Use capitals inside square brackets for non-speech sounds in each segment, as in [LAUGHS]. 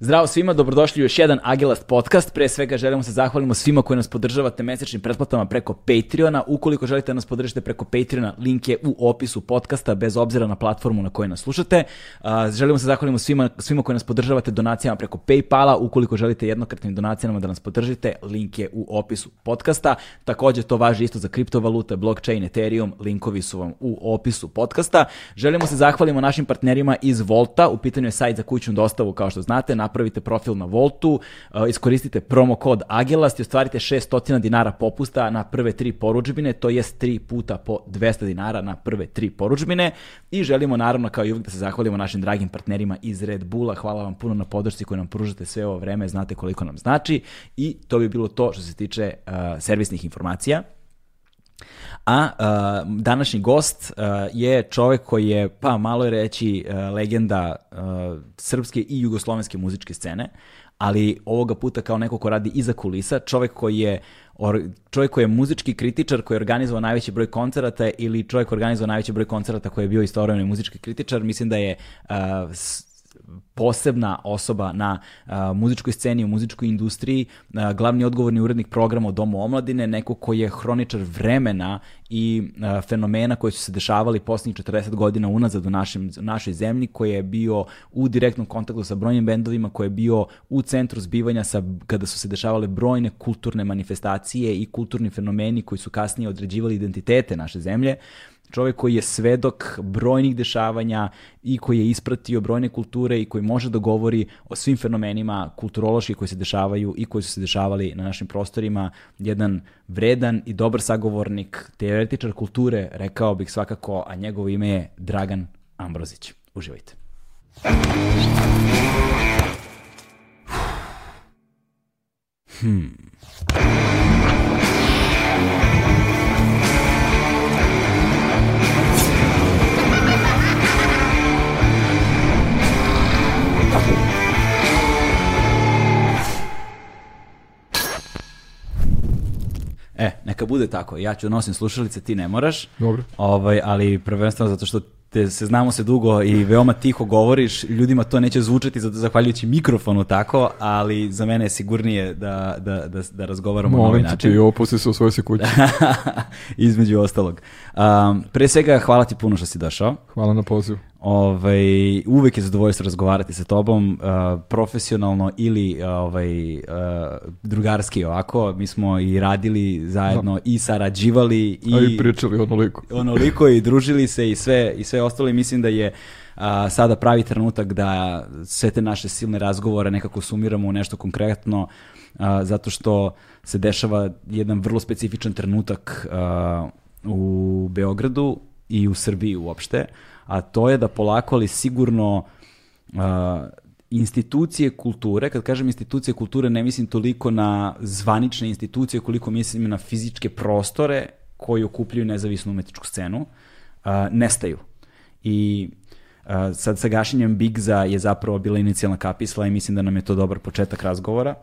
Zdravo svima, dobrodošli u još jedan Agilast podcast. Pre svega želimo se zahvalimo svima koji nas podržavate mesečnim pretplatama preko Patreona. Ukoliko želite da nas podržite preko Patreona, link je u opisu podcasta, bez obzira na platformu na kojoj nas slušate. Želimo se zahvalimo svima, svima koji nas podržavate donacijama preko Paypala. Ukoliko želite jednokratnim donacijama da nas podržite, link je u opisu podcasta. Takođe to važi isto za kriptovalute, blockchain, Ethereum, linkovi su vam u opisu podcasta. Želimo se zahvalimo našim partnerima iz Volta. U pitanju je sajt za kućnu dostavu, kao što znate napravite profil na Voltu, uh, iskoristite promo kod Agelast i ostvarite 600 dinara popusta na prve tri poručbine, to jest 3 puta po 200 dinara na prve tri poručbine. I želimo naravno kao i uvijek da se zahvalimo našim dragim partnerima iz Red Bulla, hvala vam puno na podršci koju nam pružate sve ovo vreme, znate koliko nam znači. I to bi bilo to što se tiče uh, servisnih informacija. A uh, današnji gost uh, je čovek koji je, pa malo je reći, uh, legenda uh, srpske i jugoslovenske muzičke scene, ali ovoga puta kao neko ko radi iza kulisa, čovek koji je or, čovjek koji je muzički kritičar, koji je organizovao najveći broj koncerata ili čovjek koji je organizovao najveći broj koncerata koji je bio istovremeni muzički kritičar, mislim da je uh, posebna osoba na a, muzičkoj sceni, u muzičkoj industriji, a, glavni odgovorni urednik programa Domu omladine, neko koji je hroničar vremena i a, fenomena koji su se dešavali posljednjih 40 godina unazad u našem, našoj zemlji, koji je bio u direktnom kontaktu sa brojnim bendovima, koji je bio u centru zbivanja sa, kada su se dešavale brojne kulturne manifestacije i kulturni fenomeni koji su kasnije određivali identitete naše zemlje čovjek koji je svedok brojnih dešavanja i koji je ispratio brojne kulture i koji može da govori o svim fenomenima kulturološki koji se dešavaju i koji su se dešavali na našim prostorima. Jedan vredan i dobar sagovornik, teoretičar kulture, rekao bih svakako, a njegovo ime je Dragan Ambrozić. Uživajte. Hmm. E, neka bude tako. Ja ću nosim slušalice, ti ne moraš. Dobro. Ovaj, ali prvenstveno zato što te se znamo se dugo i veoma tiho govoriš, ljudima to neće zvučati zahvaljujući mikrofonu tako, ali za mene je sigurnije da, da, da, da razgovaramo Molim na ovaj način. ti opusti se u svojoj se kući. [LAUGHS] Između ostalog. Um, pre svega, hvala ti puno što si došao. Hvala na pozivu. Ovaj, uvek je zadovoljstvo razgovarati sa tobom, uh, profesionalno ili ovaj, uh, drugarski ovako. Mi smo i radili zajedno i sarađivali A i pričali onoliko. onoliko i družili se i sve, i sve ostalo i mislim da je a, sada pravi trenutak da sve te naše silne razgovore nekako sumiramo u nešto konkretno a, zato što se dešava jedan vrlo specifičan trenutak a, u Beogradu i u Srbiji uopšte, a to je da polako ali sigurno a, institucije kulture, kad kažem institucije kulture ne mislim toliko na zvanične institucije koliko mislim na fizičke prostore koji okupljaju nezavisnu umetničku scenu, a, nestaju. I a, sad sa gašenjem Bigza je zapravo bila inicijalna kapisla i mislim da nam je to dobar početak razgovora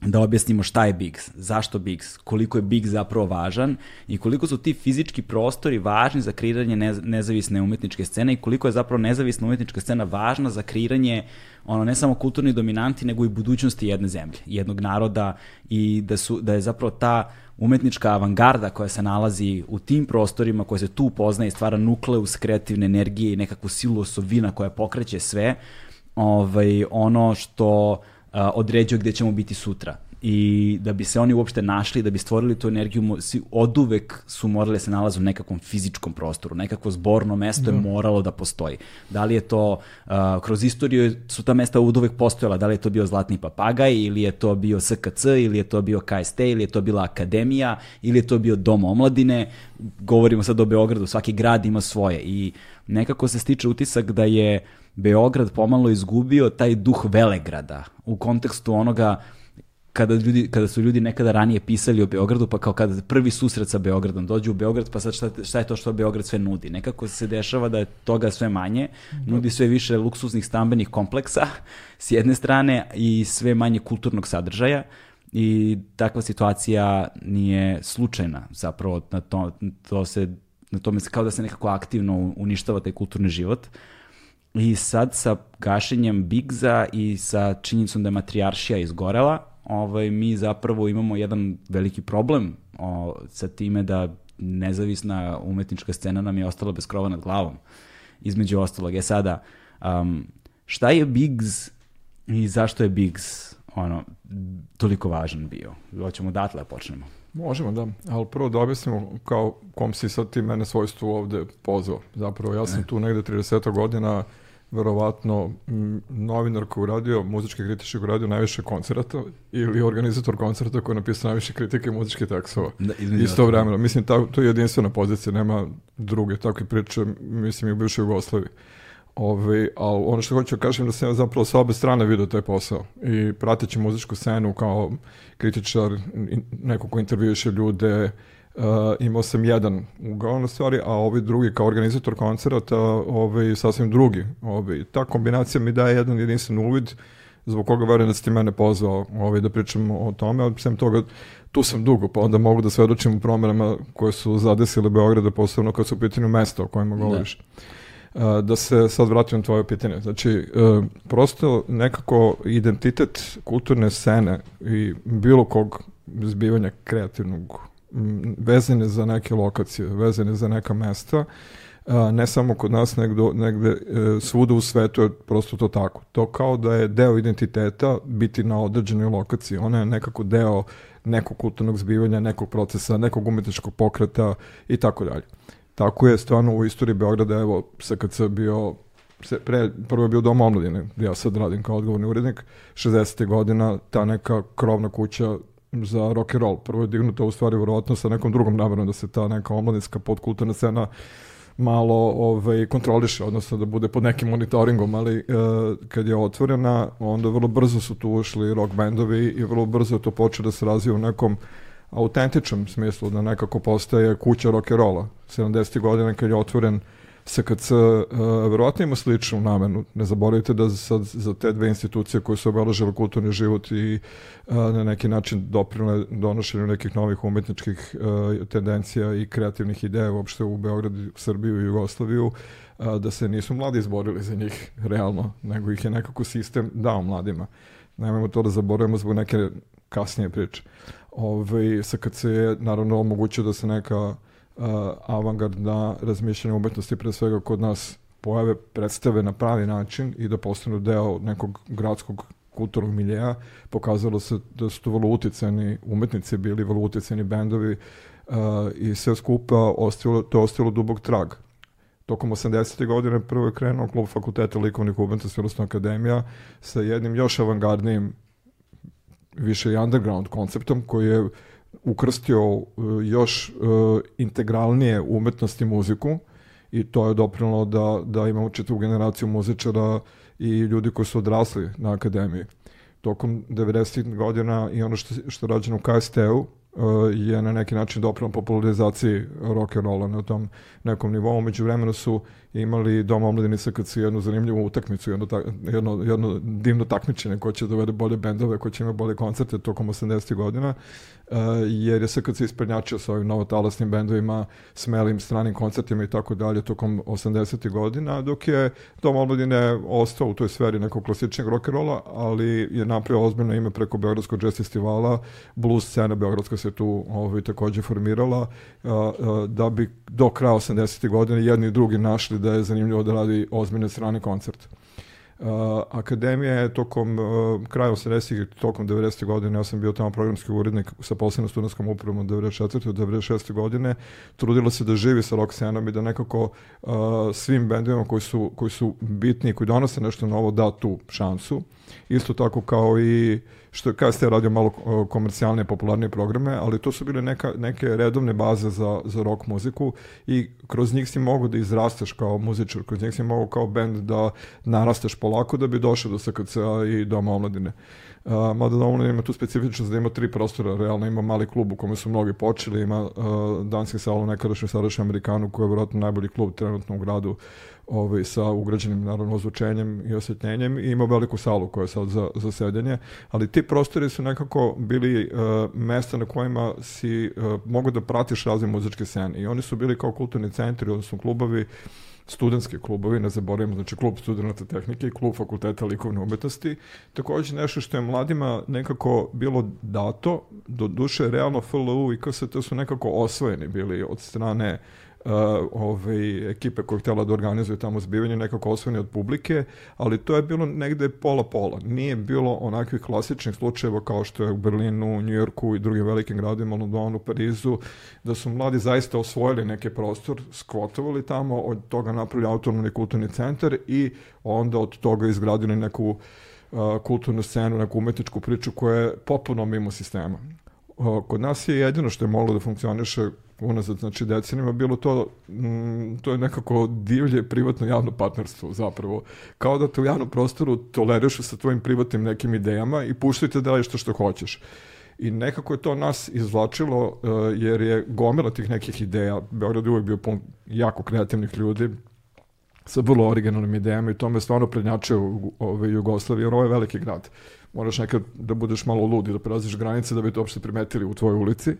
da objasnimo šta je Biggs, zašto Biggs, koliko je Biggs zapravo važan i koliko su ti fizički prostori važni za kreiranje nez, nezavisne umetničke scene i koliko je zapravo nezavisna umetnička scena važna za kreiranje ono ne samo kulturni dominanti nego i budućnosti jedne zemlje, jednog naroda i da su da je zapravo ta umetnička avangarda koja se nalazi u tim prostorima, koja se tu poznaje i stvara nukleus kreativne energije i nekakvu silu osovina koja pokreće sve, ovaj, ono što a, određuje gde ćemo biti sutra. I da bi se oni uopšte našli, da bi stvorili tu energiju, svi od uvek su morali da se nalaze u nekakvom fizičkom prostoru, nekakvo zborno mesto je moralo da postoji. Da li je to, a, kroz istoriju su ta mesta od uvek postojala, da li je to bio Zlatni papagaj, ili je to bio SKC, ili je to bio KST, ili je to bila akademija, ili je to bio dom omladine, govorimo sad o Beogradu, svaki grad ima svoje i nekako se stiče utisak da je Beograd pomalo izgubio taj duh Velegrada u kontekstu onoga kada, ljudi, kada su ljudi nekada ranije pisali o Beogradu, pa kao kada prvi susret sa Beogradom, dođu u Beograd, pa sad šta, šta je to što Beograd sve nudi? Nekako se dešava da je toga sve manje, nudi sve više luksuznih stambenih kompleksa s jedne strane i sve manje kulturnog sadržaja i takva situacija nije slučajna zapravo na to, to se na tome kao da se nekako aktivno uništava taj kulturni život I sad sa gašenjem Bigza i sa činjenicom da je matrijaršija izgorela, ovaj, mi zapravo imamo jedan veliki problem o, sa time da nezavisna umetnička scena nam je ostala bez krova nad glavom. Između ostalog. Je sada, um, šta je Biggs i zašto je Biggs ono, toliko važan bio? Hoćemo datle da počnemo. Možemo, da. Ali prvo da objasnimo kao kom si sad ti mene svojstvo ovde pozvao. Zapravo ja sam tu negde 30 godina verovatno novinar koji uradio, muzički kritički koji uradio najviše koncerata ili organizator koncerta koji je napisao najviše kritike muzičkih tekstova. Da, Isto vremena. Mislim, ta, to je jedinstvena pozicija, nema druge takve priče, mislim, i u bivšoj Jugoslaviji. Ove, ali ono što hoću da kažem da sam ja zapravo sa obe strane vidio taj posao i prateći muzičku scenu kao kritičar, neko ko intervjuše ljude, uh, imao sam jedan ugao na stvari, a ovi drugi kao organizator koncerata, ovaj, sasvim drugi. Ovaj, ta kombinacija mi daje jedan jedinstven uvid zbog koga verujem da si ti mene pozvao ovaj, da pričam o tome, ali sem toga tu sam dugo, pa onda mogu da svedočim u promenama koje su zadesile Beograda, posebno kad su u pitanju mesta o kojima govoriš. Uh, da se sad vratim na tvoje pitanje. Znači, uh, prosto nekako identitet kulturne scene i bilo kog zbivanja kreativnog vezane za neke lokacije, vezane za neka mesta, a, ne samo kod nas, negde, negde e, svuda u svetu je prosto to tako. To kao da je deo identiteta biti na određenoj lokaciji. Ona je nekako deo nekog kulturnog zbivanja, nekog procesa, nekog umetničkog pokreta i tako dalje. Tako je stvarno u istoriji Beograda, evo, SKC bio se, pre, prvo je bio dom omladine, gde ja sad radim kao odgovorni urednik, 60. godina, ta neka krovna kuća za rock and roll. Prvo je dignuta u stvari verovatno sa nekom drugom namerom da se ta neka omladinska podkulturna scena malo ovaj, kontroliše, odnosno da bude pod nekim monitoringom, ali e, kad je otvorena, onda vrlo brzo su tu ušli rock bendovi i vrlo brzo je to počelo da se razvija u nekom autentičnom smislu, da nekako postaje kuća rock'n'rolla. 70. godina kad je otvoren SKC, uh, verovatno ima sličnu namenu. Ne zaboravite da sad za te dve institucije koje su obeležile kulturni život i uh, na neki način doprinule donošenju nekih novih umetničkih uh, tendencija i kreativnih ideja uopšte u Beogradu, Srbiju i Jugoslaviju, da se nisu mladi izborili za njih realno, nego ih je nekako sistem dao mladima. Nemojmo to da zaboravimo zbog neke kasnije priče. Ove, SKC je naravno omogućio da se neka avangardna razmišljanja umetnosti pre svega kod nas pojave, predstave na pravi način i da postanu deo nekog gradskog kulturnog miljeja. Pokazalo se da su to vrlo uticani umetnici bili, vrlo uticani bendovi uh, i sve skupa ostalo, to je ostalo dubog trag. Tokom 80. godine prvo je krenuo klub fakulteta likovnih umetnosti, odnosno akademija, sa jednim još avangardnijim više i underground konceptom koji je ukrstio uh, još uh, integralnije umetnost i muziku i to je doprinalo da, da imamo četvu generaciju muzičara i ljudi koji su odrasli na akademiji. Tokom 90. godina i ono što, što je rađeno u KST-u uh, je na neki način doprinalo popularizaciji rock and rolla na tom nekom nivou. Među vremenu su imali Dom omladine SKC jednu zanimljivu utakmicu, jedno, ta, jedno, jedno divno takmičenje ko će dovede bolje bendove, ko će imati bolje koncerte tokom 80. godina, uh, jer je SKC isprednjačio sa ovim novotalasnim bendovima, smelim stranim koncertima i tako dalje tokom 80. godina, dok je Dom omladine ostao u toj sferi nekog klasičnog rock'n'rolla, ali je napravio ozbiljno ime preko Beogradskog jazz festivala, blues scena Beogradska se tu ovaj, takođe formirala, uh, uh, da bi do kraja 80. godine jedni i drugi našli da je zanimljivo da radi ozbiljne strane koncerte. Uh, akademija je tokom uh, kraja 80. i tokom 90. godine, ja sam bio tamo programski urednik sa posebnom studentskom upravom od 94. do 96. godine, trudila se da živi sa rock scenom i da nekako uh, svim bendovima koji su, koji su bitni koji donose nešto novo da tu šansu. Isto tako kao i što je KST radio malo komercijalne, popularnije programe, ali to su bile neka, neke redovne baze za, za rock muziku i kroz njih si mogu da izrasteš kao muzičar, kroz njih si mogu kao band da narasteš polako da bi došao do SKC-a i Doma omladine. Uh, mada Doma omladine ima tu specifičnost da ima tri prostora, realno ima mali klub u kome su mnogi počeli, ima uh, danski salon, nekadašnji sadašnji Amerikanu koji je vjerojatno najbolji klub trenutno u gradu ovaj, sa ugrađenim naravno ozvučenjem i osvetljenjem i ima veliku salu koja je sad za, za sedenje, ali ti prostori su nekako bili uh, mesta na kojima si uh, mogu da pratiš razne muzičke scene i oni su bili kao kulturni centri, odnosno klubovi studentski klubovi, ne zaboravimo, znači klub studenta tehnike i klub fakulteta likovne umetnosti. Takođe nešto što je mladima nekako bilo dato, do duše realno FLU i KST su nekako osvojeni bili od strane uh, uh, ovaj, ekipe koja je htjela da organizuje tamo zbivanje nekako osvojeni od publike, ali to je bilo negde pola-pola. Nije bilo onakvih klasičnih slučajeva kao što je u Berlinu, Njujorku i drugim velikim gradima, Londonu, Parizu, da su mladi zaista osvojili neki prostor, skvotovali tamo, od toga napravili autonomni kulturni centar i onda od toga izgradili neku kulturnu scenu, neku umetničku priču koja je popuno mimo sistema. Kod nas je jedino što je moglo da funkcioniše unazad, znači decenima, bilo to, mm, to je nekako divlje privatno javno partnerstvo zapravo. Kao da te u javnom prostoru tolerišu sa tvojim privatnim nekim idejama i puštajte da što što hoćeš. I nekako je to nas izvlačilo uh, jer je gomila tih nekih ideja. Beograd je uvijek bio pun jako kreativnih ljudi sa vrlo originalnim idejama i to me stvarno prednjačio u Jugoslaviji, jer ovo je veliki grad. Moraš nekad da budeš malo lud i da prelaziš granice da bi to uopšte primetili u tvojoj ulici.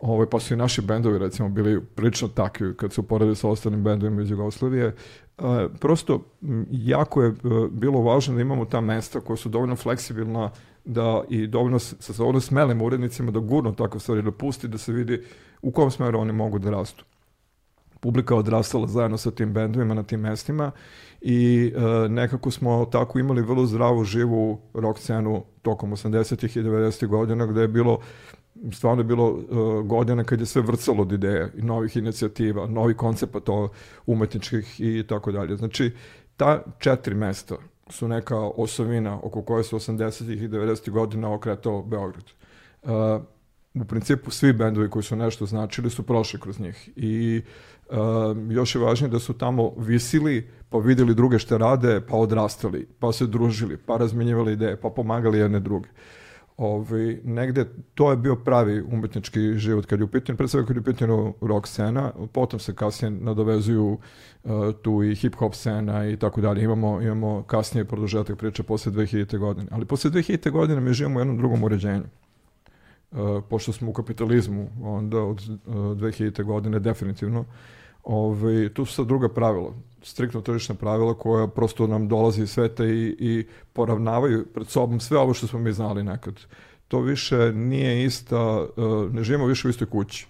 Ovaj, pa su i naši bendovi recimo bili prilično takvi kad se uporede sa ostalim bendovima iz Jugoslavije. E, prosto jako je e, bilo važno da imamo ta mesta koja su dovoljno fleksibilna da i dovoljno sa dovoljno smelim urednicima da gurno takav stvari da pusti da se vidi u kom smeru oni mogu da rastu. Publika odrastala zajedno sa tim bendovima na tim mestima i e, nekako smo tako imali vrlo zdravu, živu rock scenu tokom 80. i 90. godina gde je bilo stvarno je bilo uh, godina kad je sve vrcalo od ideje novih inicijativa, novi koncepata umetničkih i tako dalje. Znači, ta četiri mesta su neka osovina oko koje su 80. i 90. godina okretao Beograd. Uh, u principu svi bendovi koji su nešto značili su prošli kroz njih i uh, još je važnije da su tamo visili, pa videli druge što rade, pa odrastali, pa se družili, pa razmenjivali ideje, pa pomagali jedne druge. Uh, Ovaj, negde to je bio pravi umetnički život kad je u pitanju, pre svega kad je u pitanju rock scena, potom se kasnije nadovezuju uh, tu i hip hop scena i tako dalje. Imamo, imamo kasnije produžetak priče posle 2000. godine. Ali posle 2000. godine mi živimo u jednom drugom uređenju. Uh, pošto smo u kapitalizmu, onda od uh, 2000. godine definitivno, ovaj, tu su sad druga pravila striktno tržišna pravila koja prosto nam dolazi iz sveta i, i poravnavaju pred sobom sve ovo što smo mi znali nekad. To više nije ista, uh, ne živimo više u istoj kući,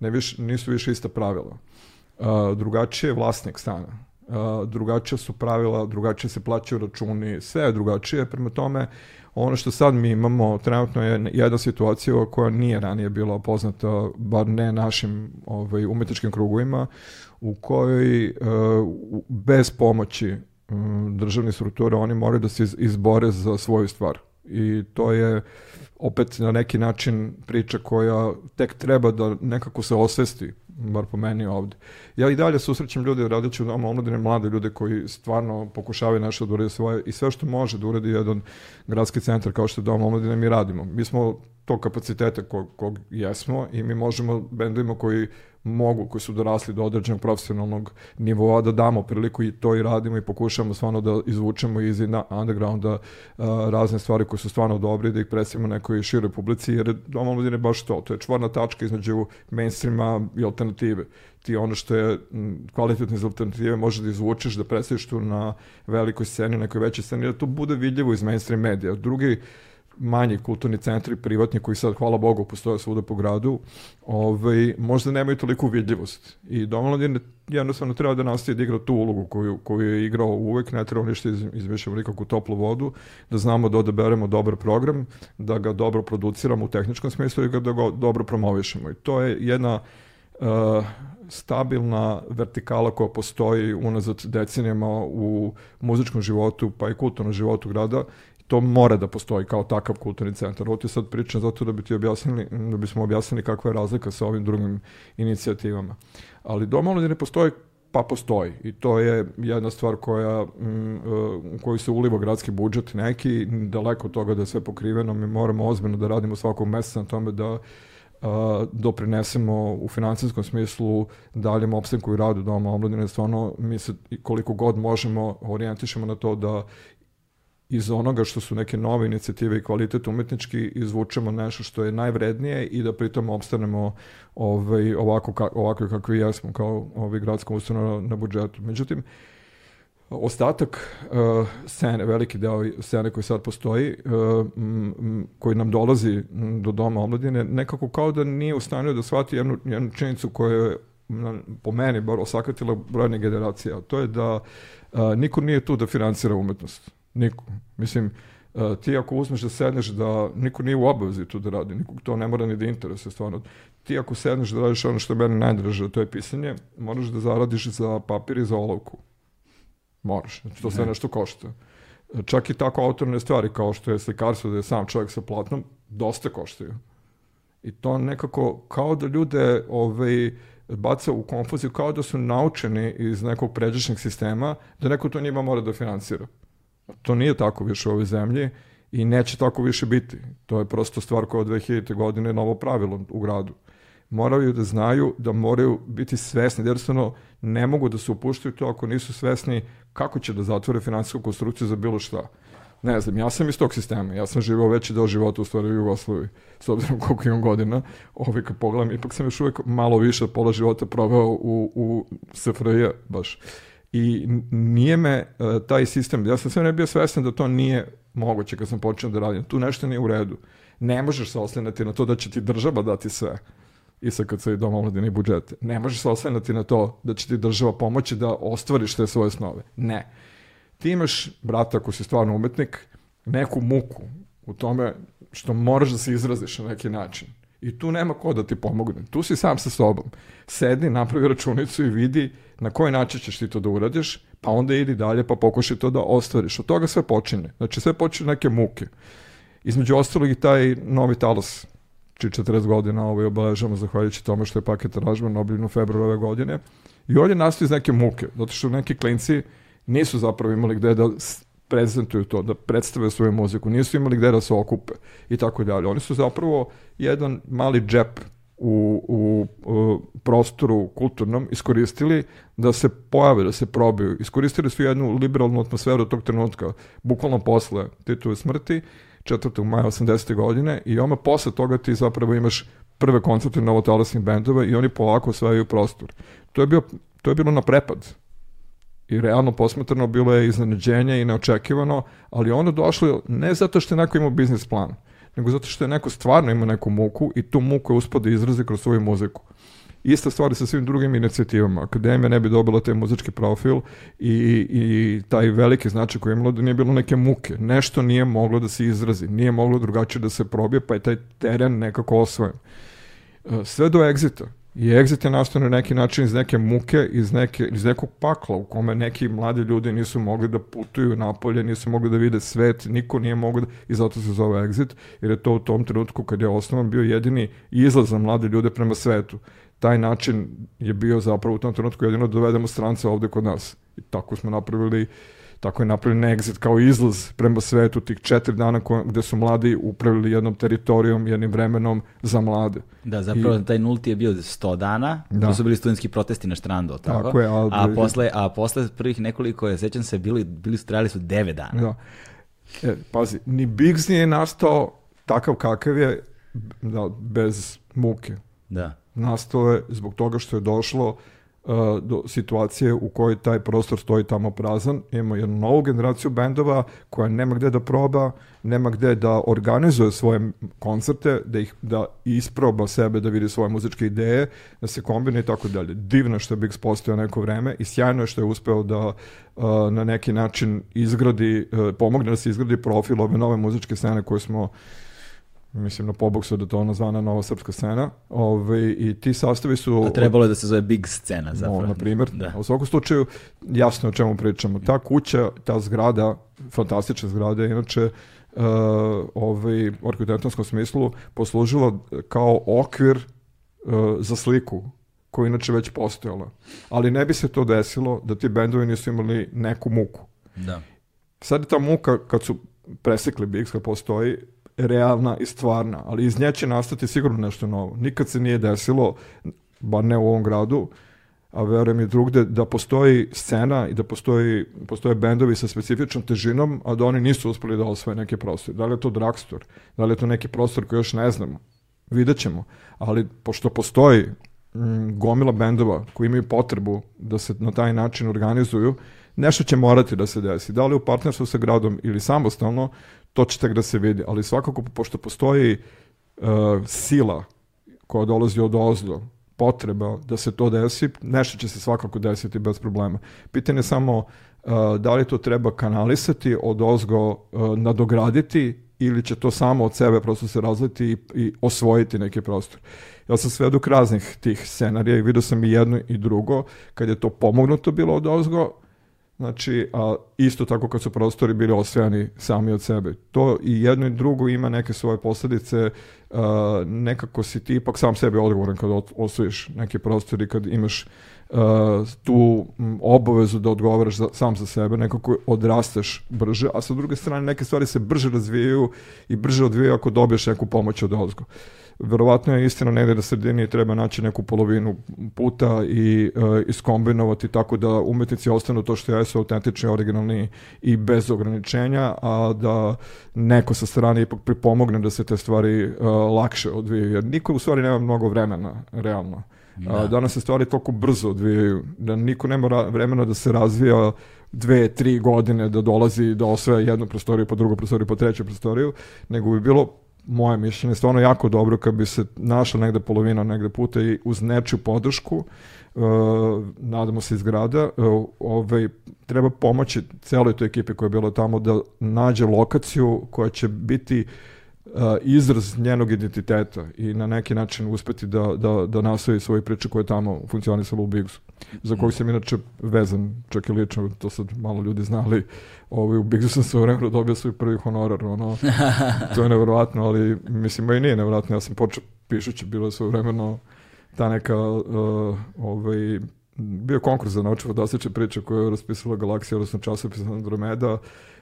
ne više, nisu više ista pravila. Uh, drugačije je vlasnik stana, uh, drugačije su pravila, drugačije se plaćaju računi, sve je drugačije, prema tome ono što sad mi imamo trenutno je jedna situacija koja nije ranije bila poznata, bar ne našim ovaj, umetničkim krugovima, u kojoj e, bez pomoći državnih struktura oni moraju da se izbore za svoju stvar. I to je opet na neki način priča koja tek treba da nekako se osvesti, bar po meni ovde. Ja i dalje susrećem ljude radeći u domu omladine, mlade ljude koji stvarno pokušavaju nešto da urede svoje i sve što može da uredi jedan gradski centar kao što je dom omladine mi radimo. Mi smo to kapacitete kog, kog jesmo i mi možemo bendovima koji mogu, koji su dorasli do određenog profesionalnog nivoa, da damo priliku i to i radimo i pokušamo stvarno da izvučemo iz undergrounda uh, razne stvari koje su stvarno dobre da ih predstavimo nekoj široj publici, jer Dom omladine baš to, to je čvorna tačka između mainstreama i alternative. Ti ono što je kvalitetno iz alternative može da izvučeš, da predstaviš tu na velikoj sceni, nekoj većoj sceni, da to bude vidljivo iz mainstream medija. Drugi manji kulturni centri, privatni, koji sad, hvala Bogu, postoje svuda po gradu, ovaj, možda nemaju toliku vidljivost. I Domolodin jednostavno treba da nastaje da igra tu ulogu koju, koju je igrao uvek, ne treba ništa iz, izmišljamo nikakvu toplu vodu, da znamo da odaberemo dobar program, da ga dobro produciramo u tehničkom smislu i da ga dobro promovišemo. I to je jedna uh, stabilna vertikala koja postoji unazad decenijama u muzičkom životu pa i kulturnom životu grada to mora da postoji kao takav kulturni centar. Ovo ti sad pričam zato da bi ti objasnili, da bismo objasnili kakva je razlika sa ovim drugim inicijativama. Ali dom omladine postoji pa postoji i to je jedna stvar koja, mm, u kojoj se uliva gradski budžet neki, daleko od toga da je sve pokriveno, mi moramo ozbiljno da radimo svakog meseca na tome da a, doprinesemo u financijskom smislu daljem opstanku i radu Doma omladine, stvarno mi se koliko god možemo orijentišemo na to da iz onoga što su neke nove inicijative i kvalitet umetnički izvučemo nešto što je najvrednije i da pritom obstanemo ovaj, ovako, ka, ovako kakvi jesmo kao ovaj gradska ustanova na budžetu. Međutim, ostatak uh, scene, veliki deo scene koji sad postoji, uh, m, koji nam dolazi do doma omladine, nekako kao da nije u stanju da shvati jednu, jednu činjenicu koja je po meni bar osakatila brojne generacije, a to je da uh, niko nije tu da financira umetnost. Niko. Mislim, uh, ti ako uzmeš da sedneš da niko nije u obavezi tu da radi, nikog to ne mora ni da interesuje stvarno. Ti ako sedneš da radiš ono što je meni najdraže, to je pisanje, moraš da zaradiš za papir i za olovku. Moraš. Znači, to sve Ne. nešto košta. Čak i tako autorne stvari kao što je slikarstvo, da je sam čovjek sa platnom, dosta koštaju. I to nekako kao da ljude ovaj, baca u konfuziju, kao da su naučeni iz nekog pređašnjeg sistema, da neko to njima mora da finansira. To nije tako više u ovoj zemlji i neće tako više biti. To je prosto stvar koja od 2000. godine je novo pravilo u gradu. Moraju da znaju da moraju biti svesni, da jednostavno ne mogu da se upuštaju to ako nisu svesni kako će da zatvore finansijsku konstrukciju za bilo šta. Ne znam, ja sam iz tog sistema, ja sam živao veći deo života u stvari u Jugoslaviji, s obzirom koliko imam godina, ovaj kad pogledam, ipak sam još uvek malo više pola života proveo u, u SFRJ baš. I nije me e, taj sistem, ja sam sve ne bio svestan da to nije moguće kad sam počeo da radim. Tu nešto nije u redu. Ne možeš se oslanjati na to da će ti država dati sve. I sad kad se i dom omladine i budžete. Ne možeš se oslanjati na to da će ti država pomoći da ostvariš te svoje snove. Ne. Ti imaš, brata, ako si stvarno umetnik, neku muku u tome što moraš da se izraziš na neki način. I tu nema ko da ti pomogne. Tu si sam sa sobom. Sedni, napravi računicu i vidi na koji način ćeš ti to da uradiš, pa onda idi dalje pa pokušaj to da ostvariš. Od toga sve počinje. Znači sve počinje neke muke. Između ostalog i taj novi talas čiji 40 godina ovaj obeležamo zahvaljujući tome što je paket aranžman objavljen u februaru ove godine. I on je nastao iz neke muke, zato što neki klinci nisu zapravo imali gde da prezentuju to, da predstave svoju muziku, nisu imali gde da se okupe i tako dalje. Oni su zapravo jedan mali džep u, u, u prostoru kulturnom iskoristili da se pojave, da se probiju. Iskoristili su jednu liberalnu atmosferu tog trenutka, bukvalno posle Titove smrti, 4. maja 80. godine i oma posle toga ti zapravo imaš prve koncerte novotalasnih bendova i oni polako osvajaju prostor. To je, bio, to je bilo na prepad. I realno posmatrano bilo je iznenađenje i neočekivano, ali ono došlo ne zato što je neko imao biznis plan, nego zato što je neko stvarno imao neku muku i tu muku je uspio da izrazi kroz svoju muziku. Ista stvar sa svim drugim inicijativama. Akademija ne bi dobila taj muzički profil i, i taj veliki značaj koji je imalo da nije bilo neke muke. Nešto nije moglo da se izrazi, nije moglo drugačije da se probije, pa je taj teren nekako osvojen. E, Sve do egzita. I exit je nastao na neki način iz neke muke, iz, neke, iz nekog pakla u kome neki mladi ljudi nisu mogli da putuju napolje, nisu mogli da vide svet, niko nije mogao da, i zato se zove exit, jer je to u tom trenutku kad je osnovan bio jedini izlaz za mlade ljude prema svetu. Taj način je bio zapravo u tom trenutku jedino da dovedemo strance ovde kod nas. I tako smo napravili tako je napravljen exit kao izlaz prema svetu tih četiri dana ko, gde su mladi upravili jednom teritorijom, jednim vremenom za mlade. Da, zapravo taj nulti je bio 100 dana, Da. to su bili studentski protesti na štrandu, toga. Tako je, ali- a posle, a posle prvih nekoliko, je, sećam se, bili, bili su trajali su 9 dana. Da. E, pazi, ni Biggs nije nastao takav kakav je da, bez muke. Da. Nastao je zbog toga što je došlo uh, do situacije u kojoj taj prostor stoji tamo prazan. Imamo jednu novu generaciju bendova koja nema gde da proba, nema gde da organizuje svoje koncerte, da ih da isproba sebe, da vidi svoje muzičke ideje, da se kombine i tako dalje. Divno što je Biggs postojao neko vreme i sjajno je što je uspeo da uh, na neki način izgradi, uh, pomogne da se izgradi profil ove nove muzičke scene koje smo mislim na poboksu da to ona zvana nova srpska scena. Ove, I ti sastavi su... A trebalo je da se zove Big scena, zapravo. No, na primjer, Da. u svakom slučaju jasno je o čemu pričamo. Ta kuća, ta zgrada, fantastična zgrada, inače uh, ovaj, u arhitektonskom smislu poslužila kao okvir uh, za sliku koja inače već postojala. Ali ne bi se to desilo da ti bendovi nisu imali neku muku. Da. Sad je ta muka, kad su presekli Biggs, kad postoji, realna i stvarna, ali iz nje će nastati sigurno nešto novo. Nikad se nije desilo, bar ne u ovom gradu, a verujem i drugde, da postoji scena i da postoji, postoje bendovi sa specifičnom težinom, a da oni nisu uspeli da osvoje neke prostore. Da li je to drugstore? Da li je to neki prostor koji još ne znamo? Vidjet ćemo. Ali pošto postoji mm, gomila bendova koji imaju potrebu da se na taj način organizuju, nešto će morati da se desi. Da li u partnerstvu sa gradom ili samostalno, to će tek da se vidi. Ali svakako, pošto postoji uh, sila koja dolazi od ozdo, potreba da se to desi, nešto će se svakako desiti bez problema. Pitanje je samo uh, da li to treba kanalisati, od ozgo uh, nadograditi ili će to samo od sebe prosto se razliti i, i osvojiti neki prostor. Ja sam svedok raznih tih scenarija i vidio sam i jedno i drugo, kad je to pomognuto bilo od ozgo, Znači, a isto tako kad su prostori bili osvajani sami od sebe. To i jedno i drugo ima neke svoje posljedice, a, nekako si ti ipak sam sebi odgovoran kad osvojiš neki prostor i kad imaš a, tu obavezu da odgovaraš za, sam za sebe, nekako odrasteš brže, a sa druge strane neke stvari se brže razvijaju i brže odvijaju ako dobiješ neku pomoć od ozgo verovatno je istina negde da sredini treba naći neku polovinu puta i uh, iskombinovati tako da umetnici ostanu to što jesu autentični, originalni i bez ograničenja, a da neko sa strane ipak pripomogne da se te stvari uh, lakše odvijaju, jer niko u stvari nema mnogo vremena, realno. Da. Danas se stvari toliko brzo odvijaju, da niko nema vremena da se razvija dve, tri godine da dolazi da osvaja jednu prostoriju, po drugu prostoriju, po treću prostoriju, nego bi bilo moje mišljenje, stvarno jako dobro kad bi se našla negde polovina negde puta i uz nečiju podršku, uh, nadamo se iz grada, uh, ovaj, treba pomoći celoj toj ekipi koja je bila tamo da nađe lokaciju koja će biti uh, izraz njenog identiteta i na neki način uspeti da, da, da nastavi svoje priče koje je tamo funkcionisalo u Bigsu, za kojeg sam inače vezan, čak i lično, to sad malo ljudi znali, ovaj, u Bigsu sam sve vremena dobio svoj prvi honorar, ono, [LAUGHS] to je nevjerojatno, ali mislim, i nije nevjerojatno, ja sam počeo pišući, bilo je sve vremeno ta neka, uh, ovaj, bio konkurs za naučne fantastične priče koje je raspisala Galaksija, odnosno časopis Andromeda,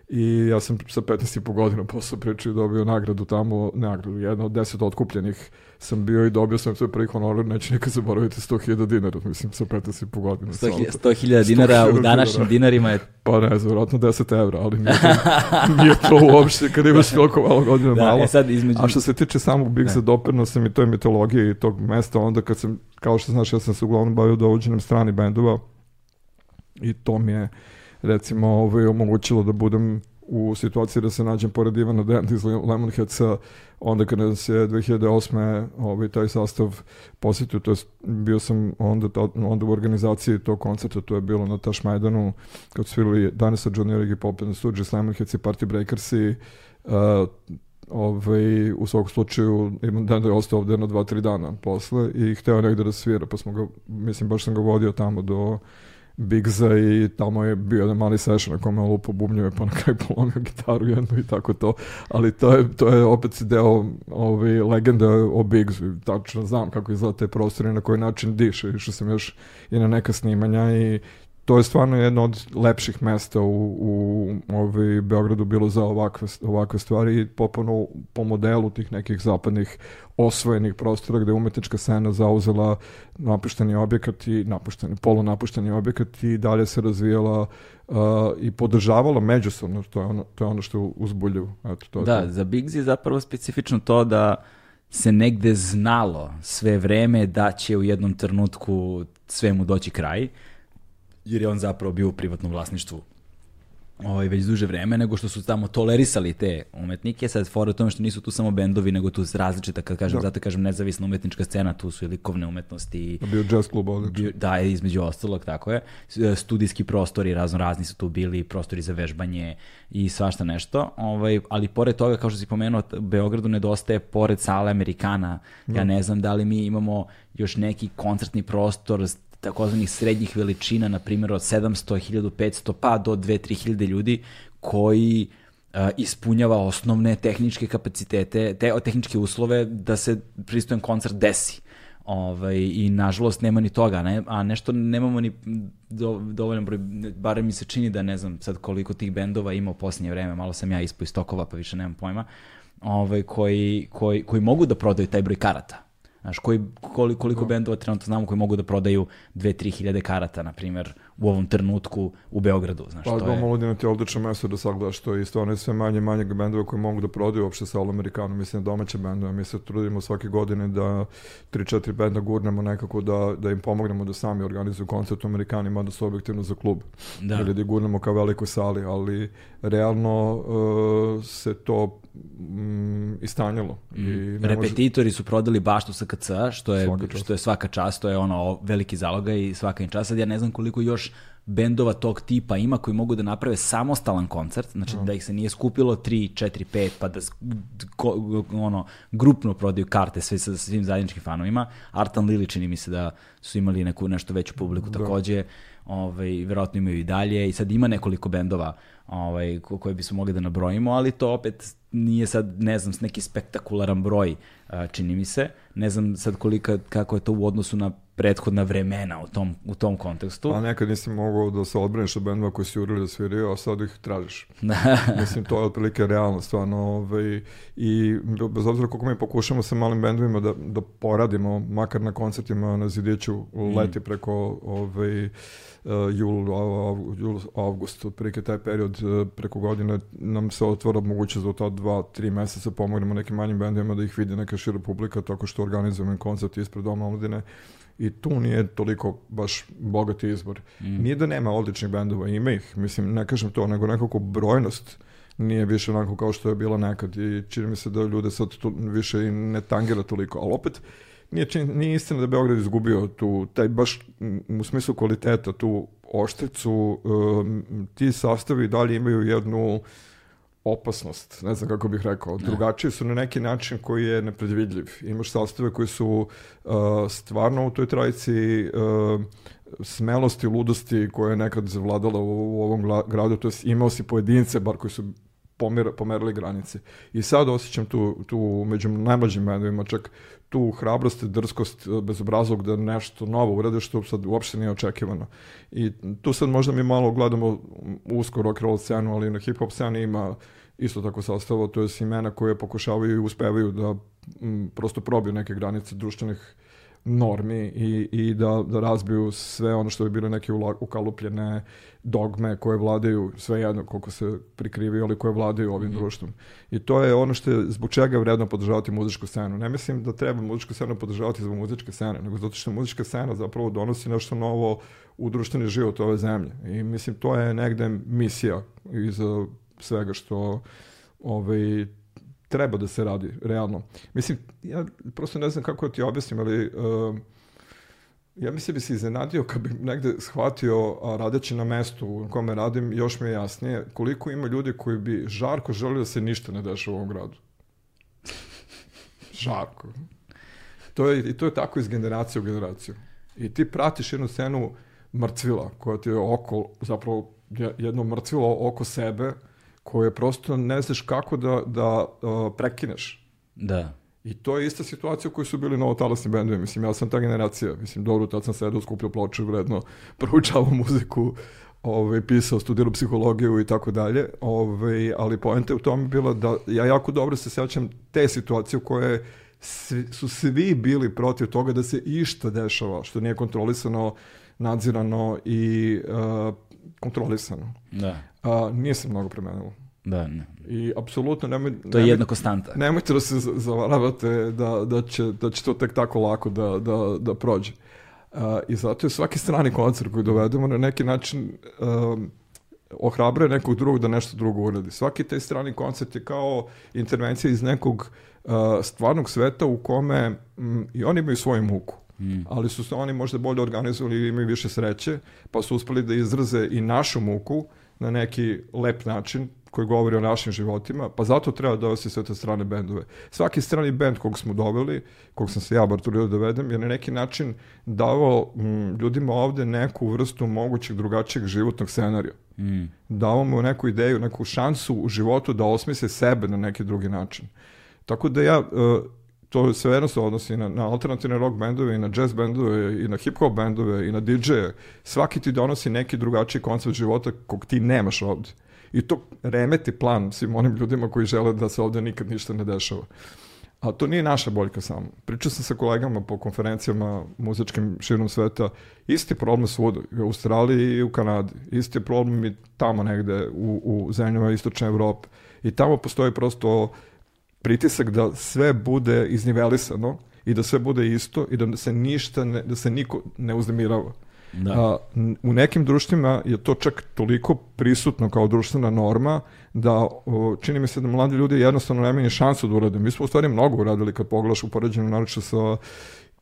i ja sam sa 15,5 godina posle priče dobio nagradu tamo, nagradu, jedna od deset otkupljenih sam bio i dobio sam svoj prvi honorar, neću nikad zaboraviti 100.000 dinara, mislim, sa 15,5 godina. 100.000 dinara u današnjim dinarima je... Pa ne znam, vjerojatno 10 evra, ali nije to, [LAUGHS] nije to uopšte, kad imaš toliko malo godina da, malo. E sad između... A što se tiče samog Big za doprinosem i toj mitologije i tog mesta, onda kad sam, kao što znaš, ja sam se uglavnom bavio dovođenom strani bendova i to mi je recimo ovaj, omogućilo da budem u situaciji da se nađem pored Ivana Dent iz Lemonheadsa, onda kada se 2008. Ovaj, taj sastav posjetio, to je, bio sam onda, ta, onda u organizaciji tog koncerta, to je bilo na Tašmajdanu, kad su svirali Danisa Junior, Iggy Pop, Stooges, Lemonheads i Party Breakersi, uh, ovaj, u svakom slučaju dan da je ostao ovde na dva, tri dana posle i hteo negde da svira, pa smo ga, mislim, baš sam ga vodio tamo do Bigza i tamo je bio jedan mali session na kome on lupo bubnjeve pa na kraju [LAUGHS] polomio gitaru jednu i tako to. Ali to je, to je opet deo ovaj, legende o Bigzu. Tačno znam kako izgleda te prostore na koji način diše. Išao sam još i na neka snimanja i to je stvarno jedno od lepših mesta u, u ovaj, Beogradu bilo za ovakve, ovakve stvari i popuno po modelu tih nekih zapadnih osvojenih prostora gde je umetnička scena zauzela napušteni objekat i napušteni, polunapušteni objekat i dalje se razvijala uh, i podržavala međusobno, to je ono, to je ono što uzbulju. Eto, to da, to. za Bigs je zapravo specifično to da se negde znalo sve vreme da će u jednom trenutku svemu doći kraj jer je on zapravo bio u privatnom vlasništvu ovaj, već duže vreme, nego što su tamo tolerisali te umetnike. Sad, fora tome što nisu tu samo bendovi, nego tu različita, kad kažem, da. zato kažem nezavisna umetnička scena, tu su i likovne umetnosti. Bio jazz klub. Bio, da, između ostalog, tako je. Studijski prostori, razno razni su tu bili, prostori za vežbanje i svašta nešto. Ovaj, ali pored toga, kao što si pomenuo, Beogradu nedostaje, pored sale Amerikana, da. ja ne znam da li mi imamo još neki koncertni prostor takozvanih srednjih veličina, na primjer od 700, 1500 pa do 2-3000 ljudi koji ispunjava osnovne tehničke kapacitete, te, tehničke uslove da se pristojen koncert desi. Ovaj, I nažalost nema ni toga, ne? a nešto nemamo ni do, dovoljno broj, bare mi se čini da ne znam sad koliko tih bendova ima u posljednje vreme, malo sam ja ispo iz tokova pa više nemam pojma, ovaj, koji, koji, koji mogu da prodaju taj broj karata Znaš, koji, koliko, koliko bendova trenutno znamo koji mogu da prodaju 2-3 hiljade karata, na primjer, u ovom trenutku u Beogradu. Znaš, Pa to Dom je... Omladina ti je odlično mesto da sagledaš to i stvarno je sve manje manje bendova koji mogu da prodaju uopšte sa All Americanu, mislim domaće bendove. Mi se trudimo svake godine da 3-4 benda gurnemo nekako da, da im pomognemo da sami organizuju koncert u Amerikanima, da su objektivno za klub. Da. Ili da gurnemo kao velikoj sali, ali realno uh, se to mm, istanjilo. I može- Repetitori su prodali baštu SKC, što je, što je svaka čast, to je ono veliki zaloga i svaka im čast. Sad ja ne znam koliko još bendova tog tipa ima koji mogu da naprave samostalan koncert, znači da ih se nije skupilo 3, 4, 5, pa da ko- ono, grupno prodaju karte sve sa svim zajedničkim fanovima. Artan Lili čini mi se da su imali neku nešto veću publiku takođe, ovaj, verovatno imaju i dalje i sad ima nekoliko bendova ovaj, ko- koje bismo mogli da nabrojimo, ali to opet nije sad, ne znam, neki spektakularan broj, čini mi se. Ne znam sad kolika, kako je to u odnosu na prethodna vremena u tom, u tom kontekstu. A nekad nisi mogao da se odbraniš od bendova koji si jurili da sviraju, a sad ih tražiš. [LAUGHS] Mislim, to je otprilike realno, stvarno. Ovaj, I bez obzira koliko mi pokušamo sa malim bendovima da, da poradimo, makar na koncertima na Zidiću leti preko ovaj, uh, jul, jul, avgust, otprilike taj period uh, preko godine nam se otvara mogućnost da u ta dva, tri meseca pomognemo nekim manjim bendovima da ih vidi neka šira publika tako što organizujemo koncert ispred Doma omladine i tu nije toliko baš bogati izbor. Nije da nema odličnih bendova, ima ih, mislim, ne kažem to, nego nekako brojnost nije više onako kao što je bilo nekad. I čini mi se da ljude sad tu više i ne tangira toliko, ali opet nije, čin, nije istina da Beograd izgubio tu, taj baš u smislu kvaliteta, tu oštricu, um, ti sastavi dalje imaju jednu opasnost, ne znam kako bih rekao. Drugačiji su na neki način koji je nepredvidljiv. Imaš sastave koji su uh, stvarno u toj trajici uh, smelosti, ludosti koja je nekad zavladala u, u ovom gradu, to je imao si pojedince, bar koji su pomjer, pomerali granice. I sad osjećam tu, tu među najmlađim bendovima čak tu hrabrost, drskost, eh, bezobrazlog da nešto novo urade što sad uopšte nije očekivano. I tu sad možda mi malo gledamo usko rock roll scenu, ali na hip hop sceni ima isto tako sastava, to je imena koje pokušavaju i uspevaju da m, prosto probiju neke granice društvenih normi i, i da, da razbiju sve ono što bi bile neke ula- ukalupljene dogme koje vladaju, sve jedno koliko se prikrivaju, ali koje vladaju ovim društvom. I to je ono što je, zbog čega je vredno podržavati muzičku scenu. Ne mislim da treba muzičku scenu podržavati zbog muzičke scene, nego zato što muzička scena zapravo donosi nešto novo u društveni život ove zemlje. I mislim, to je negde misija iza svega što ovaj, treba da se radi, realno. Mislim, ja prosto ne znam kako da ti objasnim, ali uh, ja mislim bi se iznenadio kad bi negde shvatio, a radeći na mestu u kome radim, još mi je jasnije, koliko ima ljudi koji bi žarko želio da se ništa ne dešava u ovom gradu. Žarko. To je, I to je tako iz generacije u generaciju. I ti pratiš jednu scenu mrcvila koja ti je oko, zapravo je- jedno mrcvilo oko sebe koje prosto ne znaš kako da, da uh, prekineš. Da. I to je ista situacija u kojoj su bili novotalasni bendovi. Mislim, ja sam ta generacija. Mislim, dobro, tad sam sedao, skupljao ploče, vredno, [LAUGHS] proučavao muziku, ovaj, pisao, studirao psihologiju i tako dalje. Ovaj, ali poenta je u tome bila da ja jako dobro se sećam te situacije u koje svi- su svi bili protiv toga da se išta dešava, što nije kontrolisano, nadzirano i uh, kontrolisano. Da. A, nije se mnogo promenilo. Da, ne. I apsolutno nemoj... To je nemoj- jedna konstanta. Nemojte da se zavaravate da, da, će, da će to tek tako lako da, da, da prođe. Uh, I zato je svaki strani koncert koji dovedemo na neki način um, ohrabruje nekog drugog da nešto drugo uradi. Svaki taj strani koncert je kao intervencija iz nekog uh, stvarnog sveta u kome mm, i oni imaju svoju muku. Ali su se oni možda bolje organizovali i imaju više sreće, pa su uspeli da izraze i našu muku na neki lep način koji govori o našim životima, pa zato treba dovesti sve te strane bendove. Svaki strani bend kog smo doveli, kog sam se ja bar trudio da dovedem, je na neki način davao mm, ljudima ovde neku vrstu mogućeg drugačijeg životnog scenarija. Mm. Dao mu neku ideju, neku šansu u životu da osmisle sebe na neki drugi način. Tako da ja, e, to se odnosi i na, na alternativne rock bendove, i na jazz bendove, i na hip hop bendove, i na DJ-e. Svaki ti donosi neki drugačiji koncept života kog ti nemaš ovde. I to remeti plan svim onim ljudima koji žele da se ovde nikad ništa ne dešava. A to nije naša boljka samo. Pričao sam sa kolegama po konferencijama muzičkim širom sveta. Isti problem svuda. U Australiji i u Kanadi. Isti problem i tamo negde u, u zemljama Istočne Evrope. I tamo postoji prosto pritisak da sve bude iznivelisano i da sve bude isto i da se ništa, ne, da se niko ne uznemirava. Da. A, u nekim društvima je to čak toliko prisutno kao društvena norma da o, čini mi se da mladi ljudi jednostavno nemaju ni šansu da urade. Mi smo u stvari mnogo uradili kad pogledaš u poređenju naroče sa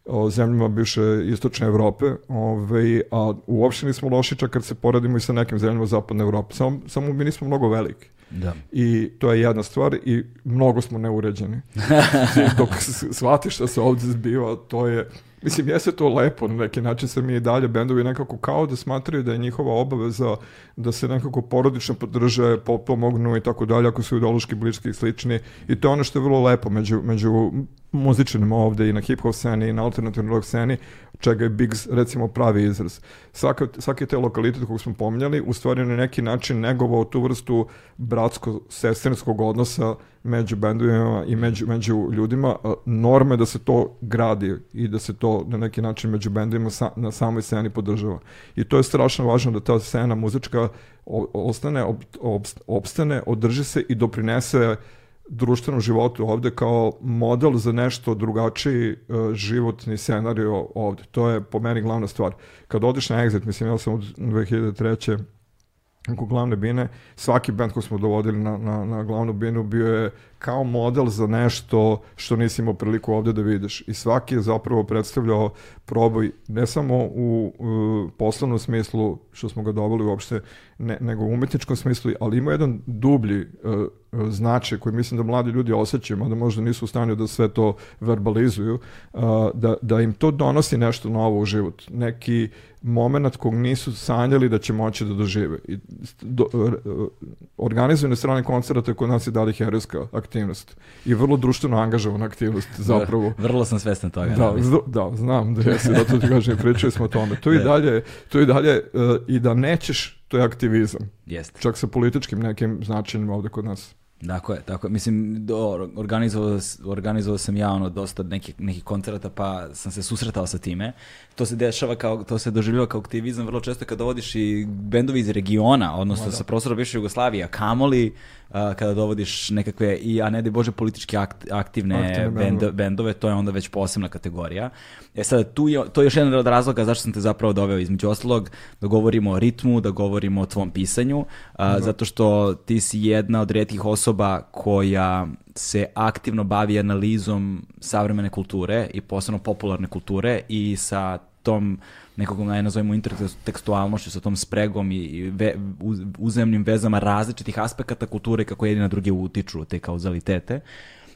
o zemljama bivše istočne Evrope, ovaj, a uopšte nismo loši čak kad se poredimo i sa nekim zemljama zapadne Evrope. Samo, samo mi nismo mnogo veliki. Da. I to je jedna stvar i mnogo smo neuređeni. [LAUGHS] Dok shvatiš šta se ovdje zbiva, to je... Mislim, jeste to lepo, na neki način se mi i dalje bendovi nekako kao da smatraju da je njihova obaveza da se nekako porodično podrže, pomognu i tako dalje, ako su ideološki bliski i slični. I to je ono što je vrlo lepo među, među muzičarima ovde i na hip-hop sceni i na alternativnoj rock sceni, čega je Biggs recimo pravi izraz. Svaka, svaki te lokalitet kog smo pominjali, u stvari na neki način negovao tu vrstu bratsko-sestrinskog odnosa među bendovima i među, među ljudima. A, Norma je da se to gradi i da se to na neki način među bendovima sa, na samoj sceni podržava. I to je strašno važno da ta scena muzička ostane, ob, obst- opstane, održi se i doprinese društvenom životu ovde kao model za nešto drugačiji e, životni scenario ovde. To je po meni glavna stvar. Kad odiš na Exit, mislim, ja sam od 2003 oko glavne bine, svaki band koji smo dovodili na, na, na glavnu binu bio je kao model za nešto što nisi imao priliku ovde da vidiš. I svaki je zapravo predstavljao proboj ne samo u, u poslovnom smislu, što smo ga doveli uopšte, ne, nego u umetničkom smislu, ali ima jedan dublji uh, značaj koji mislim da mladi ljudi osjećaju, mada možda nisu u stanju da sve to verbalizuju, uh, da, da im to donosi nešto novo u život. Neki moment kog nisu sanjali da će moći da dožive. I do, uh, organizujene strane koncerta kod nas je dali herojska aktivnost i vrlo društveno angažovana aktivnost zapravo. Vrlo sam svestan toga. Da, zdo- da, znam da jesi, zato ti kažem, pričali smo o tome. To i [LAUGHS] Da. dalje, to i dalje uh, i da nećeš, to je aktivizam. Jeste. Čak sa političkim nekim značenjima ovde kod nas. Tako je, tako je. Mislim, do, organizovao, organizovao sam ja ono dosta nekih, nekih koncerata pa sam se susretao sa time. To se dešava kao, to se doživljava kao aktivizam vrlo često kad dovodiš i bendovi iz regiona, odnosno sa prostora bivše Jugoslavije, a kamoli kada dovodiš nekakve, i, a ne da bože politički akt- aktivne, Aktivne bendo- bendove. to je onda već posebna kategorija. E sad, tu je, to je još jedan od razloga zašto sam te zapravo doveo između ostalog, da govorimo o ritmu, da govorimo o tvom pisanju, a, zato što ti si jedna od redkih osoba koja se aktivno bavi analizom savremene kulture i posebno popularne kulture i sa tom nekog naj nazovemo intertekstualnošću, sa tom spregom i ve, uz, uzemnim vezama različitih aspekata kulture kako jedni na utiču te kauzalitete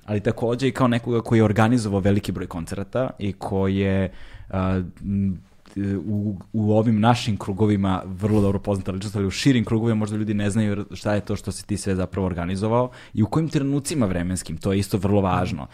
ali takođe i kao nekoga koji je organizovao veliki broj koncerata i koji je m, u, u ovim našim krugovima vrlo dobro poznata ličnost, ali u širim krugovima možda ljudi ne znaju šta je to što si ti sve zapravo organizovao i u kojim trenucima vremenskim, to je isto vrlo važno. Je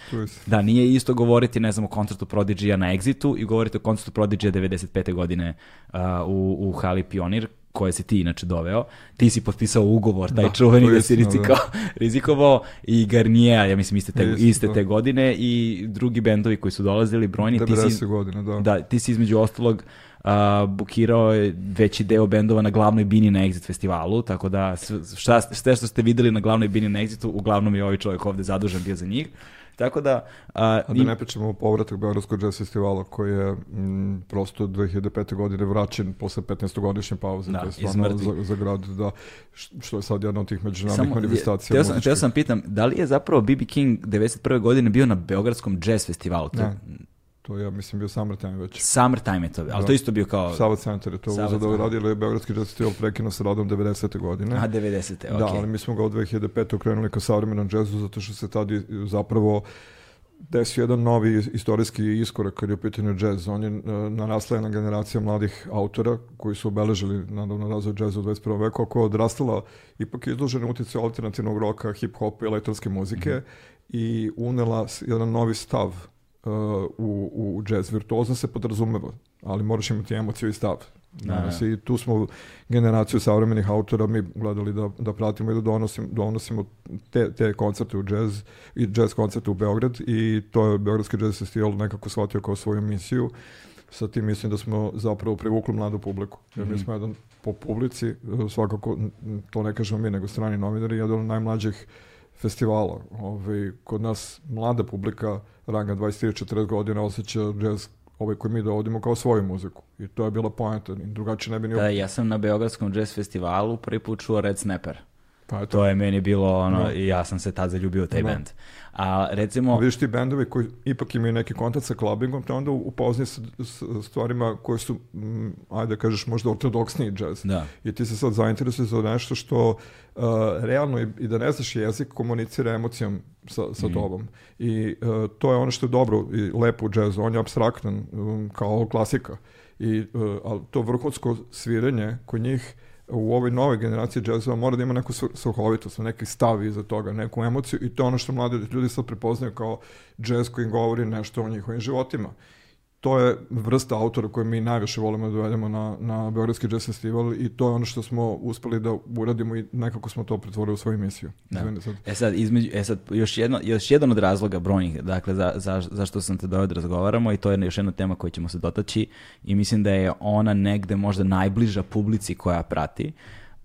Da, nije isto govoriti, ne znam, o koncertu Prodigy-a na Exitu i govoriti o koncertu Prodigy-a 95. godine uh, u, u Hali Pionir, koje si ti inače doveo. Ti si potpisao ugovor, taj Da, čuveni da si istina, rizikao, rizikovao i Garnier, ja mislim iste te, Isto, iste da. te godine i drugi bendovi koji su dolazili, brojni. Ti 90 si, godina, da. da, ti si između ostalog a, bukirao je veći deo bendova na glavnoj bini na Exit festivalu, tako da šta, sve što ste videli na glavnoj bini na Exitu, uglavnom je ovaj čovjek ovde zadužen bio za njih. Tako da... A, A da im- ne pričamo o povratak Beogradskog jazz festivala koji je mm, prosto 2005. godine vraćen posle 15-godišnje pauze. Da, stvarno za, za grad, da, što je sad jedna od tih međunarodnih Samo, manifestacija. teo sam, teo sam pitam, da li je zapravo B.B. King 91. godine bio na Beogradskom jazz festivalu? Ne. To ja mislim, bio Summertime već. Summertime je to, ali Da. to isto bio kao... Sava Centar je to Sava uzeo da Centar. radi, ali je Beogradski jazz festival prekinuo sa radom 90. godine. A, 90. Da, okej. ali mi smo ga od 2005. okrenuli ka savremenom džezu zato što se tad zapravo desio jedan novi istorijski iskorak kad je u pitanju džez. On je e, narasla jedna generacija mladih autora koji su obeležili nadavno razvoj džeza u 21. veku, a koja je odrastala ipak izložena utjecaju alternativnog roka, hip-hopa i elektronske muzike i unela jedan novi stav u, u džez. Virtuozno se podrazumeva, ali moraš imati emociju i stav. danas. I tu smo generaciju savremenih autora mi gledali da, da pratimo i da donosim, donosimo te, te koncerte u jazz i jazz koncerte u Beograd i to je Beogradski jazz festival nekako shvatio kao svoju misiju. Sa tim mislim da smo zapravo privukli mladu publiku. Jer mi Mhm. smo jedan po publici, svakako to ne kažemo mi, nego strani novinari, jedan od najmlađih festivala. Ovaj, kod nas mlada publika ranga 23-40 godina osjeća jazz ovaj koji mi dovodimo kao svoju muziku. I to je bila poenta. Drugačije ne bi ni... Da, ja sam na Beogradskom jazz festivalu prvi put čuo Red Snapper. Pa eto. To je meni bilo ono, Da. i ja sam se tad zaljubio u taj Da. band. A recimo, Vidiš ti bendovi koji ipak imaju neki kontakt sa clubbingom, te onda upoznaju sa, sa stvarima koje su, mm, ajde da kažeš, možda ortodoksniji jazz. da, I ti se sad zainteresuješ za nešto što uh, realno i, i da ne znaš jezik komunicira emocijom sa, sa tobom. I uh, to je ono što je dobro i lepo u jazzu. On je abstraktan um, kao klasika. I, uh, ali to vrhunsko sviranje kod njih u ovoj novoj generaciji džezova mora da ima neku sv- svrhovitost, neki stav iza toga, neku emociju i to je ono što mladi ljudi sad prepoznaju kao džez koji govori nešto o njihovim životima to je vrsta autora koju mi najviše volimo da dovedemo na, na Beogradski jazz festival i to je ono što smo uspeli da uradimo i nekako smo to pretvorili u svoju emisiju. Da. Sad. E sad, između, e sad još, jedno, još jedan od razloga brojnih, dakle, za, za, zašto sam te doveo da razgovaramo i to je još jedna tema koju ćemo se dotaći i mislim da je ona negde možda najbliža publici koja prati,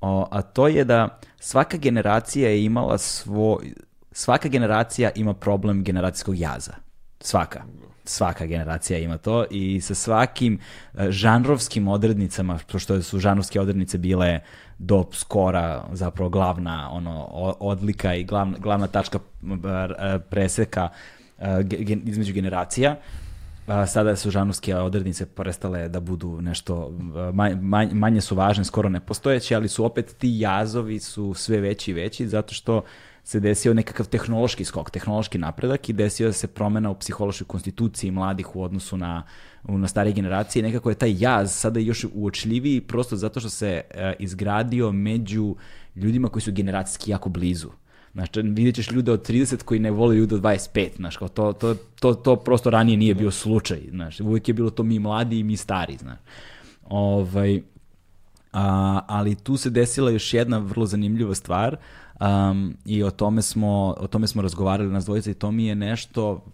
o, a to je da svaka generacija je imala svoj, svaka generacija ima problem generacijskog jaza. Svaka. Svaka generacija ima to i sa svakim e, žanrovskim odrednicama, pošto su žanrovske odrednice bile do skora zapravo glavna ono odlika i glavna, glavna tačka e, preseka e, između generacija. Sada su žanrovske odrednice prestale da budu nešto manje, manje, su važne, skoro nepostojeće, ali su opet ti jazovi su sve veći i veći zato što se desio nekakav tehnološki skok, tehnološki napredak i desio se promena u psihološkoj konstituciji mladih u odnosu na, na starije generacije. Nekako je taj jaz sada još uočljiviji prosto zato što se e, izgradio među ljudima koji su generacijski jako blizu. Znači, vidjet ćeš ljude od 30 koji ne vole ljude od 25, znaš, kao to, to, to, to prosto ranije nije bio slučaj, znaš, uvijek je bilo to mi mladi i mi stari, znaš. Ovaj, a, ali tu se desila još jedna vrlo zanimljiva stvar um, i o tome, smo, o tome smo razgovarali nas dvojica i to mi je nešto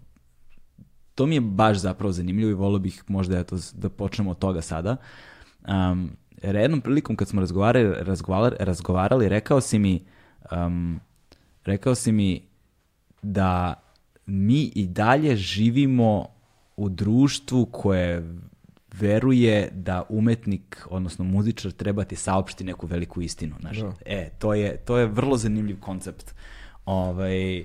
to mi je baš zapravo zanimljivo i volio bih možda eto, da počnemo od toga sada. Um, jer jednom prilikom kad smo razgovarali, razgovarali, razgovarali rekao si mi um, rekao si mi da mi i dalje živimo u društvu koje veruje da umetnik, odnosno muzičar, treba ti saopšti neku veliku istinu. Znaš. Da. E, to je, to je vrlo zanimljiv koncept ovaj,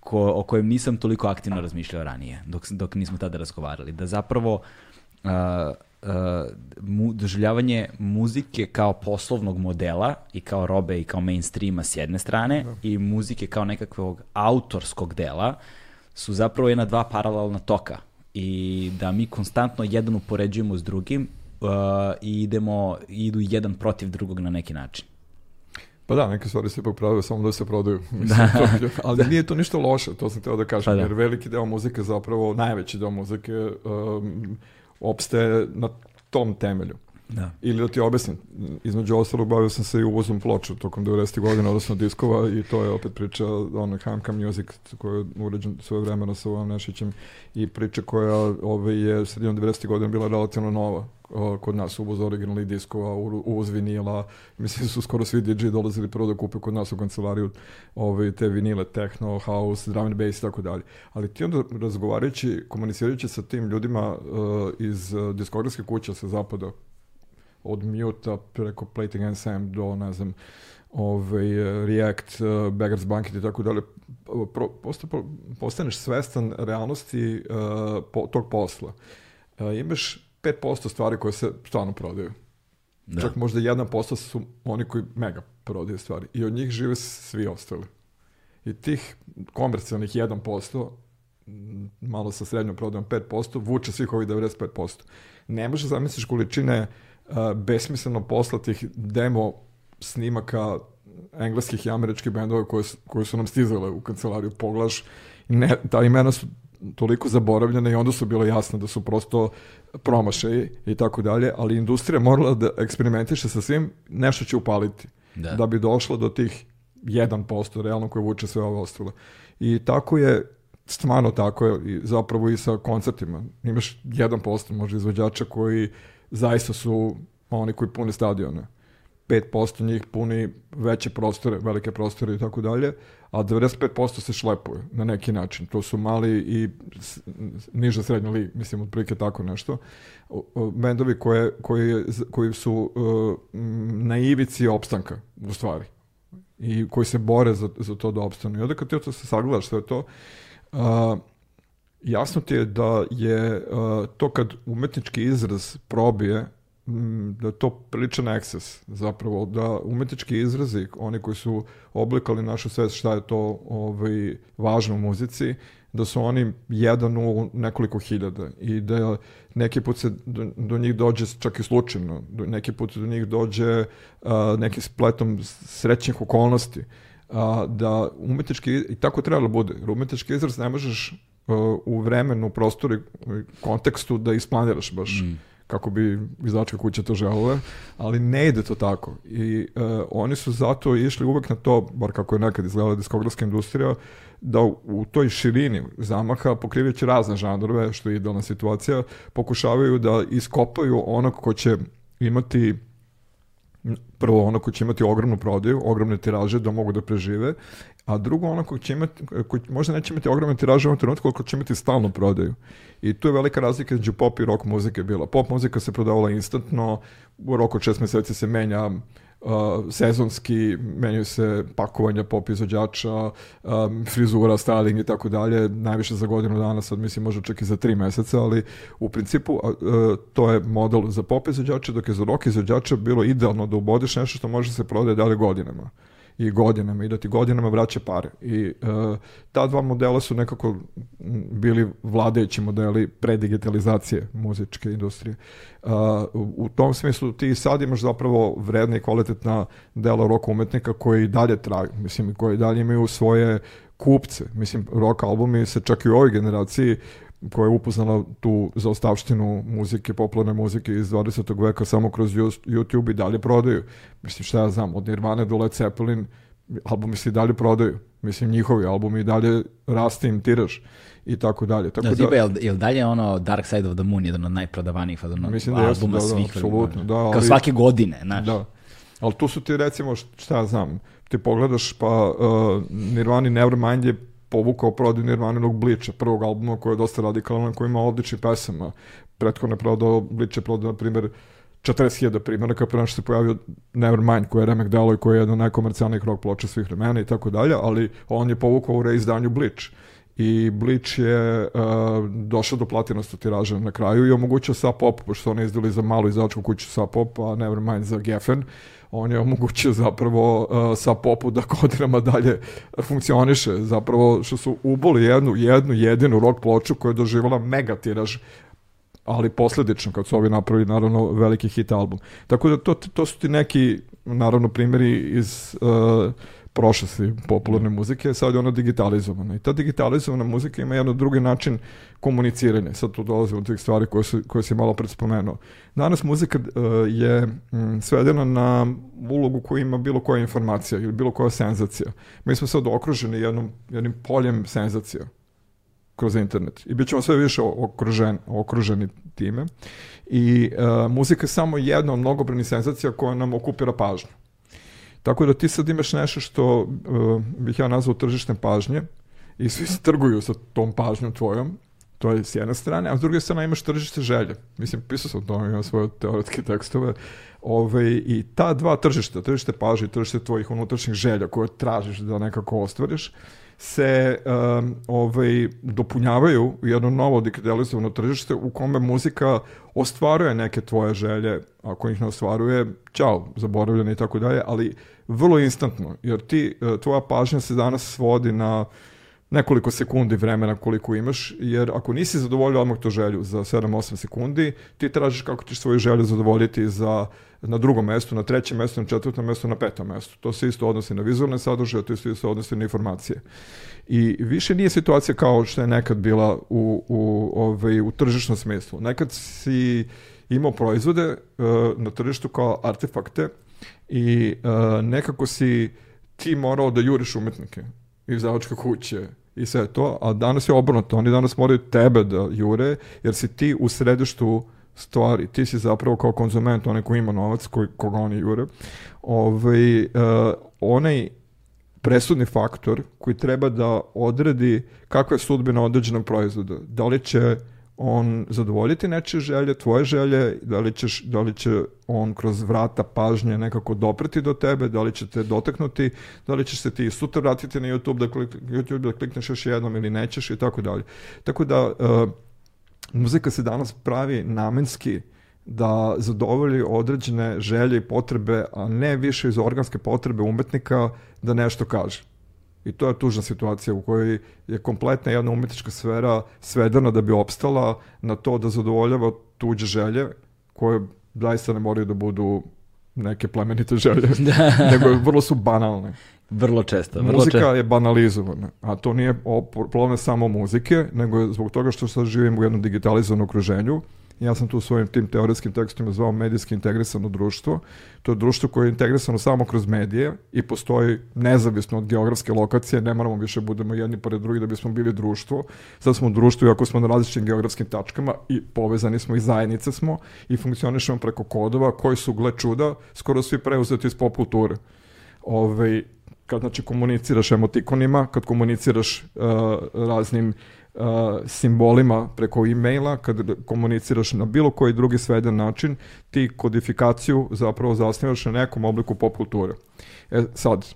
ko, o kojem nisam toliko aktivno razmišljao ranije, dok, dok nismo tada razgovarali. Da zapravo uh, uh, mu, doživljavanje muzike kao poslovnog modela i kao robe i kao mainstreama s jedne strane i muzike kao nekakvog autorskog dela su zapravo jedna dva paralelna toka i da mi konstantno jedan upoređujemo s drugim uh, i idemo, idu jedan protiv drugog na neki način. Pa da, neke stvari se ipak pravaju samo da se prodaju. [LAUGHS] Mislim, to, ali nije to ništa loše, to sam teo da kažem, Pa da. jer veliki deo muzike zapravo, najveći deo muzike um, opstaje na tom temelju. Da. Ili da ti objasnim, između ostalog bavio sam se i uvozom ploča tokom 90. godina, odnosno diskova i to je opet priča ono Hamka Music koja je uređen svoje vremena sa Uvam Nešićem i priča koja ove, je sredinom 90. godina bila relativno nova kod nas uvoz originalnih diskova, uvoz vinila, mislim su skoro svi DJ dolazili prvo da kupe kod nas u kancelariju ove, te vinile, techno, house, drum and bass i tako dalje. Ali ti onda razgovarajući, komunicirajući sa tim ljudima uh, iz diskografske kuće sa zapada, od Mute preko Plating and Sam do, ne znam, ovaj, React, uh, Beggars Banket i tako dalje, pro, posta, po- postaneš svestan realnosti uh, po, tog posla. Uh, imaš 5% stvari koje se stvarno prodaju. Da. Čak možda 1% su oni koji mega prodaju stvari. I od njih žive svi ostali. I tih komercijalnih 1%, m, malo sa srednjom prodajom 5%, vuče svih ovih 95%. Ne možeš zamisliš količine uh, besmisleno poslatih demo snimaka engleskih i američkih bendova koje, su- koje su nam stizale u kancelariju. Poglaš, ne, ta imena su toliko zaboravljene i onda su bilo jasno da su prosto promašaji i tako dalje, ali industrija morala da eksperimentiše sa svim, nešto će upaliti Da. da bi došlo do tih 1% realno koje vuče sve ovo ostalo. I tako je, stvarno tako je, i zapravo i sa koncertima. Imaš 1% možda izvođača koji zaista su oni koji pune stadione. 5% njih puni veće prostore, velike prostore i tako dalje, a 95% se šlepuje na neki način. To su mali i niža srednja liga, mislim, otprilike tako nešto. Bendovi koje, koji, koji su uh, na ivici opstanka, u stvari i koji se bore za, za to da opstanu. I onda kad ti to se sagledaš sve to, uh, jasno ti je da je uh, to kad umetnički izraz probije, mm, da to priličan eksces zapravo, da umetnički izrazi, oni koji su oblikali našu svest šta je to ovaj, važno u muzici, da su oni jedan u nekoliko hiljada i da neki put se do, do njih dođe čak i slučajno, do, neki put do njih dođe uh, nekim spletom srećnih okolnosti, a, da umetnički, i tako trebalo da bude, umetnički izraz ne možeš uh, u vremenu, prostoru i kontekstu da isplaniraš baš kako bi izdačka kuća to želele, ali ne ide to tako. I uh, oni su zato išli uvek na to, bar kako je nekad izgledala diskografska industrija, da u, u toj širini zamaha, pokrivajući razne žanrove, što je idealna situacija, pokušavaju da iskopaju onog ko će imati prvo ono ko će imati ogromnu prodaju, ogromne tiraže da mogu da prežive, a drugo ono ko će imati, ko možda neće imati ogromne tiraže u ovom trenutku, ali ko će imati stalnu prodaju. I tu je velika razlika između pop i rock muzike bila. Pop muzika se prodavala instantno, u roku od šest meseci se menja uh, sezonski, menjaju se pakovanja pop izvođača, um, frizura, styling i tako dalje, najviše za godinu dana, sad mislim možda čak i za tri meseca, ali u principu uh, to je model za pop izvođače, dok je za rock izvođača bilo idealno da ubodiš nešto što može se prodaje dalje godinama i godinama i da ti godinama vraća pare. I uh, ta dva modela su nekako bili vladajući modeli predigitalizacije muzičke industrije. Uh, u, tom smislu ti sad imaš zapravo vredna i kvalitetna dela rock umetnika koji dalje traju, mislim, koji dalje imaju svoje kupce. Mislim, rock albumi se čak i u ovoj generaciji koja je upoznala tu zaostavštinu muzike, popularne muzike iz 20. veka samo kroz YouTube i dalje prodaju. Mislim, šta ja znam, od Nirvane do Led Zeppelin albumi se i dalje prodaju. Mislim, njihovi albumi i dalje raste im tiraž i tako dalje. Tako Da, tipa, jel, jel dalje ono Dark Side of the Moon jedan od najprodavanijih ono, Mislim da albuma da, da, svih apsolutno, vremena? da, Kao ali- svake godine, znaš. Da. Ali tu su ti recimo, šta ja znam, ti pogledaš pa uh, Nirvani Nevermind je povukao prodaju Nirvaninog Bliča, prvog albuma koji je dosta radikalan, koji ima odlični pesama. Prethodno je prodao, Blič je prodao, na primjer, 40.000 primjeraka pre što se pojavio Nevermind koji je remek delo i koji je jedan od najkomercijalnijih rock ploča svih vremena i tako dalje, ali on je povukao u reizdanju Bleach i Bleach je uh, došao do platinasta tiraža na kraju i omogućio Sub Pop, pošto oni izdali za malu izdavačku kuću Sub Pop, a Nevermind za Geffen, on je omogućio zapravo uh, Sub Popu da godinama dalje funkcioniše, zapravo što su uboli jednu, jednu jedinu rock ploču koja je doživala mega tiraž ali posledično kad su ovi napravili naravno veliki hit album. Tako da to, to su ti neki naravno primjeri iz uh, prošlosti popularne muzike, sad je ona digitalizovana. I ta digitalizovana muzika ima jedan drugi način komuniciranja. Sad tu dolazimo do tih stvari koje, su, koje si malo pred spomenuo. Danas muzika uh, je mm, svedena na ulogu koju ima bilo koja informacija ili bilo koja senzacija. Mi smo sad okruženi jednom, jednim poljem senzacija kroz internet. I bit ćemo sve više okružen, okruženi time. I uh, muzika je samo jedna od mnogobrojnih senzacija koja nam okupira pažnju. Tako da ti sad imaš nešto što uh, bih ja nazvao tržišne pažnje i svi se trguju sa tom pažnjom tvojom, to je s jedne strane, a s druge strane imaš tržište želje. Mislim, pisao sam o tome, imam svoje teoretske tekstove. Ove, I ta dva tržišta, tržište pažnje i tržište tvojih unutrašnjih želja koje tražiš da nekako ostvariš, se um, ovaj, dopunjavaju u jedno novo digitalizovano tržište u kome muzika ostvaruje neke tvoje želje, ako ih ne ostvaruje, čao, zaboravljene i tako dalje, ali vrlo instantno, jer ti, e, tvoja pažnja se danas svodi na nekoliko sekundi vremena koliko imaš, jer ako nisi zadovoljio odmah to želju za 7-8 sekundi, ti tražiš kako ćeš svoju želju zadovoljiti za na drugom mestu, na trećem mestu, na četvrtom mestu, na petom mestu. To se isto odnosi na vizualne sadržaje, to se isto odnosi na informacije. I više nije situacija kao što je nekad bila u, u, ovaj, u tržišnom smislu. Nekad si imao proizvode uh, na tržištu kao artefakte i uh, nekako si ti morao da juriš umetnike izdavačke kuće i sve to, a danas je obrnuto, oni danas moraju tebe da jure, jer si ti u središtu stvari, ti si zapravo kao konzument, onaj ko ima novac, koji, koga oni jure, ovaj, uh, onaj presudni faktor koji treba da odredi kakva je sudbina određenog proizvoda. Da li će on zadovoljiti nečije želje, tvoje želje, da li, ćeš, da li će on kroz vrata pažnje nekako dopreti do tebe, da li će te dotaknuti, da li ćeš se ti sutra vratiti na YouTube da, klik, YouTube da klikneš još jednom ili nećeš i tako dalje. Tako da uh, muzika se danas pravi namenski da zadovolji određene želje i potrebe, a ne više iz organske potrebe umetnika da nešto kaže. I to je tužna situacija u kojoj je kompletna jedna umetnička sfera svedena da bi opstala na to da zadovoljava tuđe želje koje zaista ne moraju da budu neke plemenite želje, da. [LAUGHS] [LAUGHS] nego vrlo su banalne. Vrlo često. Vrlo Muzika često. je banalizovana, a to nije problem samo muzike, nego je zbog toga što sad živimo u jednom digitalizovanom okruženju Ja sam tu svojim tim teorijskim tekstima zvao medijski integrisano društvo. To je društvo koje je integrisano samo kroz medije i postoji nezavisno od geografske lokacije, ne moramo više budemo jedni pored drugih da bismo bili društvo. Sad smo društvo iako smo na različitim geografskim tačkama i povezani smo i zajednice smo i funkcionišemo preko kodova koji su, gle čuda, skoro svi preuzeti iz pop kulture. Ove, ovaj, kad znači komuniciraš emotikonima, kad komuniciraš uh, raznim uh, simbolima preko e-maila, kad komuniciraš na bilo koji drugi sveden način, ti kodifikaciju zapravo zasnivaš na nekom obliku pop kulture. E sad,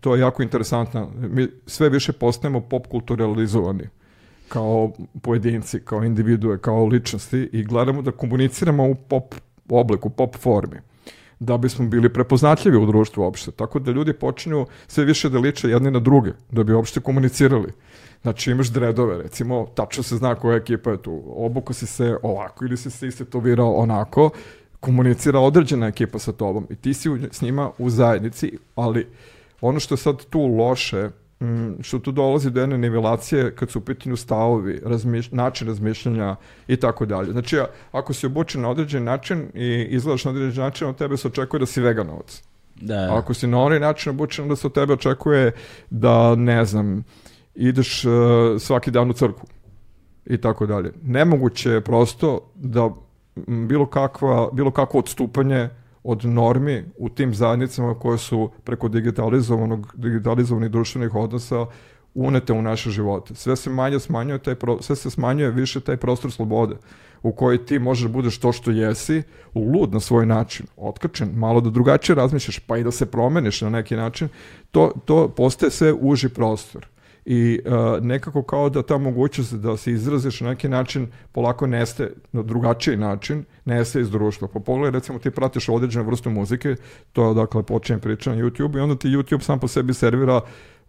to je jako interesantno. Mi sve više postajemo pop kulturalizovani kao pojedinci, kao individue, kao ličnosti i gledamo da komuniciramo u pop obliku, pop formi da bismo bili prepoznatljivi u društvu uopšte. Tako da ljudi počinju sve više da liče jedni na druge, da bi uopšte komunicirali. Znači imaš dredove, recimo, tačno se zna koja ekipa je tu. Obuko si se ovako ili si se istetovirao onako, komunicira određena ekipa sa tobom i ti si u, s njima u zajednici, ali ono što je sad tu loše, mm, što tu dolazi do jedne nivelacije kad su u pitanju stavovi, razmiš, način razmišljanja i tako dalje. Znači, ako si obučen na određen način i izgledaš na određen način, od tebe se očekuje da si veganovac. Da. ako si na onaj način obučen, da se od tebe očekuje da, ne znam, ideš uh, svaki dan u crkvu i tako dalje. Nemoguće je prosto da bilo, kakva, bilo kakvo odstupanje od normi u tim zajednicama koje su preko digitalizovanog, digitalizovanih društvenih odnosa unete u naše živote. Sve se manje smanjuje taj pro, sve se smanjuje više taj prostor slobode u kojoj ti možeš da budeš to što jesi, lud na svoj način, otkačen, malo da drugačije razmišljaš, pa i da se promeniš na neki način, to, to postaje sve uži prostor i uh, nekako kao da ta mogućnost da se izraziš na neki način polako neste na drugačiji način, neste iz društva. Pa pogledaj, recimo ti pratiš određenu vrstu muzike, to je dakle počinje priča na YouTube i onda ti YouTube sam po sebi servira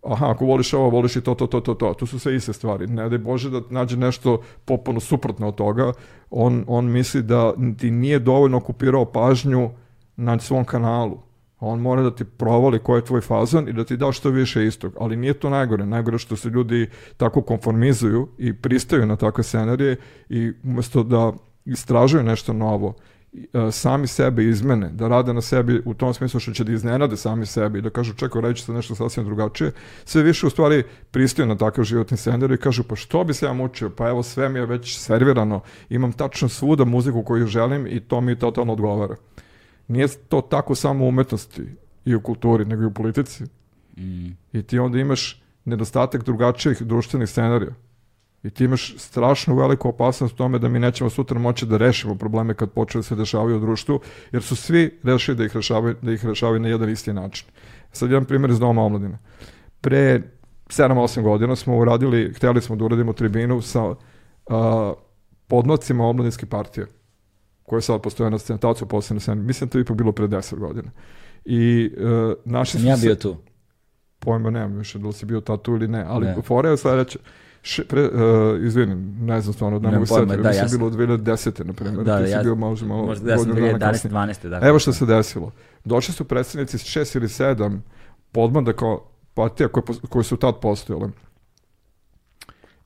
aha, ako voliš ovo, voliš i to, to, to, to, to. Tu su sve iste stvari. Ne daj Bože da nađe nešto popuno suprotno od toga. On, on misli da ti nije dovoljno okupirao pažnju na svom kanalu on mora da ti provali koji je tvoj fazon i da ti da što više istog. Ali nije to najgore. Najgore što se ljudi tako konformizuju i pristaju na takve scenarije i umesto da istražuju nešto novo, e, sami sebe izmene, da rade na sebi u tom smislu što će da iznenade sami sebi i da kažu čekaj, reći se nešto sasvim drugačije, sve više u stvari pristaju na takav životni scenarij i kažu pa što bi se ja mučio, pa evo sve mi je već servirano, imam tačno svuda muziku koju želim i to mi totalno odgovara. Nije to tako samo u umetnosti i u kulturi, nego i u politici. Mm. I ti onda imaš nedostatak drugačijih društvenih scenarija. I ti imaš strašnu veliku opasnost u tome da mi nećemo sutra moći da rešimo probleme kad počne da se dešavaju u društvu, jer su svi rešili da ih rešavaju, da ih rešavaju na jedan isti način. Sad jedan primjer iz Doma omladine. Pre 7-8 godina smo uradili, hteli smo da uradimo tribinu sa uh, podnocima omladinske partije koje sad postoje na posle na sceni. Mislim da to ipak bilo pre 10 godina. I uh, naši Sam ja bio se, tu. pojma nemam više da li si bio tatu ili ne, ali Ne. fora je sledeća. Še, pre, uh, izvinim, ne znam stvarno da ne mogu setiti, da, mislim bilo 2010. na primjer, Da, ti si ja- bio možda malo Možda ja sam godinu dana 2011. kasnije. 12. Dakle. Evo što se desilo. Došli su predstavnici šest ili sedam podmada kao partija koje, koje su tad postojale.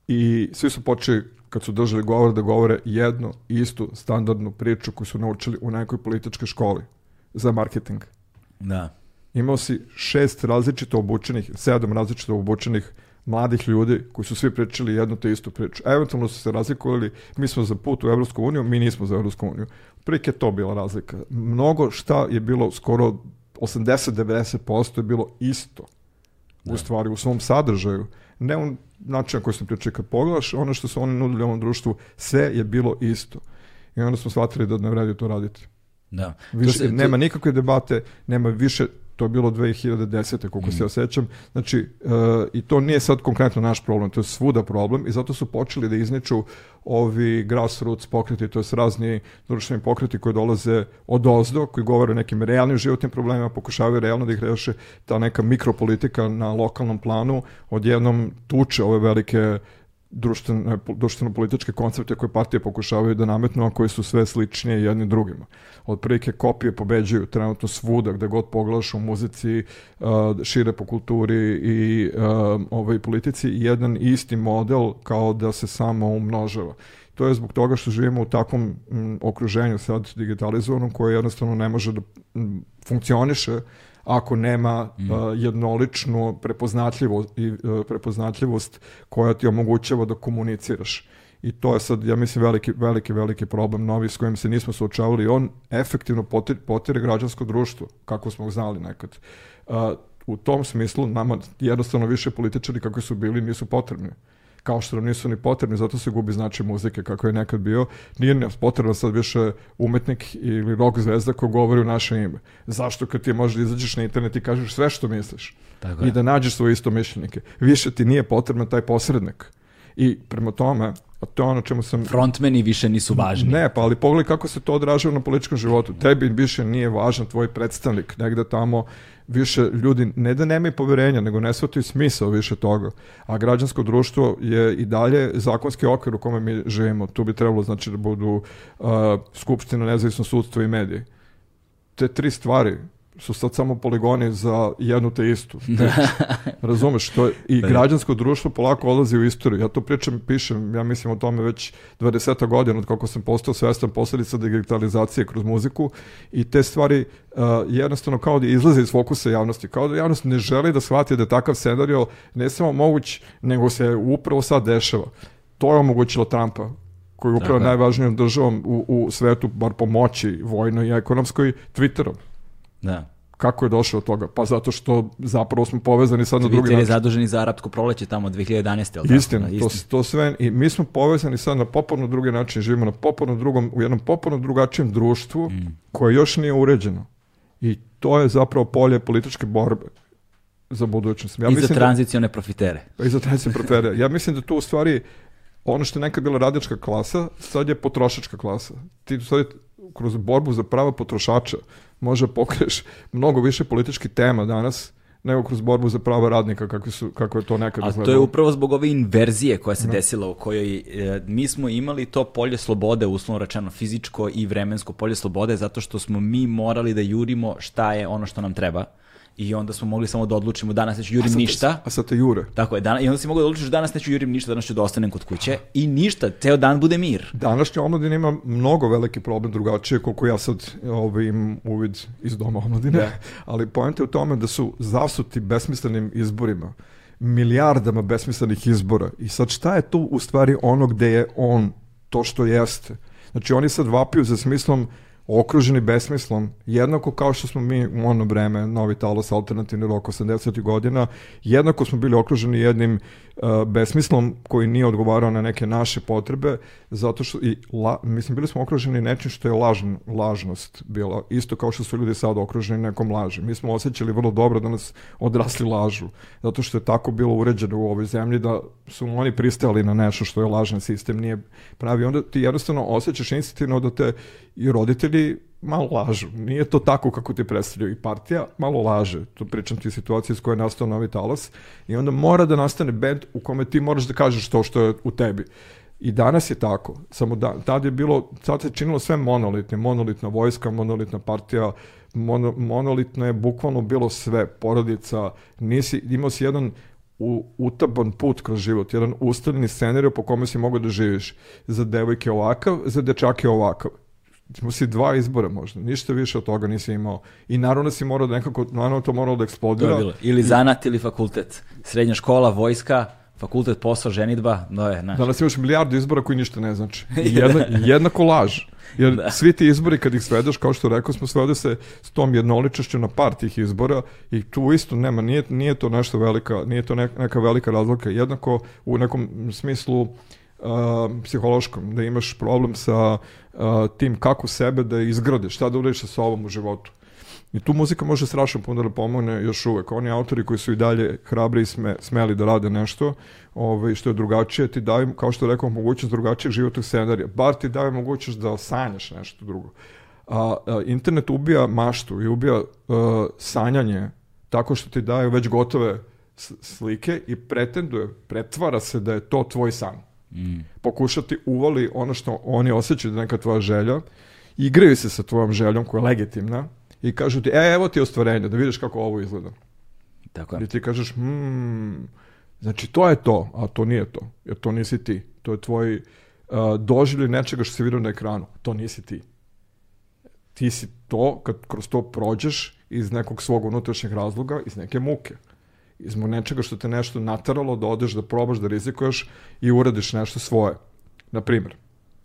I svi su počeli, kad su držali govor, da govore jednu istu standardnu priču koju su naučili u nekoj političkoj školi za marketing. Da. Imao si šest različito obučenih, sedam različito obučenih mladih ljudi koji su svi pričali jednu te istu priču. Eventualno su se razlikovali, mi smo za put u Evropsku uniju, mi nismo za Evropsku uniju. Prike to bila razlika. Mnogo šta je bilo skoro 80-90% je bilo isto. U stvari, u svom sadržaju. Ne u način na koji sam pričali. Kad pogledaš ono što su oni nudili ovom društvu, sve je bilo isto. I onda smo shvatili da ne vredi to raditi. Da. Više, To se- to- nema nikakve debate, nema više, to je bilo 2010. koliko se osjećam. Znači, e, i to nije sad konkretno naš problem, to je svuda problem i zato su počeli da izniču ovi grassroots pokreti, to je razni društveni pokreti koji dolaze od ozdo, koji govore o nekim realnim životnim problemima, pokušavaju realno da ih reše, ta neka mikropolitika na lokalnom planu odjednom tuče ove velike društvene, društveno-političke koncepte koje partije pokušavaju da nametnu, a koji su sve sličnije jedni drugima. Od prilike kopije pobeđuju trenutno svuda, gde god pogledaš u muzici, uh, šire po kulturi i uh, ovaj, politici, jedan isti model kao da se samo umnožava. To je zbog toga što živimo u takvom okruženju sad digitalizovanom koje jednostavno ne može da funkcioniše ako nema Mhm. uh, jednoličnu prepoznatljivost i uh, prepoznatljivost koja ti omogućava da komuniciraš. I to je sad, ja mislim, veliki, veliki, veliki problem novi s kojim se nismo suočavali. On efektivno potire, potire građansko društvo, kako smo znali nekad. Uh, u tom smislu nama jednostavno više političari kakvi su bili nisu potrebni kao što nam nisu ni potrebni, zato se gubi značaj muzike kako je nekad bio. Nije nam potrebno sad više umetnik ili rock zvezda ko govori u naše ime. Zašto kad ti možeš da izađeš na internet i kažeš sve što misliš Tako i je. da nađeš svoje isto mišljenike. Više ti nije potreban taj posrednik. I prema tome, a to je ono čemu sam Frontmeni više nisu važni. ne, pa ali pogledaj kako se to odražava na političkom životu. Tebi više nije važan tvoj predstavnik, negde tamo više ljudi ne da nemaju poverenja, nego ne shvataju smisao više toga. A građansko društvo je i dalje zakonski okvir u kome mi živimo. Tu bi trebalo znači da budu uh, skupština, nezavisno sudstvo i mediji. Te tri stvari su sad samo poligoni za jednu te istu. priču. [LAUGHS] Razumeš, to je, i građansko društvo polako odlazi u istoriju. Ja to pričam, pišem, ja mislim o tome već 20 godina od kako sam postao svestan posljedica digitalizacije kroz muziku i te stvari uh, jednostavno kao da izlaze iz fokusa javnosti, kao da javnost ne želi da shvati da je takav scenario ne samo moguć, nego se upravo sad dešava. To je omogućilo Trumpa koji je upravo najvažnijom državom u, u svetu, bar po moći vojnoj i ekonomskoj, Twitterom. Da. Kako je došao do toga? Pa zato što zapravo smo povezani sad na drugi je način. zadužen i za arapsko proleće tamo 2011. jel tako? Istina, Da, to, to sve, i mi smo povezani sad na popolno drugi način, živimo na popolno drugom, u jednom popolno drugačijem društvu Mm. koje još nije uređeno. I to je zapravo polje političke borbe za budućnost. Ja I za mislim da, tranzicione profitere. pa i za tranziciju proferija. Ja mislim da to u stvari ono što je nekad bila radnička klasa, sad je potrošačka klasa. Ti u stvari kroz borbu za prava potrošača može pokriješ mnogo više političkih tema danas nego kroz borbu za prava radnika kakvi su, kako je to nekad A to izgledalo. je upravo zbog ove inverzije koja se desila u kojoj e, mi smo imali to polje slobode, uslovno rečeno fizičko i vremensko polje slobode, zato što smo mi morali da jurimo šta je ono što nam treba i onda smo mogli samo da odlučimo danas neću jurim sad te- ništa. A sad te jure. Tako je, dan, i onda si mogao da odlučiš danas neću jurim ništa, danas ću da ostanem kod kuće i ništa, ceo dan bude mir. Današnja omladina ima mnogo veliki problem drugačije koliko ja sad ovaj, imam uvid iz doma omladine, [LAUGHS] ali pojenta je u tome da su zasuti besmislenim izborima, milijardama besmislenih izbora i sad šta je tu u stvari ono gde je on to što jeste? Znači oni sad vapiju za smislom okruženi besmislom, jednako kao što smo mi u ono vreme, novi talos, alternativni rok 80. godina, jednako smo bili okruženi jednim besmislom koji nije odgovarao na neke naše potrebe, zato što, i la, mislim, bili smo okruženi nečim što je lažn, lažnost bila, isto kao što su ljudi sad okruženi nekom laži. Mi smo osjećali vrlo dobro da nas odrasli lažu, zato što je tako bilo uređeno u ovoj zemlji da su oni pristali na nešto što je lažan sistem, nije pravi. Onda ti jednostavno osjećaš instinktivno da te i roditelji malo lažu. Nije to tako kako ti predstavljaju i partija, malo laže. To pričam ti situacije s koje je nastao novi talas i onda mora da nastane band u kome ti moraš da kažeš to što je u tebi. I danas je tako, samo da, tad je bilo, sad se činilo sve monolitne, monolitna vojska, monolitna partija, mono, monolitno je bukvalno bilo sve, porodica, nisi, imao si jedan u, utaban put kroz život, jedan ustaljeni scenarij po kome si mogao da živiš. Za devojke ovakav, za dečake ovakav. Imao si dva izbora možda, ništa više od toga nisi imao. I naravno da si morao da nekako, naravno to moralo da eksplodira. Bilo. Ili zanat ili fakultet. Srednja škola, vojska, fakultet, posao, ženitba, no je, znaš. Danas imaš milijardu izbora koji ništa ne znači. [LAUGHS] Jedna, jednako laž. Jer da. svi ti izbori kad ih svedeš, kao što rekao smo, svede se s tom jednoličašću na par tih izbora i tu isto nema, nije, nije to nešto velika, nije to neka velika razlika. Jednako u nekom smislu uh, psihološkom, da imaš problem sa tim kako sebe da izgradiš, šta da uradiš sa sobom u životu. I tu muzika može strašno puno da pomogne još uvek. Oni autori koji su i dalje hrabri i sme, smeli da rade nešto, ovaj, što je drugačije, ti daju, kao što rekao, mogućnost drugačijeg životnog scenarija. Bar ti daju mogućnost da sanjaš nešto drugo. A, a internet ubija maštu i ubija a, sanjanje tako što ti daju već gotove slike i pretenduje, pretvara se da je to tvoj san. Mm. Pokušati uvali ono što oni osjećaju da neka tvoja želja, igraju se sa tvojom željom koja je legitimna, i kažu ti, e, evo ti ostvarenje, da vidiš kako ovo izgleda. Tako je. I ti kažeš, hmm, znači to je to, a to nije to, jer to nisi ti. To je tvoj uh, doživljaj nečega što se vidio na ekranu. To nisi ti. Ti si to, kad kroz to prođeš iz nekog svog unutrašnjeg razloga, iz neke muke. Iz nečega što te nešto nataralo da odeš, da probaš, da rizikuješ i uradiš nešto svoje. Na primjer,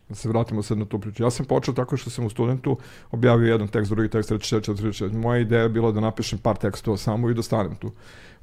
Da se vratimo sad na tu priču. Ja sam počeo tako što sam u studentu objavio jedan tekst, drugi tekst, treći, četiri, četiri. Moja ideja je bila da napišem par tekstova samo i da stanem tu.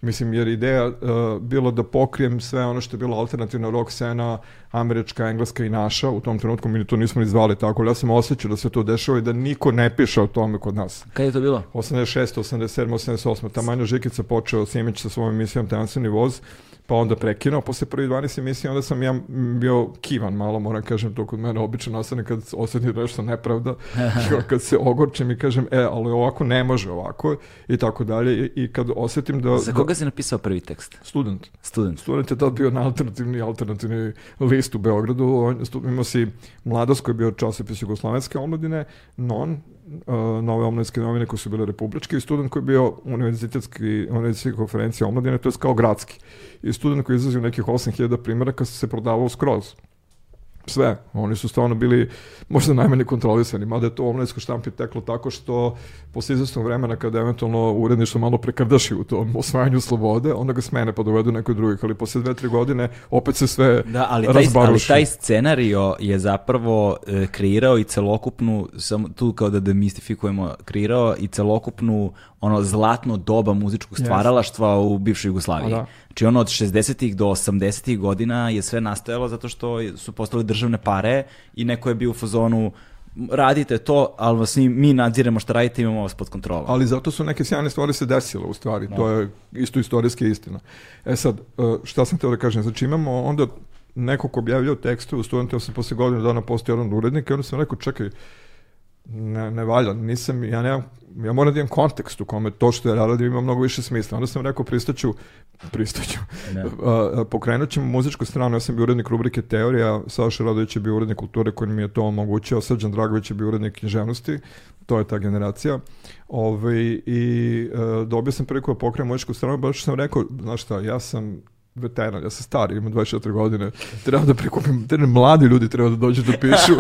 Mislim, jer ideja uh, bilo da pokrijem sve ono što je bilo alternativna rock scena, američka, engleska i naša. U tom trenutku mi to nismo ni zvali tako, ali ja sam osjećao da se to dešava i da niko ne piše o tome kod nas. Kad je to bilo? 86, 87, 88. Tamanja Žikica počeo Simić sa svojom emisijom Tansani voz pa onda prekinuo posle prvi 12 emisija, onda sam ja bio kivan malo, moram kažem, to kod mene obično nastane kad osjeti nešto nepravda, [LAUGHS] kad se ogorčem i kažem, e, ali ovako ne može ovako, i tako dalje, i, i kad osjetim da... Za koga da, si napisao prvi tekst? Student. Student. Student je tad bio na alternativni, alternativni list u Beogradu, imao si Mladost koji je bio časopis Jugoslovenske omladine, Non, nove omladinske novine koje su bile republičke i student koji je bio univerzitetski, univerzitetski konferencija omladine, to je kao gradski. I student koji je izlazio nekih 8000 primjeraka se prodavao skroz sve. Oni su stvarno bili možda najmanje kontrolisani, mada je to u omladinskoj štampi teklo tako što posle izvestnog vremena kada eventualno uredništvo malo prekrdaši u tom osvajanju slobode, onda ga smene pa dovedu nekoj drugih, ali posle dve, tri godine opet se sve da, ali taj, ali taj scenario je zapravo e, kreirao i celokupnu, samo tu kao da demistifikujemo, kreirao i celokupnu ono zlatno doba muzičkog stvaralaštva yes. u bivšoj Jugoslaviji. Da. Znači ono od 60-ih do 80-ih godina je sve nastojalo zato što su postale državne pare i neko je bio u fazonu radite to, ali vas mi, mi nadziremo šta radite, imamo vas pod kontrolom. Ali zato su neke sjajne stvari se desile u stvari, no. to da. je isto istorijska istina. E sad, e, šta sam teo da kažem, znači imamo onda neko ko objavljao tekstove u studentu, ja sam posle godinu dana postao jedan urednik i onda sam rekao, čekaj, ne, ne valja, nisam, ja nemam, ja moram da imam kontekst u kome to što ja radim ima mnogo više smisla. Onda sam rekao, pristaću, [LAUGHS] pristaću, uh, [LAUGHS] pokrenut ćemo muzičku stranu, ja sam bio urednik rubrike Teorija, Saša Radović je bio urednik kulture koji mi je to omogućio, Srđan Dragović je bio urednik književnosti, to je ta generacija. Ove, ovaj, I uh, dobio sam priliku da pokrenem muzičku stranu, baš sam rekao, znaš šta, ja sam veteran, ja sam stari, imam 24 godine, treba da prikupim, treba mladi ljudi treba da dođu da pišu.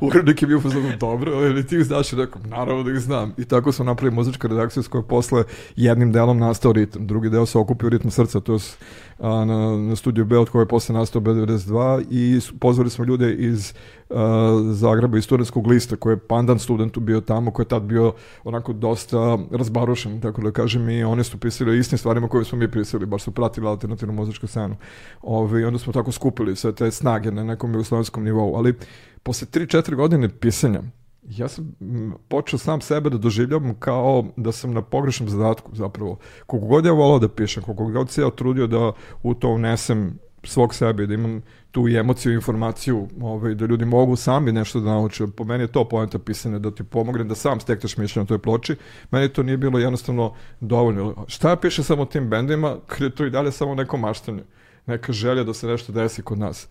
[LAUGHS] urednik je bio pozorno dobro, ili ti znaš, i rekao, naravno da ih znam. I tako smo napravili muzička redakcija s kojoj posle jednim delom nastao ritam, drugi deo se okupio ritam srca, to je a, na, na studiju Beot koji je posle nastao B92 i pozvali smo ljude iz a, Zagreba iz studentskog lista koji je pandan studentu bio tamo koji je tad bio onako dosta razbarušen tako da kažem i oni su pisali istim stvarima koje smo mi pisali baš su pratili alternativnu muzičku scenu. Ove, i onda smo tako skupili sve te snage na nekom jugoslovenskom nivou ali posle 3-4 godine pisanja ja sam počeo sam sebe da doživljavam kao da sam na pogrešnom zadatku zapravo. Koliko god ja volao da pišem, koliko god se ja trudio da u to unesem svog sebe, da imam tu i emociju i informaciju, ovaj, da ljudi mogu sami nešto da nauče. Po meni je to poenta pisanja, da ti pomogne da sam stekneš mišljenje na toj ploči. Meni to nije bilo jednostavno dovoljno. Šta ja piše samo o tim bendima, kad je to i dalje samo neko maštanje, neka želja da se nešto desi kod nas.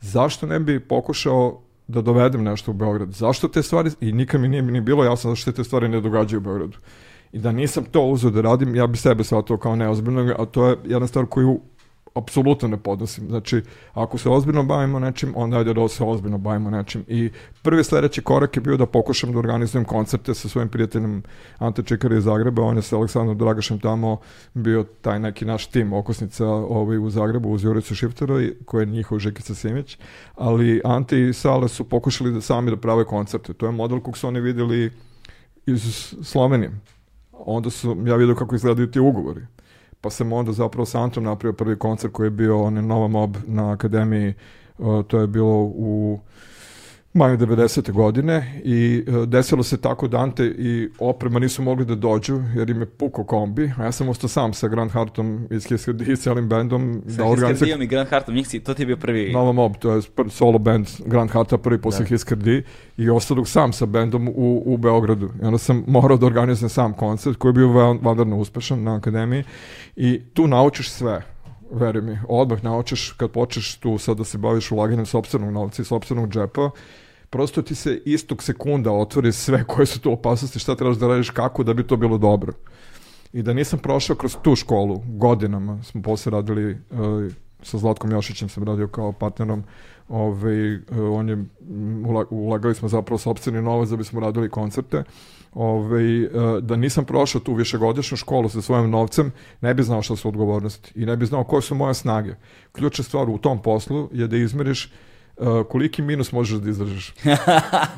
Zašto ne bi pokušao da dovedem nešto u Beograd? Zašto te stvari, i nikad mi nije ni bilo jasno zašto te stvari ne događaju u Beogradu. I da nisam to uzeo da radim, ja bi sebe shvatao kao neozbiljno, a to je jedna stvar koju apsolutno ne podnosim. Znači, ako se ozbiljno bavimo nečim, onda ajde da se ozbiljno bavimo nečim. I prvi sledeći korak je bio da pokušam da organizujem koncerte sa svojim prijateljem Ante Čekara iz Zagreba. On je sa Aleksandrom Dragašem tamo bio taj neki naš tim okosnica ovaj, u Zagrebu uz Juricu Šiftera, koji je njihov Žekica Simić. Ali Ante i Sale su pokušali da sami da prave koncerte. To je model kog su oni videli iz Slovenije. Onda su, ja vidio kako izgledaju ti ugovori pa sam onda zapravo sa Antom napravio prvi koncert koji je bio on je Nova Mob na akademiji, uh, to je bilo u maju 90. godine i uh, desilo se tako da Ante i oprema nisu mogli da dođu jer im je puko kombi, a ja sam ostao sam sa Grand Hartom iz i celim bandom. Sa da Hiskardijom i Grand Hartom, njih si, to ti je bio prvi... Nova Mob, to je solo band Grand Harta, prvi posle da. Hiskardi i ostao sam sa bandom u, u Beogradu. I onda sam morao da organizujem sam koncert koji je bio vandarno uspešan na akademiji i tu naučiš sve veruj mi, odmah naučiš kad počneš tu sad da se baviš ulaganjem sobstvenog novca i sobstvenog džepa, prosto ti se istog sekunda otvori sve koje su tu opasnosti, šta trebaš da radiš, kako da bi to bilo dobro. I da nisam prošao kroz tu školu godinama, smo posle radili uh, sa Zlatkom Jošićem sam radio kao partnerom ovaj, uh, on je, ulagali smo zapravo sobstveni novac da bismo radili koncerte ovaj, uh, da nisam prošao tu višegodišnju školu sa svojim novcem, ne bi znao šta su odgovornosti i ne bi znao koje su moje snage. Ključna stvar u tom poslu je da izmeriš uh, koliki minus možeš da izdržiš.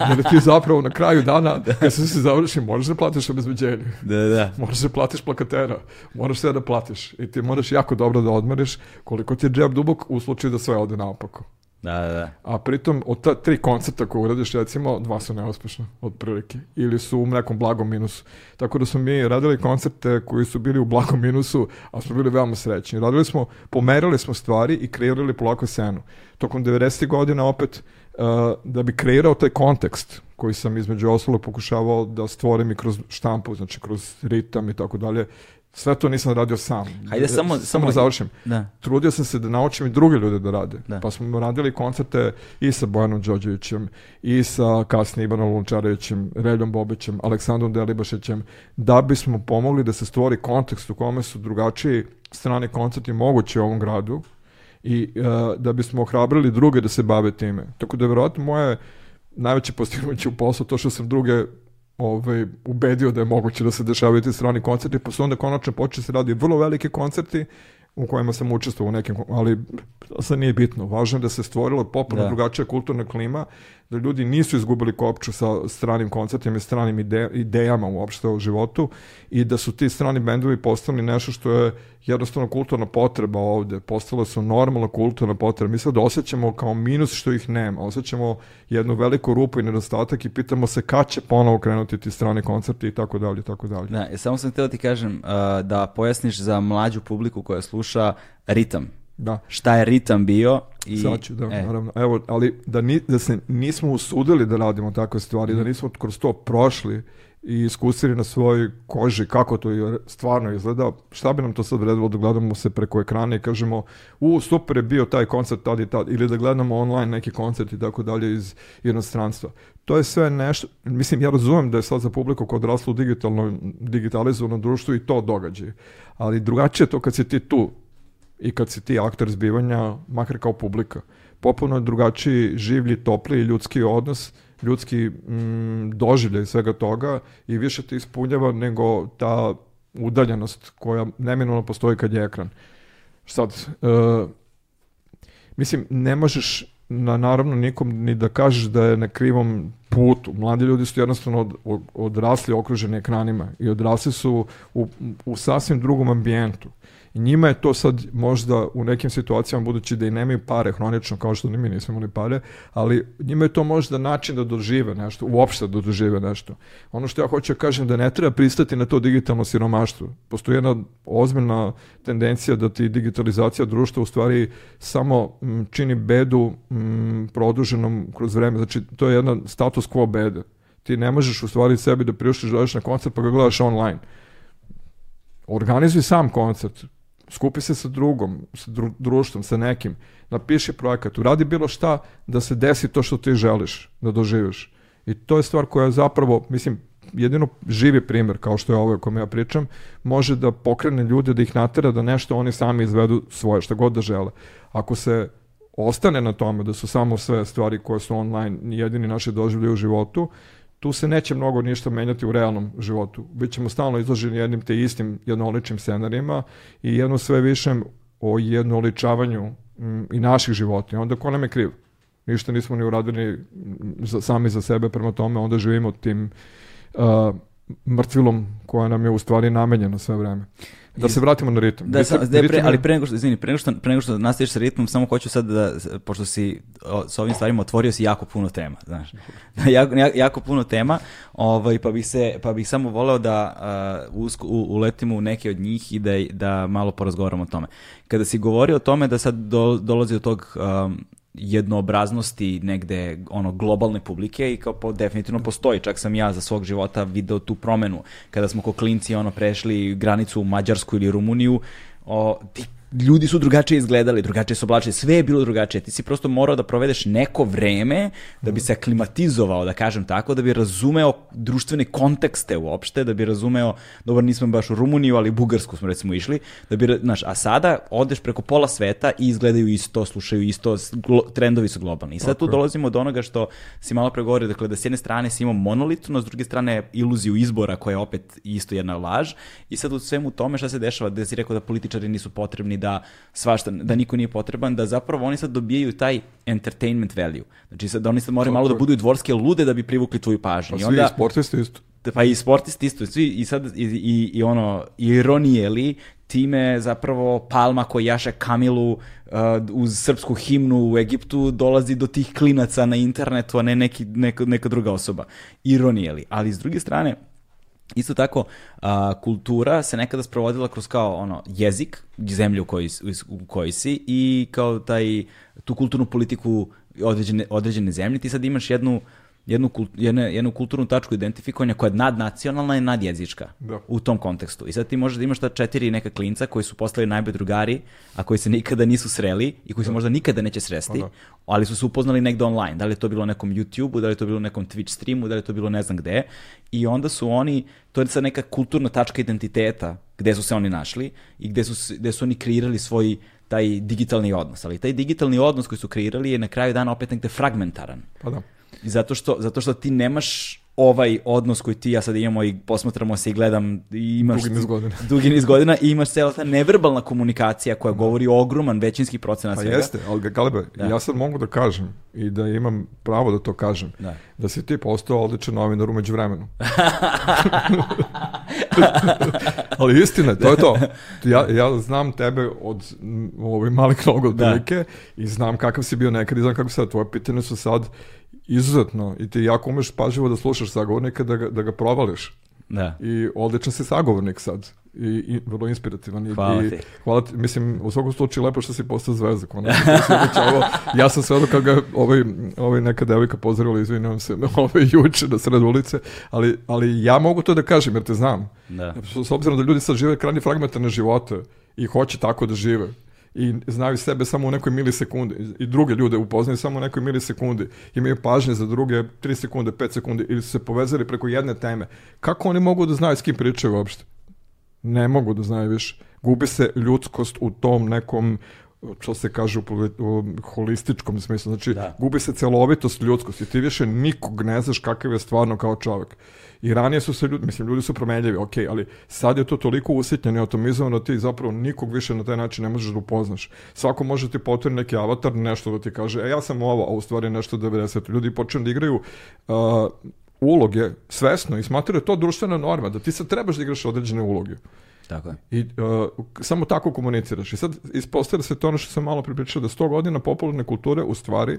Jer ti zapravo na kraju dana, da. kad se se završi, možeš da platiš obezbeđenje. Da, da. Možeš da platiš plakatera. Moraš sve da platiš. I ti moraš jako dobro da odmeriš koliko ti je džep dubok u slučaju da sve ode naopako. Da, da, da. A pritom od ta tri koncerta koje uradiš, recimo, dva su neuspešna, od prilike. Ili su u nekom blagom minusu. Tako da smo mi radili koncerte koji su bili u blagom minusu, a smo bili veoma srećni. Radili smo, pomerali smo stvari i kreirali polako scenu. Tokom 90. godina opet, uh, da bi kreirao taj kontekst koji sam između ostalog pokušavao da stvorim i kroz štampu, znači kroz ritam i tako dalje, Sve to nisam radio sam. Hajde samo, samo, samo da završim. Da. Trudio sam se da naučim i druge ljude da rade. Da. Pa smo radili koncerte i sa Bojanom Đođevićem, i sa kasnije Ivanom Lunčarevićem, Reljom Bobićem, Aleksandrom Delibašićem, da bismo pomogli da se stvori kontekst u kome su drugačiji strani koncerti mogući u ovom gradu i uh, da bismo ohrabrili druge da se bave time. Tako da je verovatno moje najveće postignuće u poslu to što sam druge ovaj, ubedio da je moguće da se dešavaju ti strani koncerti, pa su onda konačno počeli se radi vrlo velike koncerti u kojima sam učestvovao u nekim, ali to sad nije bitno. Važno je da se stvorila potpuno da. drugačija kulturna klima, da ljudi nisu izgubili kopču sa stranim koncertima i stranim ide, idejama uopšte u životu i da su ti strani bendovi postali nešto što je jednostavno kulturna potreba ovde. Postale su normalna kulturna potreba. Mi sad osjećamo kao minus što ih nema. Osjećamo jednu veliku rupu i nedostatak i pitamo se kad će ponovo krenuti ti strani koncerti i tako dalje, tako dalje. Da, samo sam htio ti kažem uh, da pojasniš za mlađu publiku koja sluša ritam. Da. Šta je ritam bio i... Sad ću, da, e. naravno. Evo, ali da, ni, da se nismo usudili da radimo takve stvari, mm. da mhm. nismo kroz to prošli i iskusili na svojoj koži kako to stvarno izgleda, šta bi nam to sad vredilo da gledamo se preko ekrana i kažemo u, super je bio taj koncert tad i tad, ili da gledamo online neki koncert i tako dalje iz inostranstva. To je sve nešto, mislim, ja razumem da je sad za publiku kod odrasla u digitalno, digitalizovanom društvu i to događaj, ali drugačije je to kad si ti tu i kad si ti aktor zbivanja, makar kao publika. Popuno je drugačiji, življi, topli ljudski odnos, ljudski mm, doživljaj svega toga i više te ispunjava nego ta udaljenost koja neminovno postoji kad je ekran. Sad, uh, mislim, ne možeš na, naravno nikom ni da kažeš da je na krivom putu. Mladi ljudi su jednostavno od, od, odrasli okruženi ekranima i odrasli su u, u sasvim drugom ambijentu njima je to sad možda u nekim situacijama, budući da i nemaju pare hronično, kao što ni mi nismo imali pare, ali njima je to možda način da dožive nešto, uopšte da dožive nešto. Ono što ja hoću da kažem da ne treba pristati na to digitalno siromaštvo. Postoji jedna ozbiljna tendencija da ti digitalizacija društva u stvari samo čini bedu produženom kroz vreme. Znači, to je jedna status quo bede. Ti ne možeš u stvari sebi da priuštiš da na koncert pa ga gledaš online. Organizuj sam koncert, skupi se sa drugom, sa dru društvom, sa nekim, napiši projekat, uradi bilo šta da se desi to što ti želiš da doživiš. I to je stvar koja je zapravo, mislim, jedino živi primer, kao što je ovo o kome ja pričam, može da pokrene ljude, da ih natera da nešto oni sami izvedu svoje, šta god da žele. Ako se ostane na tome da su samo sve stvari koje su online jedini naši doživlje u životu, tu se neće mnogo ništa menjati u realnom životu. Bićemo stalno izloženi jednim te istim jednoličnim scenarijima i jedno sve višem o jednoličavanju m, i naših života. Onda ko nam je kriv? Ništa nismo ni uradili za, sami za sebe prema tome, onda živimo tim uh, mrtvilom koja nam je u stvari namenjena sve vreme. Da se vratimo na ritam. Da, ritam, da, pre, ali pre nego što, izvini, pre nego što, pre nego što nastaviš sa ritmom, samo hoću sad da, pošto si o, s ovim stvarima otvorio si jako puno tema, znaš. [LAUGHS] jako, jako, puno tema, ovaj, pa, bih se, pa bih samo voleo da uh, usko, u, uletimo u neke od njih i da, da malo porazgovaramo o tome. Kada si govorio o tome da sad do, dolazi do tog um, jednoobraznosti negde ono globalne publike i kao po, definitivno postoji. Čak sam ja za svog života video tu promenu. Kada smo ko klinci ono prešli granicu u Mađarsku ili Rumuniju, o, ti ljudi su drugačije izgledali, drugačije su oblačili, sve je bilo drugačije. Ti si prosto morao da provedeš neko vreme da bi se aklimatizovao, da kažem tako, da bi razumeo društvene kontekste uopšte, da bi razumeo, dobro nismo baš u Rumuniju, ali u Bugarsku smo recimo išli, da bi, znaš, a sada odeš preko pola sveta i izgledaju isto, slušaju isto, trendovi su globalni. I sad tu dolazimo do onoga što si malo pre govorio, dakle da s jedne strane si imao monolitno, s druge strane iluziju izbora koja je opet isto jedna laž i sad u svemu tome šta se dešava, da si rekao da političari nisu potrebni, da svašta, da niko nije potreban, da zapravo oni sad dobijaju taj entertainment value. Znači sad da oni sad moraju malo da budu i dvorske lude da bi privukli tvoju pažnju. Pa I svi onda, sportisti isto. pa i sportisti isto, svi, i sad, i, i, i ono, ironije li, time zapravo Palma koji jaše Kamilu uh, uz srpsku himnu u Egiptu dolazi do tih klinaca na internetu, a ne neki, neka, neka druga osoba. Ironije li. Ali s druge strane, Isto tako, a, kultura se nekada sprovodila kroz kao ono jezik zemlje u kojoj, u kojoj si i kao taj tu kulturnu politiku određene, određene zemlje. Ti sad imaš jednu jednu, kult, jedne, jednu kulturnu tačku identifikovanja koja je nadnacionalna i nadjezička Da. u tom kontekstu. I sad ti možeš da imaš ta četiri neka klinca koji su postali najbolji drugari, a koji se nikada nisu sreli i koji se možda nikada neće sresti, Pa da. ali su se upoznali negde online. Da li je to bilo na nekom YouTube-u, da li je to bilo na nekom Twitch streamu, da li je to bilo ne znam gde. I onda su oni, to je sad neka kulturna tačka identiteta gde su se oni našli i gde su, gde su oni kreirali svoj taj digitalni odnos. Ali taj digitalni odnos koji su kreirali je na kraju dana opet negde fragmentaran. Pa da. Zato što, zato što ti nemaš ovaj odnos koji ti ja sad imamo i posmatramo se i gledam i imaš Dugi niz godina. [LAUGHS] dugi niz godina i imaš cela ta neverbalna komunikacija koja govori ogroman većinski procenat Pa svega. jeste, ali ga- Galebe, Da. ja sad mogu da kažem i da imam pravo da to kažem, Da. da si ti postao odličan novinar umeđu vremenu. [LAUGHS] ali istina, to je to. [LAUGHS] Ja, ja znam tebe od ovih malih nogu Da. otprilike i znam kakav si bio nekad i znam kako sad. Tvoje pitanje su sad izuzetno i ti jako umeš pažljivo da slušaš sagovornika da ga, da ga provališ. Da. I odličan si sagovornik sad. I, i vrlo inspirativan. I, Hvala i, ti. Hvala ti. Mislim, u svakom slučaju lepo što si postao zvezda. konačno. Obećavao. ja sam sve kad ga ovaj, ovaj neka devojka pozdravila, izvinjavam se, [LAUGHS] ovaj, juče na sred ulice, ali, ali ja mogu to da kažem jer te znam. Da. S, s obzirom da ljudi sad žive krajnje fragmentarne živote i hoće tako da žive i znaju sebe samo u nekoj milisekundi. I druge ljude upoznaju samo u nekoj milisekundi. Imaju pažnje za druge 3 sekunde, 5 sekundi ili su se povezali preko jedne teme. Kako oni mogu da znaju s kim pričaju uopšte? Ne mogu da znaju više. Gubi se ljudskost u tom nekom što se kaže u, u holističkom smislu, znači Da. gubi se celovitost ljudskosti, ti više nikog ne znaš kakav je stvarno kao čovjek. I ranije su se ljudi, mislim, ljudi su promenljivi, ok, ali sad je to toliko usitnjeno i atomizovano, ti zapravo nikog više na taj način ne možeš da upoznaš. Svako može ti potvori neki avatar, nešto da ti kaže, e, ja sam ovo, a u stvari nešto 90. Ljudi počnu da igraju uh, uloge svesno i smatraju to društvena norma, da ti sad trebaš da igraš određene uloge. Tako je. I uh, samo tako komuniciraš. I sad ispostavlja se to ono što sam malo pripričao, da 100 godina popularne kulture u stvari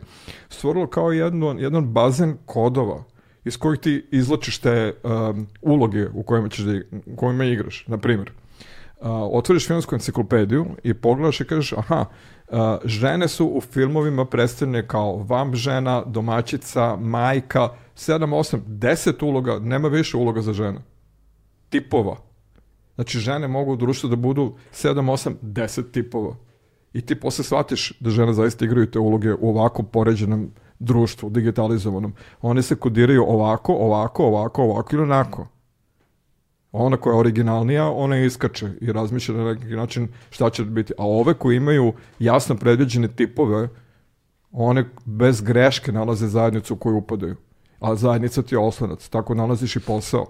stvorilo kao jedno, jedan bazen kodova iz kojih ti izlačiš te um, uloge u kojima, ćeš da, u kojima igraš. Na primjer, uh, otvoriš filmsku enciklopediju i pogledaš i kažeš, aha, uh, žene su u filmovima predstavljene kao vam žena, domaćica, majka, 7, 8, 10 uloga, nema više uloga za žene. Tipova. Znači, žene mogu u društvu da budu 7, 8, 10 tipova. I ti posle shvatiš da žene zaista igraju te uloge u ovako poređenom društvu, digitalizovanom. One se kodiraju ovako, ovako, ovako, ovako ili onako. Ona koja je originalnija, ona je iskače i razmišlja na neki način šta će biti. A ove koji imaju jasno predviđene tipove, one bez greške nalaze zajednicu u koju upadaju. A zajednica ti je oslonac. Tako nalaziš i posao.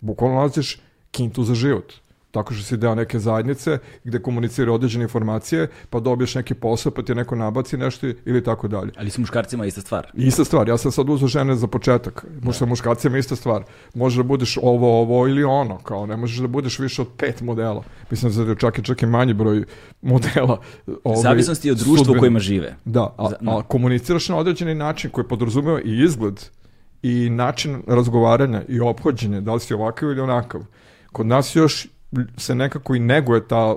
Bukvalno nalaziš kintu za život tako što si deo neke zajednice gde komunicira određene informacije, pa dobiješ neki posao, pa ti neko nabaci nešto ili tako dalje. Ali su muškarcima ista stvar. Ista stvar, ja sam sad uzao žene za početak. Možda sa muškarcima ista stvar. Može da budeš ovo, ovo ili ono, kao ne možeš da budeš više od pet modela. Mislim da je čak i čak i manji broj modela. Ovaj, Zavisnosti od društva u kojima žive. Da, a, a komuniciraš na određeni način koji podrazumeva i izgled i način razgovaranja i ophođenja, da li si ovakav ili onakav. Kod nas još se nekako i neguje ta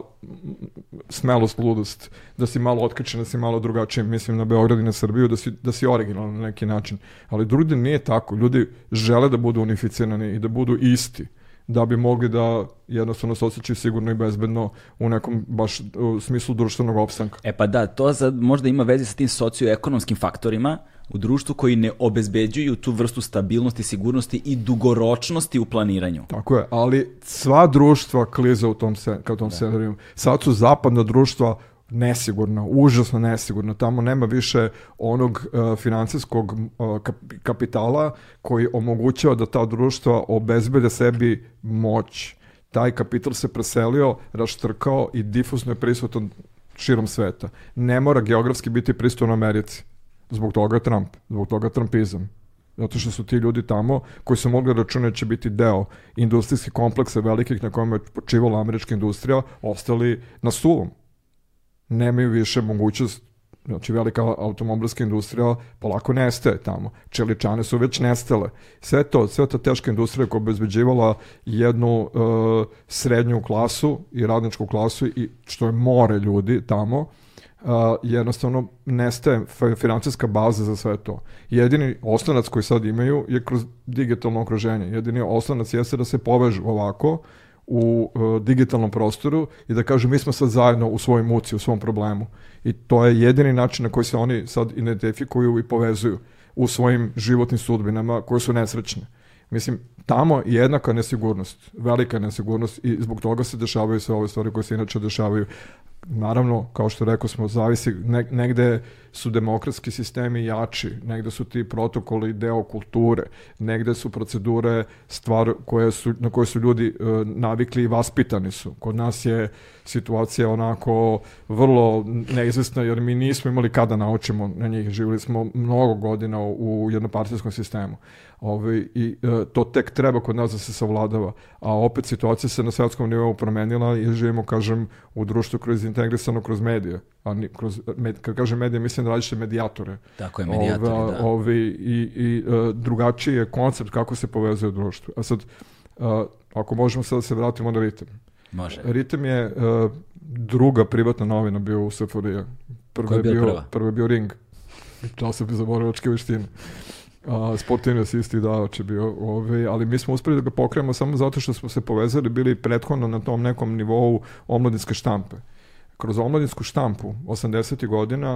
smelost, ludost, da si malo otkačen, da si malo drugačiji, mislim na Beograd i na Srbiju, da si, da si originalan na neki način. Ali drugdje nije tako. Ljudi žele da budu unificirani i da budu isti da bi mogli da jednostavno se osjećaju sigurno i bezbedno u nekom baš u smislu društvenog opstanka. E pa da, to sad možda ima veze sa tim socioekonomskim faktorima, u društvu koji ne obezbeđuju tu vrstu stabilnosti, sigurnosti i dugoročnosti u planiranju. Tako je, ali sva društva kliza u tom, se, ka tom da. scenariju. Sad su zapadna društva nesigurna, užasno nesigurna. Tamo nema više onog uh, financijskog uh, kap kapitala koji omogućava da ta društva obezbede sebi moć. Taj kapital se preselio, raštrkao i difuzno je prisutan širom sveta. Ne mora geografski biti prisutan u Americi Zbog toga Trump, zbog toga Trumpizam. Zato što su ti ljudi tamo koji su mogli da računati da će biti deo industrijskih kompleksa velikih na kojima je počivala američka industrija, ostali na suvom. Nemaju više mogućnost Znači, velika automobilska industrija polako nestaje tamo. Čeličane su već nestale. Sve to, sve ta teška industrija koja obezbeđivala jednu uh, srednju klasu i radničku klasu i što je more ljudi tamo, uh, jednostavno nestaje financijska baza za sve to. Jedini osnovac koji sad imaju je kroz digitalno okruženje. Jedini osnovac jeste da se povežu ovako u uh, digitalnom prostoru i da kažu mi smo sad zajedno u svojoj muci, u svom problemu. I to je jedini način na koji se oni sad identifikuju i povezuju u svojim životnim sudbinama koje su nesrećne. Mislim, tamo je jednaka nesigurnost, velika nesigurnost i zbog toga se dešavaju sve ove stvari koje se inače dešavaju. Naravno, kao što rekao smo, zavisi, ne, negde su demokratski sistemi jači, negde su ti protokoli deo kulture, negde su procedure stvar koje su, na koje su ljudi e, navikli i vaspitani su. Kod nas je situacija onako vrlo neizvesna jer mi nismo imali kada naučimo na njih. Živjeli smo mnogo godina u, jednopartijskom sistemu. Ove, I e, to tek treba kod nas da se savladava. A opet situacija se na svetskom nivou promenila i živimo, kažem, u društvu kroz integrisano kroz medije. A ni, kroz, med, kad kažem medije, mislim na različite medijatore. Tako je, medijatore, ove, da. Ove, I i uh, drugačiji je koncept kako se povezuje društvo. A sad, uh, ako možemo sad da se vratimo na ritem. Može. Ritem je uh, druga privatna novina bio u SFRJ. Prva je bio, prva? prva je bio Ring. Časopis za borilačke veštine. Uh, sportivni asist i davač je bio, ovaj, ali mi smo uspeli da ga pokrenemo samo zato što smo se povezali, bili prethodno na tom nekom nivou omladinske štampe. Kroz omladinsku štampu 80. godina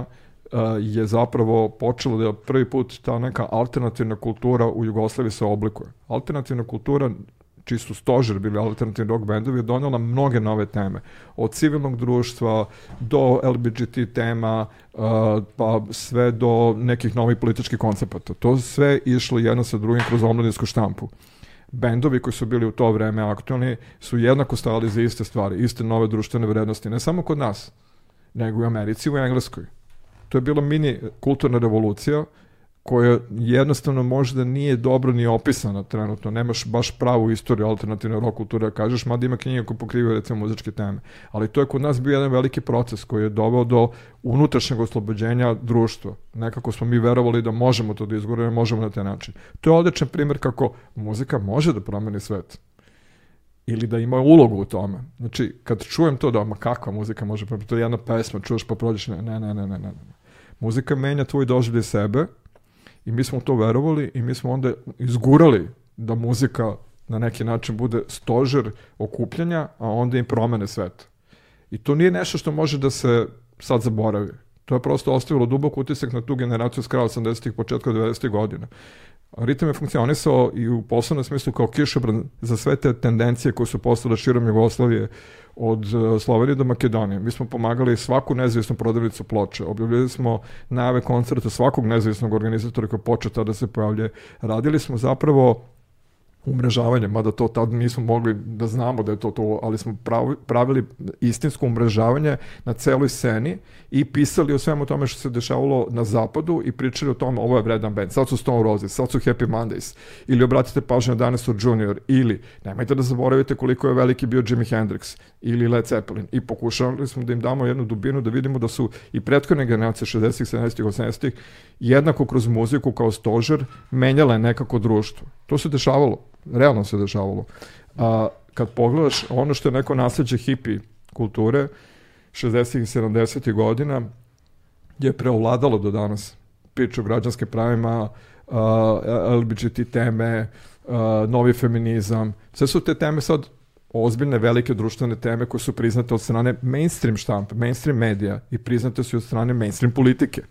uh, je zapravo počelo da prvi put ta neka alternativna kultura u Jugoslaviji se oblikuje. Alternativna kultura čiji su stožer bili alternativni rock bendovi, je donela mnoge nove teme. Od civilnog društva do LBGT tema, uh, pa sve do nekih novih političkih koncepata. To sve išlo jedno sa drugim kroz omladinsku štampu. Bendovi koji su bili u to vreme aktualni su jednako stali za iste stvari, iste nove društvene vrednosti, ne samo kod nas, nego i u Americi i u Engleskoj. To je bila mini kulturna revolucija koja jednostavno možda nije dobro ni opisana trenutno, nemaš baš pravu istoriju alternativne rock kulture, da kažeš, mada ima knjiga koja pokriva recimo muzičke teme. Ali to je kod nas bio jedan veliki proces koji je doveo do unutrašnjeg oslobođenja društva. Nekako smo mi verovali da možemo to da izguramo, možemo na taj način. To je odličan primjer kako muzika može da promeni svet ili da ima ulogu u tome. Znači, kad čujem to da, ma kakva muzika može promeniti, to je jedna pesma, čuješ pa prođeš, ne, ne, ne, ne, ne, ne. Muzika menja tvoj doživljaj sebe, I mi smo to verovali i mi smo onda izgurali da muzika na neki način bude stožer okupljanja, a onda im promene svet. I to nije nešto što može da se sad zaboravi. To je prosto ostavilo dubok utisak na tu generaciju s kraja 80-ih, početka 90-ih godina. Ritam je funkcionisao i u poslovnom smislu kao kišobran za sve te tendencije koje su postale širom Jugoslavije od e, Slovenije do Makedonije. Mi smo pomagali svaku nezavisnu prodavnicu ploče. Objavljali smo najave koncerta svakog nezavisnog organizatora koji počeo da se pojavlja. Radili smo zapravo umrežavanje, mada to tad nismo mogli da znamo da je to to, ali smo pravili istinsko umrežavanje na celoj sceni i pisali o svemu tome što se dešavalo na zapadu i pričali o tome ovo je vredan band, sad su Stone Roses, sad su Happy Mondays, ili obratite pažnju na Dinosaur Junior, ili nemojte da zaboravite koliko je veliki bio Jimi Hendrix, ili Led Zeppelin, i pokušali smo da im damo jednu dubinu, da vidimo da su i prethodne generacije 60-ih, 70-ih, 80-ih jednako kroz muziku kao stožer menjale nekako društvo. To se dešavalo realno se dešavalo. A, kad pogledaš ono što je neko nasledđe hipi kulture, 60. i 70. godina, je preovladalo do danas. Priča o građanskim pravima, uh, LBGT teme, uh, novi feminizam. Sve su te teme sad ozbiljne, velike društvene teme koje su priznate od strane mainstream štampe, mainstream medija i priznate su od strane mainstream politike.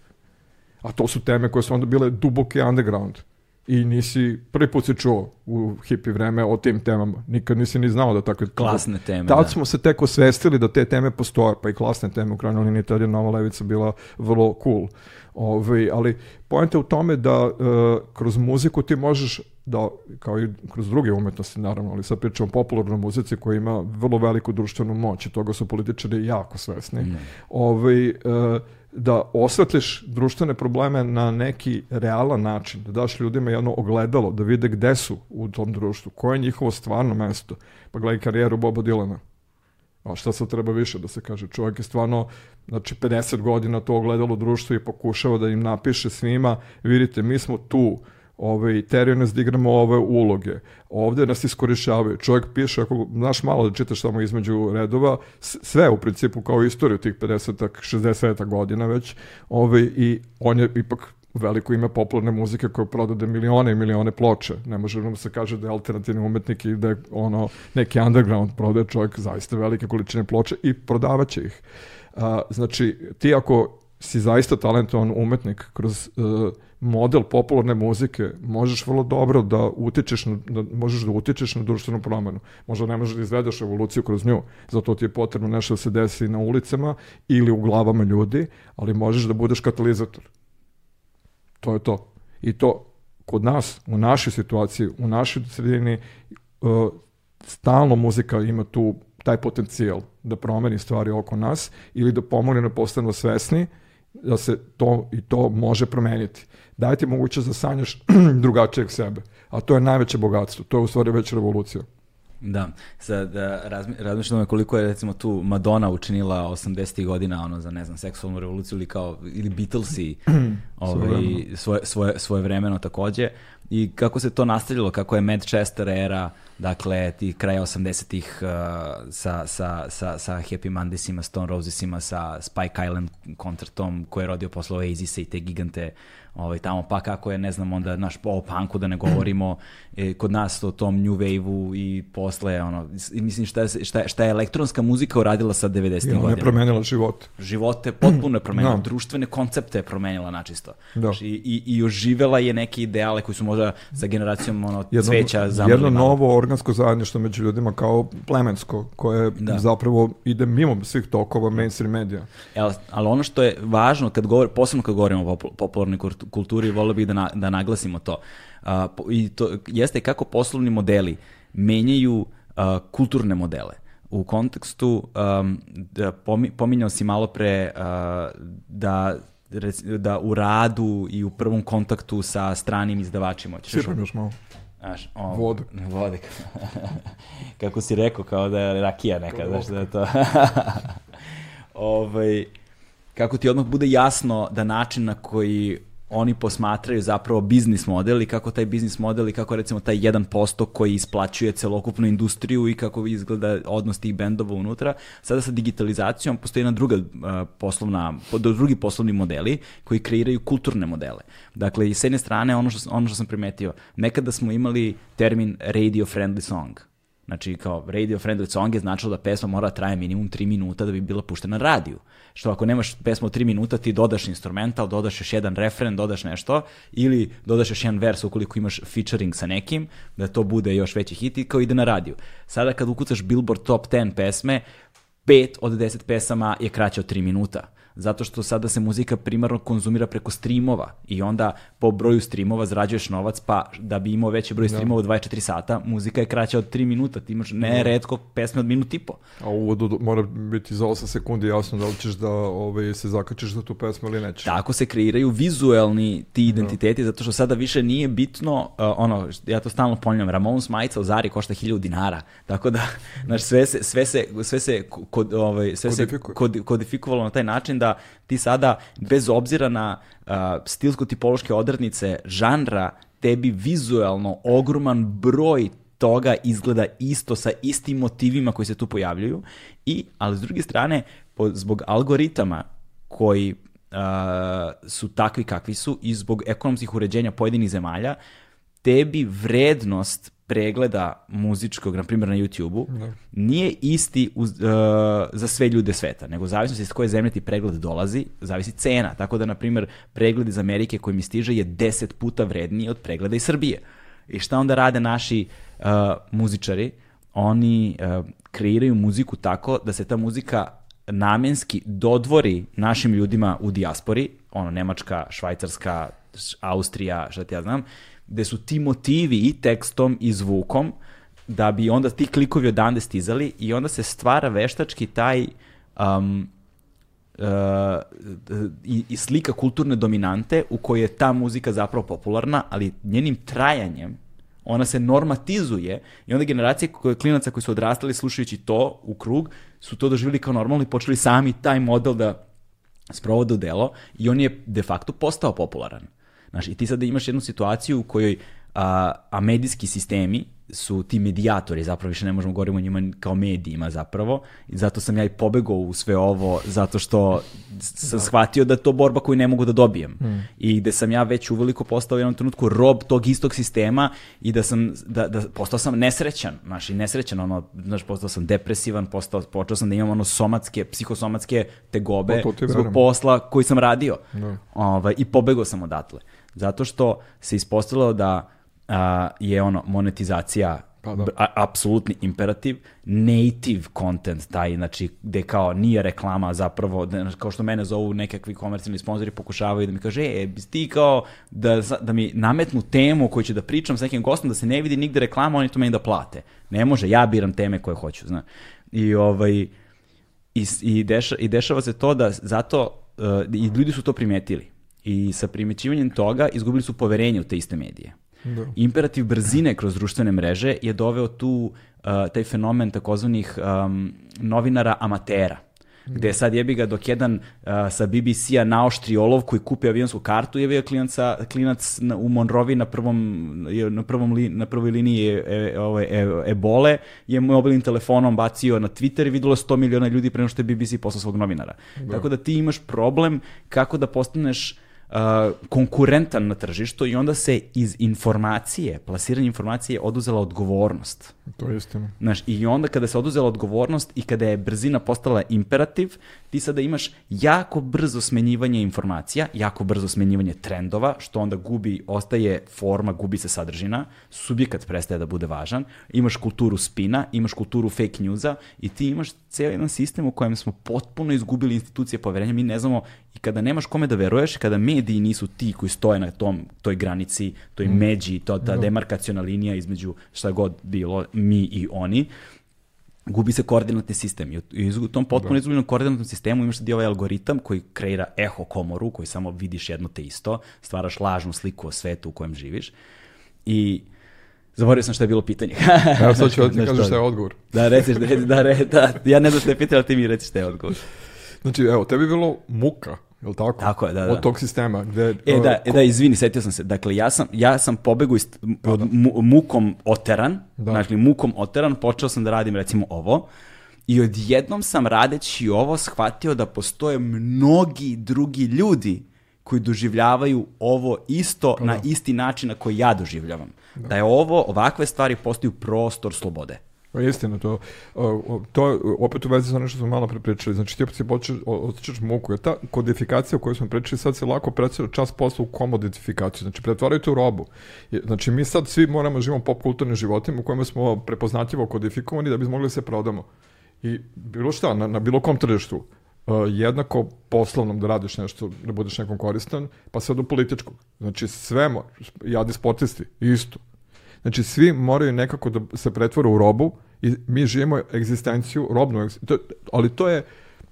A to su teme koje su onda bile duboke underground i nisi, prvi put si čuo u hipi vreme o tim temama. Nikad nisi ni znao da takve... Klasne teme, Tad da. smo se tek osvestili da te teme postoje, pa i klasne teme u krajnjoj liniji, tad je Nova Levica bila vrlo cool. Ove, ovaj, ali pojenta u tome da uh, kroz muziku ti možeš da, kao i kroz druge umetnosti naravno, ali sad pričamo o popularnoj muzici koja ima vrlo veliku društvenu moć i toga su političari jako svesni. Mm. Ove, ovaj, uh, da osvetliš društvene probleme na neki realan način, da daš ljudima jedno ogledalo, da vide gde su u tom društvu, koje je njihovo stvarno mesto. Pa gledaj karijeru Boba Dilana. A šta sad treba više da se kaže? Čovjek je stvarno, znači 50 godina to ogledalo društvo i pokušava da im napiše svima, vidite, mi smo tu, ovaj, teraju nas da igramo ove uloge. Ovde nas iskorišavaju. Čovjek piše, ako znaš malo da čitaš tamo između redova, sve u principu kao istoriju tih 50-ak, 60 godina već, ovaj, i on je ipak veliko ime popularne muzike koja prodade milione i milione ploče. Ne može nam se kaže da je alternativni umetnik i da je ono, neki underground prodaje čovjek zaista velike količine ploče i prodavaće ih. A, znači, ti ako si zaista talentovan umetnik kroz uh, model popularne muzike, možeš vrlo dobro da utičeš na, da, možeš da utičeš na društvenu promenu. Možda ne možeš da izvedeš evoluciju kroz nju, zato ti je potrebno nešto da se desi na ulicama ili u glavama ljudi, ali možeš da budeš katalizator. To je to. I to kod nas, u našoj situaciji, u našoj sredini, uh, stalno muzika ima tu taj potencijal da promeni stvari oko nas ili da pomogne da postanemo svesni da se to i to može promeniti. Dajte mogućnost da sanjaš [CLEARS THROAT] drugačijeg sebe. A to je najveće bogatstvo. To je u stvari već revolucija. Da, sad da razmišljam me koliko je recimo tu Madonna učinila 80. godina ono za ne znam seksualnu revoluciju ili kao ili Beatlesi [CLEARS THROAT] ovaj svoje svoje svoje vremeno takođe i kako se to nastavilo kako je Manchester era dakle ti kraja 80-ih uh, sa, sa, sa, sa Happy Mondaysima, Stone Rosesima, sa Spike Island koncertom koji je rodio posle Oasisa i te gigante ovaj, tamo, pa kako je, ne znam, onda naš o punku da ne govorimo, e, kod nas o tom new wave-u i posle, ono, mislim šta šta, šta je elektronska muzika uradila sa 90. godina. Ona je promenila život. Živote potpuno je [CLEARS THROAT] promenila, no. Da. društvene koncepte je promenila načisto. Da. Znači, i, i, oživela je neke ideale koji su možda sa generacijom ono, jedno, cveća zamrli. Jedno malo. novo organsko zajedništvo među ljudima kao plemensko, koje da. zapravo ide mimo svih tokova mainstream medija. Ali, ali ono što je važno, kad govor, posebno kad govorimo o popularnoj kulturi, volio bih da, na, da naglasimo to. Uh, I to jeste kako poslovni modeli menjaju uh, kulturne modele. U kontekstu, um, da pominjao si malo pre uh, da da u radu i u prvom kontaktu sa stranim izdavačima. Sipam još malo. Znaš, o, Vodu. Vode. [LAUGHS] Kako si rekao, kao da je rakija neka, znaš da je to. [LAUGHS] ovaj, kako ti odmah bude jasno da način na koji oni posmatraju zapravo biznis model i kako taj biznis model i kako recimo taj 1% koji isplaćuje celokupnu industriju i kako izgleda odnos tih bendova unutra. Sada sa digitalizacijom postoji jedna druga uh, poslovna, po- drugi poslovni modeli koji kreiraju kulturne modele. Dakle, i s jedne strane ono što, ono što sam primetio, nekada smo imali termin radio friendly song. Znači, kao radio friendly song je značilo da pesma mora da traje minimum 3 minuta da bi bila puštena na radiju. Što ako nemaš pesmu od 3 minuta, ti dodaš instrumental, dodaš još jedan refren, dodaš nešto, ili dodaš još jedan vers ukoliko imaš featuring sa nekim, da to bude još veći hit i kao ide na radiju. Sada kad ukucaš Billboard Top 10 pesme, 5 od 10 pesama je kraće od 3 minuta. Zato što sada se muzika primarno konzumira preko streamova i onda po broju streamova zarađuješ novac, pa da bi imao veći broj streamova od 24 sata, muzika je kraća od 3 minuta, ti imaš ne redko pesme od minut i po. A uvodu mora biti za 8 sekundi jasno da li ćeš da ovaj, se zakačiš za tu pesmu ili nećeš. Tako se kreiraju vizuelni ti identiteti, zato što sada više nije bitno, uh, ono, ja to stalno ponavljam, Ramones majica u Zari košta 1000 dinara, tako da, [LAUGHS] znaš, sve se, sve se, sve se, kod, ovaj, sve se kodifikovalo na taj način da ti sada, bez obzira na uh, stilsko-tipološke odrednice žanra, tebi vizuelno ogroman broj toga izgleda isto sa istim motivima koji se tu pojavljuju i ali s druge strane po, zbog algoritama koji uh, su takvi kakvi su i zbog ekonomskih uređenja pojedinih zemalja tebi vrednost pregleda muzičkog, na primjer na YouTube-u, nije isti uz, uh, za sve ljude sveta, nego zavisno iz koje zemlje ti pregled dolazi, zavisi cena. Tako da, na primjer, pregled iz Amerike koji mi stiže je 10 puta vredniji od pregleda iz Srbije. I šta onda rade naši uh, muzičari? Oni uh, kreiraju muziku tako da se ta muzika namenski dodvori našim ljudima u dijaspori, ono Nemačka, Švajcarska, Austrija, šta ti ja znam, gde su ti motivi i tekstom i zvukom da bi onda ti klikovi odande stizali i onda se stvara veštački taj um, uh, i, i slika kulturne dominante u kojoj je ta muzika zapravo popularna, ali njenim trajanjem ona se normatizuje i onda generacije koje, klinaca koji su odrastali slušajući to u krug su to doživjeli kao normalno i počeli sami taj model da sprovode u delo i on je de facto postao popularan. Znaš, i ti sada imaš jednu situaciju u kojoj a, a medijski sistemi su ti medijatori, zapravo više ne možemo govoriti o njima kao medijima zapravo, i zato sam ja i pobegao u sve ovo, zato što sam shvatio da je to borba koju ne mogu da dobijem. I gde sam ja već uveliko postao u jednom trenutku rob tog istog sistema i da sam, da, da postao sam nesrećan, znaš, i nesrećan, ono, znaš, postao sam depresivan, postao, počeo sam da imam ono somatske, psihosomatske tegobe Pa zbog posla koji sam radio. Da. Ovaj, I pobegao sam odatle. Zato što se ispostavilo da a, je ono monetizacija Pa da. a- apsolutni imperativ, native content taj, znači gde kao nije reklama zapravo, da, kao što mene zovu nekakvi komercijalni sponzori pokušavaju da mi kaže, e, bi ti kao da, da mi nametnu temu koju ću da pričam sa nekim gostom, da se ne vidi nigde reklama, oni to meni da plate. Ne može, ja biram teme koje hoću, zna. I ovaj, i, s- i, deša, i dešava se to da zato uh, i ljudi su to primetili i sa primećivanjem toga izgubili su poverenje u te iste medije. Da. Imperativ brzine kroz društvene mreže je doveo tu uh, taj fenomen takozvanih um, novinara amatera gde sad jebi ga dok jedan uh, sa BBC-a naoštri olov koji kupi avionsku kartu je bio klinaca, klinac na, u Monrovi na prvom, na, prvom li, na prvoj liniji e, e, ove, e, ebole je mobilnim telefonom bacio na Twitter i videlo 100 miliona ljudi pre nego što je BBC poslao svog novinara. Tako da ti imaš problem kako da postaneš uh, konkurentan na tržištu i onda se iz informacije, plasiranje informacije oduzela odgovornost. To je istina. Znaš, i onda kada se oduzela odgovornost i kada je brzina postala imperativ, ti sada imaš jako brzo smenjivanje informacija, jako brzo smenjivanje trendova, što onda gubi, ostaje forma, gubi se sadržina, subjekat prestaje da bude važan, imaš kulturu spina, imaš kulturu fake newsa i ti imaš cijeli jedan sistem u kojem smo potpuno izgubili institucije poverenja, mi ne znamo i kada nemaš kome da veruješ, kada mediji nisu ti koji stoje na tom, toj granici, toj međi, to, ta demarkaciona linija između šta god bilo, mi i oni, gubi se koordinatni sistem. I u- tom potpuno izgubljenom koordinatnom sistemu imaš sad i ovaj algoritam koji kreira eho komoru, koji samo vidiš jedno te isto, stvaraš lažnu sliku o svetu u kojem živiš. I zaboravio sam šta je bilo pitanje. Evo sad ću [LAUGHS] da ti kažem šta je odgovor. Da, reciš, da, da, da, da, ja ne znam šta je pitanje, ali ti mi reci šta je odgovor. Znači, evo, tebi je bilo muka, je li tako? Tako je, da, da. Od tog sistema gde... E uh, da, e, da, izvini, setio sam se. Dakle, ja sam, ja sam pobegao iz, od mu- mukom oteran, Da. znači mukom oteran, počeo sam da radim recimo ovo i odjednom sam radeći ovo shvatio da postoje mnogi drugi ljudi koji doživljavaju ovo isto na isti način na koji ja doživljavam. Da. je ovo, ovakve stvari postaju prostor slobode. Pa istina to. Uh, to je opet u vezi sa ono što smo malo pre pričali. Znači ti si počeš, osjećaš muku. Jer ta kodifikacija o kojoj smo pričali sad se lako pretvara čas posla u komodifikaciju. Znači pretvaraju to u robu. Znači mi sad svi moramo da živimo pop kulturnim životima u kojima smo prepoznatljivo kodifikovani da bi mogli da se prodamo. I bilo šta, na, na bilo kom tržištu, uh, jednako poslovnom da radiš nešto, da budeš nekom koristan, pa sad u političkog. Znači sve, jadi sportisti, isto. Znači, svi moraju nekako da se pretvore u robu i mi živimo egzistenciju, robnu egzistenciju, ali to je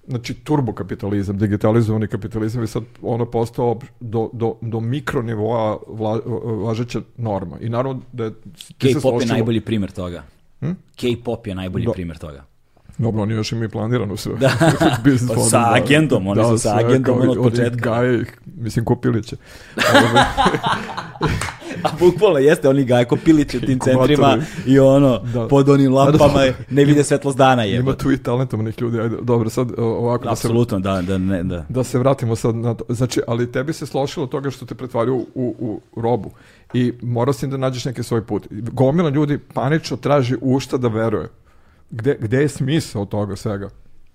znači turbokapitalizam, digitalizovani kapitalizam je sad ono postao do, do, do mikronivoa vla, važeća norma. I naravno da je... K-pop je najbolji primjer toga. Hm? K-pop je najbolji Da. primjer toga. Dobro, oni još imaju planirano sve. Da. [LAUGHS] Pa sa da. agendom, oni su sa sve, agendom kao od početka. Gaje, mislim, kupili će. [LAUGHS] A bukvalno jeste, oni ga kopilići u tim [LAUGHS] centrima i ono, Da. pod onim lampama Da, da. ne vide svetlost dana je. Ima tu i talentovanih ljudi. Ajde, dobro, sad ovako da se Apsolutno, da, da, ne, da. da se vratimo sad na to. Znači, ali tebi se slošilo toga što te pretvario u, u, u robu. I morao si da nađeš neki svoj put. Gomila ljudi panično traži u šta da veruje. Gde, gde je smisao toga svega?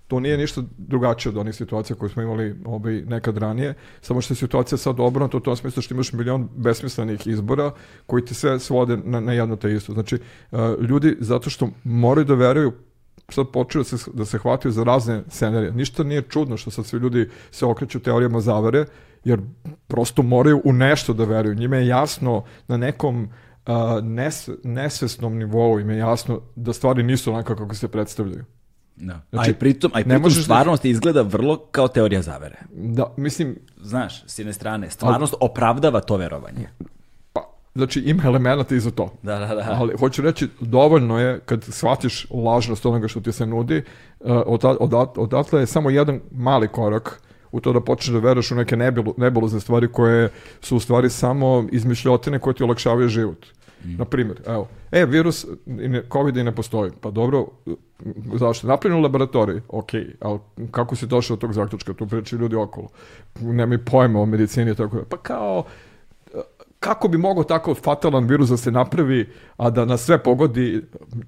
To nije ništa drugačije od onih situacija koje smo imali ovaj, nekad ranije, samo što je situacija sad obrnuta u tom smislu što imaš milion besmislenih izbora koji ti sve svode na, na jedno te isto. Znači, uh, ljudi zato što moraju da veruju sad počeo da se, da se hvataju za razne scenarije. Ništa nije čudno što sad svi ljudi se okreću teorijama zavere, jer prosto moraju u nešto da veruju. Njima je jasno na nekom a, nes, nesvesnom nivou im je jasno da stvari nisu onako kako se predstavljaju. da. Znači, a i pritom, a i ne pritom možeš da- stvarnost izgleda vrlo kao teorija zavere. Da, mislim, Znaš, s jedne strane, stvarnost opravdava to verovanje. pa, znači ima elemenata i za to. Da, da, da. Ali hoću reći, dovoljno je kad shvatiš lažnost onoga što ti se nudi, uh, oda- odat- odatle je samo jedan mali korak u to da počneš da veruješ u neke nebilu, nebulozne stvari koje su u stvari samo izmišljotine koje ti olakšavaju život. Na primjer, evo, e, virus i ne, COVID i ne postoji. Pa dobro, zašto? Napravljeno u laboratoriji, ok, ali kako si došao do tog zaključka? Tu pričaju ljudi okolo. Nemaju pojma o medicini i tako. da. Pa kao, kako bi mogao tako fatalan virus da se napravi, a da nas sve pogodi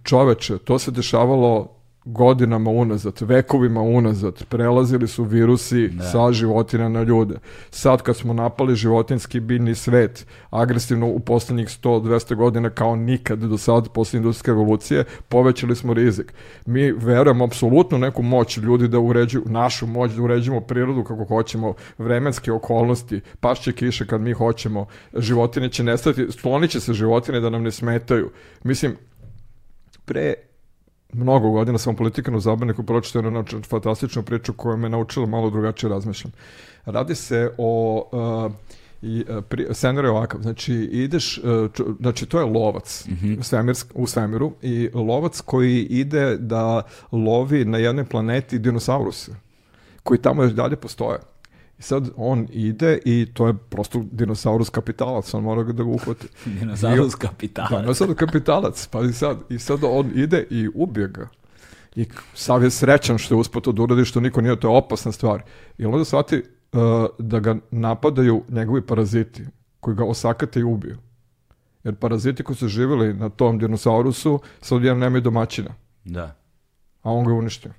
čoveče, to se dešavalo godinama unazad, vekovima unazad, prelazili su virusi sa životinja na ljude. Sad kad smo napali životinski biljni svet agresivno u poslednjih 100-200 godina kao nikad do sad posle industrijske revolucije, povećali smo rizik. Mi verujemo apsolutno neku moć ljudi da uređuju, našu moć da uređujemo prirodu kako hoćemo, vremenske okolnosti, pašće kiše kad mi hoćemo, životine će nestati, sklonit će se životine da nam ne smetaju. Mislim, pre mnogo godina sam u politikanu zabavniku pročitao jednu fantastičnu priču koja me naučila malo drugačije razmišljam. Radi se o uh, i uh, pri, scenar je ovakav, znači ideš, uh, ču- znači to je lovac svemirsk, u svemiru i lovac koji ide da lovi na jednoj planeti dinosauruse koji tamo još dalje postoje. I sad on ide i to je prosto dinosaurus kapitalac, on mora da ga uhvati. [LAUGHS] Dinosaurus kapitalac. Dinosaurus kapitalac, pa i sad, i sad on ide i ubije ga. I sav je srećan što je uspio to da uradi, što niko nije, to je opasna stvar. I onda shvati uh, da ga napadaju njegovi paraziti, koji ga osakate i ubiju. Jer paraziti koji su živjeli na tom dinosaurusu, sad odjednom nemaju domaćina, Da, a on ga je uništio.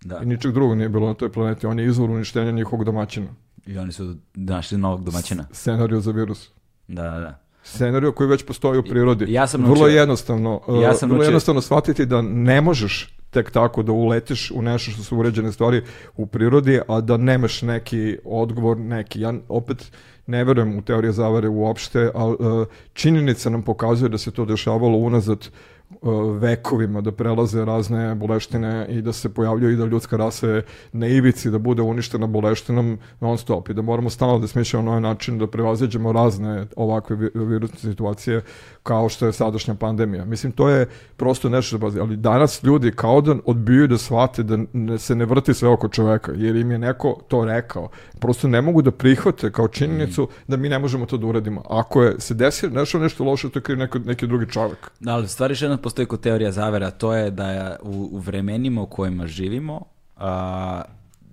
Da. I ničeg drugog nije bilo na toj planeti, on je izvor uništenja njihovog domaćina. I oni su našli novog domaćina. Scenariju za virus. Da, da, da. Scenariju koji već postoji u prirodi. Ja sam vrlo naučio- jednostavno, uh, Ja sam vrlo naučio- jednostavno shvatiti da ne možeš tek tako da uletiš u nešto što su uređene stvari u prirodi, a da nemaš neki odgovor, neki. Ja opet ne verujem u teorije zavere uopšte, ali uh, činjenica nam pokazuje da se to dešavalo unazad uh, vekovima, da prelaze razne boleštine i da se pojavljaju i da ljudska rasa je na ivici da bude uništena boleštinom non stop i da moramo stalno da smišljamo na ovaj način da prevaziđemo razne ovakve vi- virusne situacije kao što je sadašnja pandemija. Mislim, to je prosto nešto, da ali danas ljudi kao da odbijaju da shvate da se ne vrti sve oko čoveka, jer im je neko to rekao. Prosto ne mogu da prihvate kao činjenicu da mi ne možemo to da uradimo. Ako je se desi nešto, nešto loše, to je kriv neko, neki drugi čovek. Da, ali stvari jedna postoji kod teorija zavera, to je da u, u vremenima u kojima živimo, a,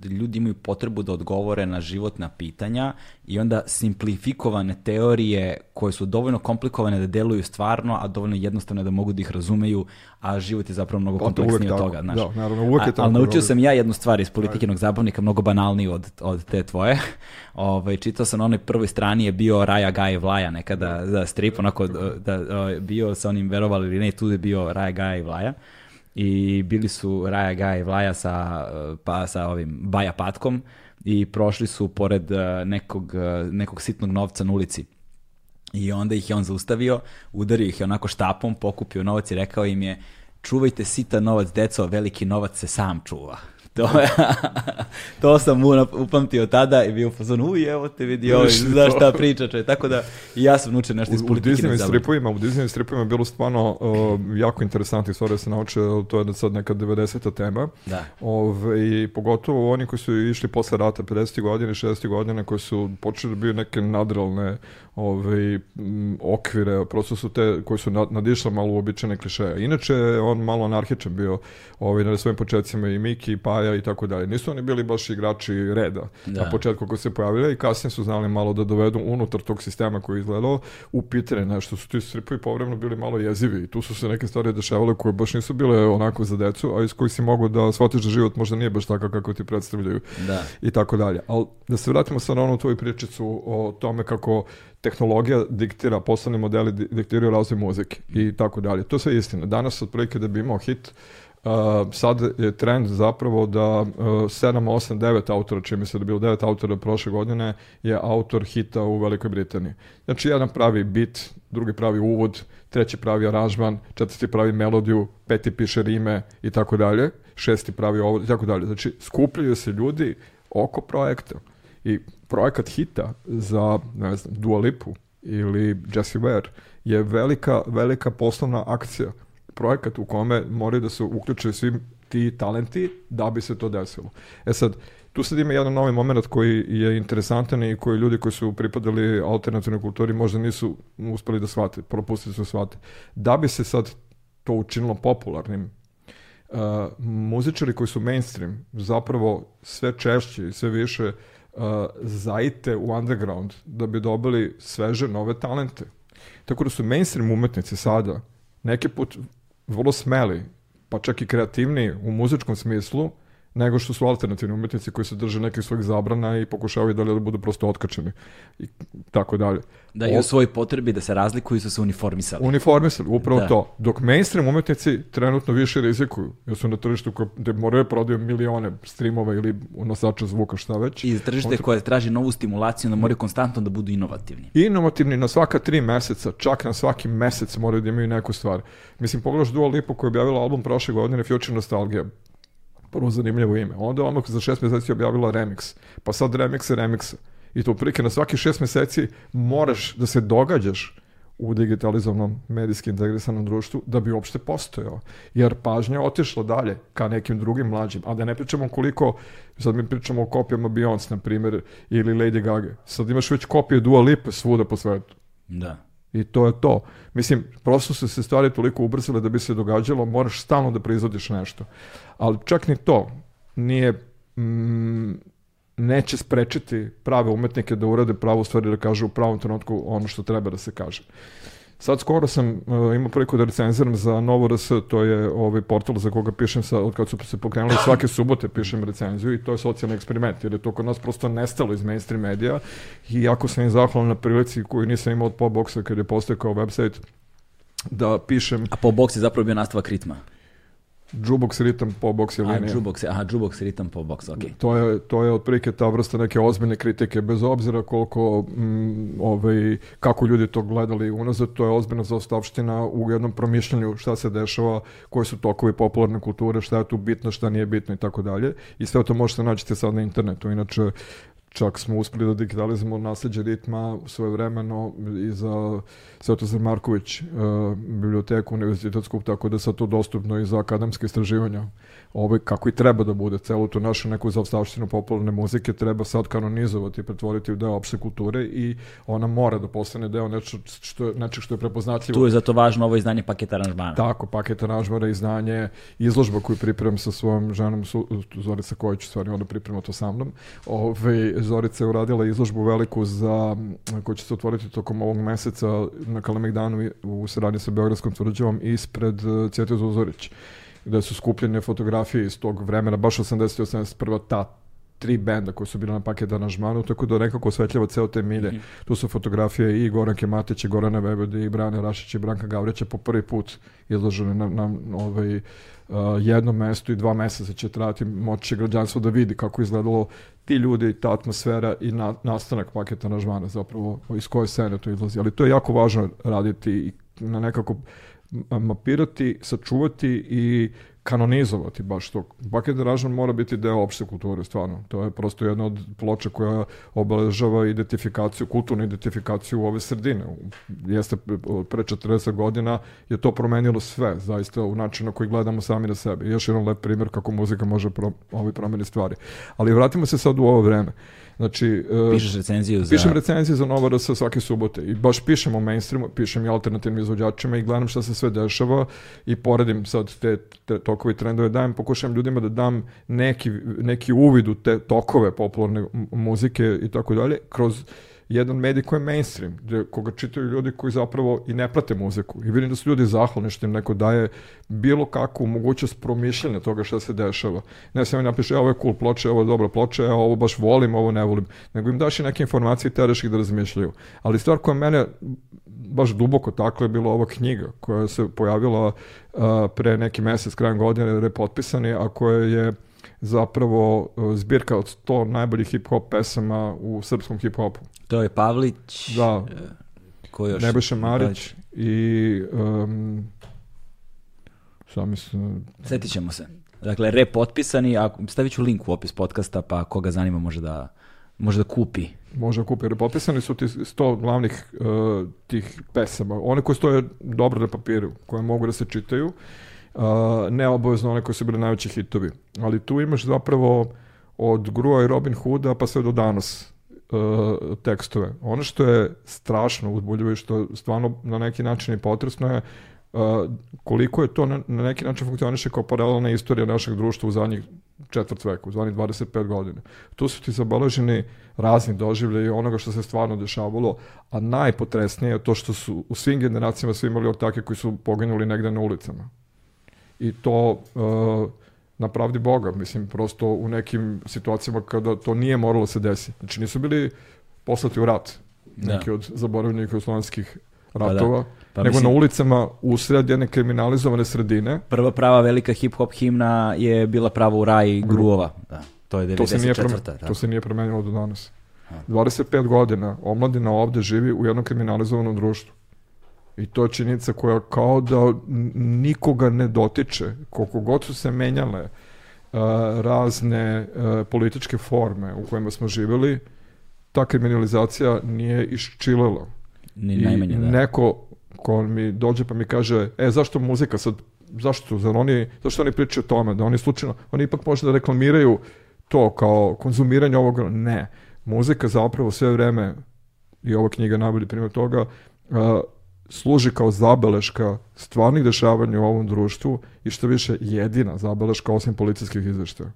ljudi imaju potrebu da odgovore na životna pitanja i onda simplifikovane teorije koje su dovoljno komplikovane da deluju stvarno, a dovoljno jednostavne da mogu da ih razumeju, a život je zapravo mnogo kompleksniji od toga. Znaš. Da, naravno, uvek je tako, Ali naučio sam ja jednu stvar iz politikinog zabavnika, mnogo banalniji od, od te tvoje. [LAUGHS] Ovaj, čitao sam na onoj prvoj strani je bio Raja Gaj Vlaja nekada za strip, onako da, da, bio sa onim verovali ili ne, tu je bio Raja Gaj Vlaja i bili su Raja Gaj Vlaja sa, pa, sa ovim Baja Patkom i prošli su pored eh, nekog, eh, nekog sitnog novca na ulici. I onda ih je on zaustavio, udario ih je onako štapom, pokupio novac i rekao im je čuvajte sitan novac, deco, veliki novac se sam čuva. To, je, [LAUGHS] to sam mu upamtio tada i bio u fazonu, uj, evo te vidi ovaj, Vidiš znaš šta priča, čovjek. Tako da i ja sam naučio nešto iz U, u politike. Disneyvim stripovima, u Disneyvim stripovima je bilo stvarno uh, jako interesantnih stvari da se nauče, to je da sad neka 90. tema. Da. Ove, I pogotovo oni koji su išli posle rata 50. godine, 60. godine, koji su počeli da biju neke nadrealne ove, m, okvire, prosto su te koji su nad, nadišle malo uobičajene klišeje. Inače, on malo anarhičan bio ovaj, na svojim početcima i Miki, i Paja i tako dalje. Nisu oni bili baš igrači reda Da. na početku kako se pojavili i kasnije su znali malo da dovedu unutar tog sistema koji je izgledao u pitanje nešto su ti stripovi povremeno bili malo jezivi i tu su se neke stvari dešavale koje baš nisu bile onako za decu, a iz kojih si mogu da shvatiš da život možda nije baš takav kako ti predstavljaju Da. i tako dalje. Ali da se vratimo sad na onu tvoju pričicu o tome kako tehnologija diktira, poslovni modeli di- diktiraju razvoj muzike i tako dalje. To je sve istina. Danas, otprilike da bi imao hit, Uh, sad je trend zapravo da uh, 7, 8, 9 autora, čini mi se da je bilo 9 autora prošle godine, je autor hita u Velikoj Britaniji. Znači, jedan pravi bit, drugi pravi uvod, treći pravi aranžman, četvrti pravi melodiju, peti piše rime i tako dalje, šesti pravi ovo i tako dalje. Znači, skupljaju se ljudi oko projekta. I projekat hita za, ne znam, Dua Lipu ili Jessie Ware je velika, velika poslovna akcija. Projekat u kome moraju da se uključe svi ti talenti da bi se to desilo. E sad, tu sad ima jedan novi moment koji je interesantan i koji ljudi koji su pripadali alternativnoj kulturi možda nisu uspeli da shvate, propustili su da shvate. Da bi se sad to učinilo popularnim, uh, muzičari koji su mainstream zapravo sve češće i sve više uh, zaite u underground da bi dobili sveže nove talente. Tako da su mainstream umetnici sada neki put vrlo smeli, pa čak i kreativniji u muzičkom smislu, nego što su alternativni umetnici koji se drže nekih svojih zabrana i pokušavaju da, da budu prosto otkačeni i tako dalje. Da, i u svojoj potrebi da se razlikuju su se uniformisali. Uniformisali, upravo Da. to. Dok mainstream umetnici trenutno više rizikuju, jer su na tržištu koje- gde moraju da prodaju milione streamova ili nosača zvuka, šta već. I tržište koje traži novu stimulaciju, da moraju konstantno da budu inovativni. inovativni na svaka tri meseca, čak na svaki mesec moraju da imaju neku stvar. Mislim, pogledaš Dua Lipa koja je objavila album prošle godine, Future Nostalgia, prvo zanimljivo ime. Onda je za šest meseci objavila remix, pa sad remix remixa. I to prilike na svaki šest meseci moraš da se događaš u digitalizovanom medijski integrisanom društvu da bi uopšte postojao. Jer pažnja je otišla dalje ka nekim drugim mlađim. A da ne pričamo koliko, sad mi pričamo o kopijama Beyoncé, na primjer, ili Lady Gaga. Sad imaš već kopije Dua Lipa svuda po svetu. Da. I to je to. Mislim, prosto su se stvari toliko ubrzile da bi se događalo, moraš stalno da proizvodiš nešto. Ali čak ni to nije, mm, neće sprečiti prave umetnike da urade pravu stvari, da kažu u pravom trenutku ono što treba da se kaže. Sad skoro sam uh, imao priliku da recenziram za Novo RS, to je ovaj portal za koga pišem sa, od kad su se pokrenuli svake subote pišem recenziju i to je socijalni eksperiment, jer je to kod nas prosto nestalo iz mainstream medija i jako sam im zahvalan na prilici koju nisam imao od Popboxa kad je postao kao website da pišem A po boks je zapravo bio nastavak ritma. Jukebox ritam po box A, linija. jukebox, aha, jukebox ritam po box, okej. To je, to je otprilike ta vrsta neke ozbiljne kritike, bez obzira koliko, mm, ovaj, kako ljudi to gledali unazad, to je ozbiljna zaostavština u jednom promišljanju šta se dešava, koji su tokovi popularne kulture, šta je tu bitno, šta nije bitno i tako dalje. I sve to možete naći sad na internetu. Inače, čak smo uspeli da digitalizujemo nasleđe ritma svoje vremeno i za Svetozar Marković uh, biblioteku univerzitetsku, tako da je sad to dostupno i za akademske istraživanja. Ovo kako i treba da bude, celu tu našu neku zaostavštinu popularne muzike treba sad kanonizovati i pretvoriti u deo opšte kulture i ona mora da postane deo nečeg što, nečeg što je prepoznatljivo. Tu je zato važno ovo izdanje paketa aranžmana. Tako, paket aranžmara, izdanje, izložba koju pripremam sa svojom ženom Su, Zorica Kojić, u stvari ona priprema to sa mnom. Ove, Zorica je uradila izložbu veliku za, koju će se otvoriti tokom ovog meseca na Kalemegdanu u saradnji sa Beogradskom tvrđavom ispred uh, Cvjete Zuzorić, gde su skupljene fotografije iz tog vremena, baš 80. 81. ta tri benda koji su bili na paket aranžmanu, tako da nekako osvetljava ceo te milje. Tu su fotografije i Goranke Matića, Gorana Vebede, i Brane Rašića i Branka Gavrića po prvi put izložene na, na ovaj, uh, jednom mestu i dva meseca će trajati, moći građanstvo da vidi kako izgledalo ti ljudi, ta atmosfera i na, nastanak paketa aranžmana zapravo iz koje scene to izlazi. Ali to je jako važno raditi i na nekako mapirati, sačuvati i kanonizovati baš to. Paket aranžman mora biti deo opšte kulture, stvarno. To je prosto jedna od ploča koja obeležava identifikaciju, kulturnu identifikaciju ove sredine. Jeste pre 40 godina je to promenilo sve, zaista u načinu na koji gledamo sami na sebe. Još jedan lep primjer kako muzika može pro, ovaj promeni stvari. Ali vratimo se sad u ovo vreme. Znači, e, Pišeš recenziju za... Pišem recenzije za Nova RS svake subote i baš pišem o mainstreamu, pišem i alternativnim izvođačima i gledam šta se sve dešava i poredim sad te, te tokove i trendove, dajem, pokušam ljudima da dam neki, neki uvid u te tokove popularne muzike i tako dalje, kroz jedan medij koji je mainstream, gde, koga čitaju ljudi koji zapravo i ne prate muziku. I vidim da su ljudi zahvalni što im neko daje bilo kakvu mogućnost promišljanja toga šta se dešava. Ne samo napiše, "E, ovo je cool ploča, ovo je dobra ploča, e, ovo baš volim, ovo ne volim, nego im daš i neke informacije i teraš ih da razmišljaju. Ali stvar koja mene baš duboko takla je bila ova knjiga koja se pojavila a, pre neki mesec, krajem godine, repotpisani, a koja je zapravo a, zbirka od 100 najboljih hip-hop pesama u srpskom hip-hopu. To je Pavlić, Da, ko još? Nebojša Marić i um, šta mislim, Setit ćemo se. Dakle, rep potpisani, a stavit ću link u opis podcasta, pa koga zanima može da, može da kupi. može da kupi. Jer potpisani su ti 100 glavnih uh, tih pesama. One koje stoje dobro na papiru, koje mogu da se čitaju. Uh, ne obavezno one koje su bile najveći hitovi. Ali tu imaš zapravo od Grua i Robin Hooda pa sve do danas uh, tekstove. Ono što je strašno uzbuljivo i što stvarno na neki način i potresno je uh, koliko je to na, na neki način funkcioniše kao paralelna istorija našeg društva u zadnjih četvrt veka, u zadnjih 25 godina. Tu su ti zabeleženi razni doživljaji onoga što se stvarno dešavalo, a najpotresnije je to što su u svim generacijama svi imali ortake koji su poginuli negde na ulicama. I to uh, na pravdi Boga, mislim, prosto u nekim situacijama kada to nije moralo da se desi. Znači nisu bili poslati u rat, Da. neki od zaboravljenih jugoslovenskih da. ratova, Pa nego mislim- na ulicama usred jedne kriminalizovane sredine. Prva prava velika hip-hop himna je bila pravo u raj Gruova. Da, to je 94. To se, nije da. to se nije promenilo do danas. 25 godina omladina ovde živi u jednom kriminalizovanom društvu. I to je činjenica koja kao da nikoga ne dotiče. Koliko god su se menjale uh, razne uh, političke forme u kojima smo živjeli, ta kriminalizacija nije iščilila. Ni I najmanje, da. neko ko mi dođe pa mi kaže, e, zašto muzika sad, zašto, zar oni, zašto oni pričaju o tome, da oni slučajno, oni ipak možda reklamiraju to kao konzumiranje ovog, ne. Muzika zapravo sve vreme, i ova knjiga najbolji primjer toga, a, služi kao zabeleška stvarnih dešavanja u ovom društvu i što više jedina zabeleška osim policijskih izveštaja.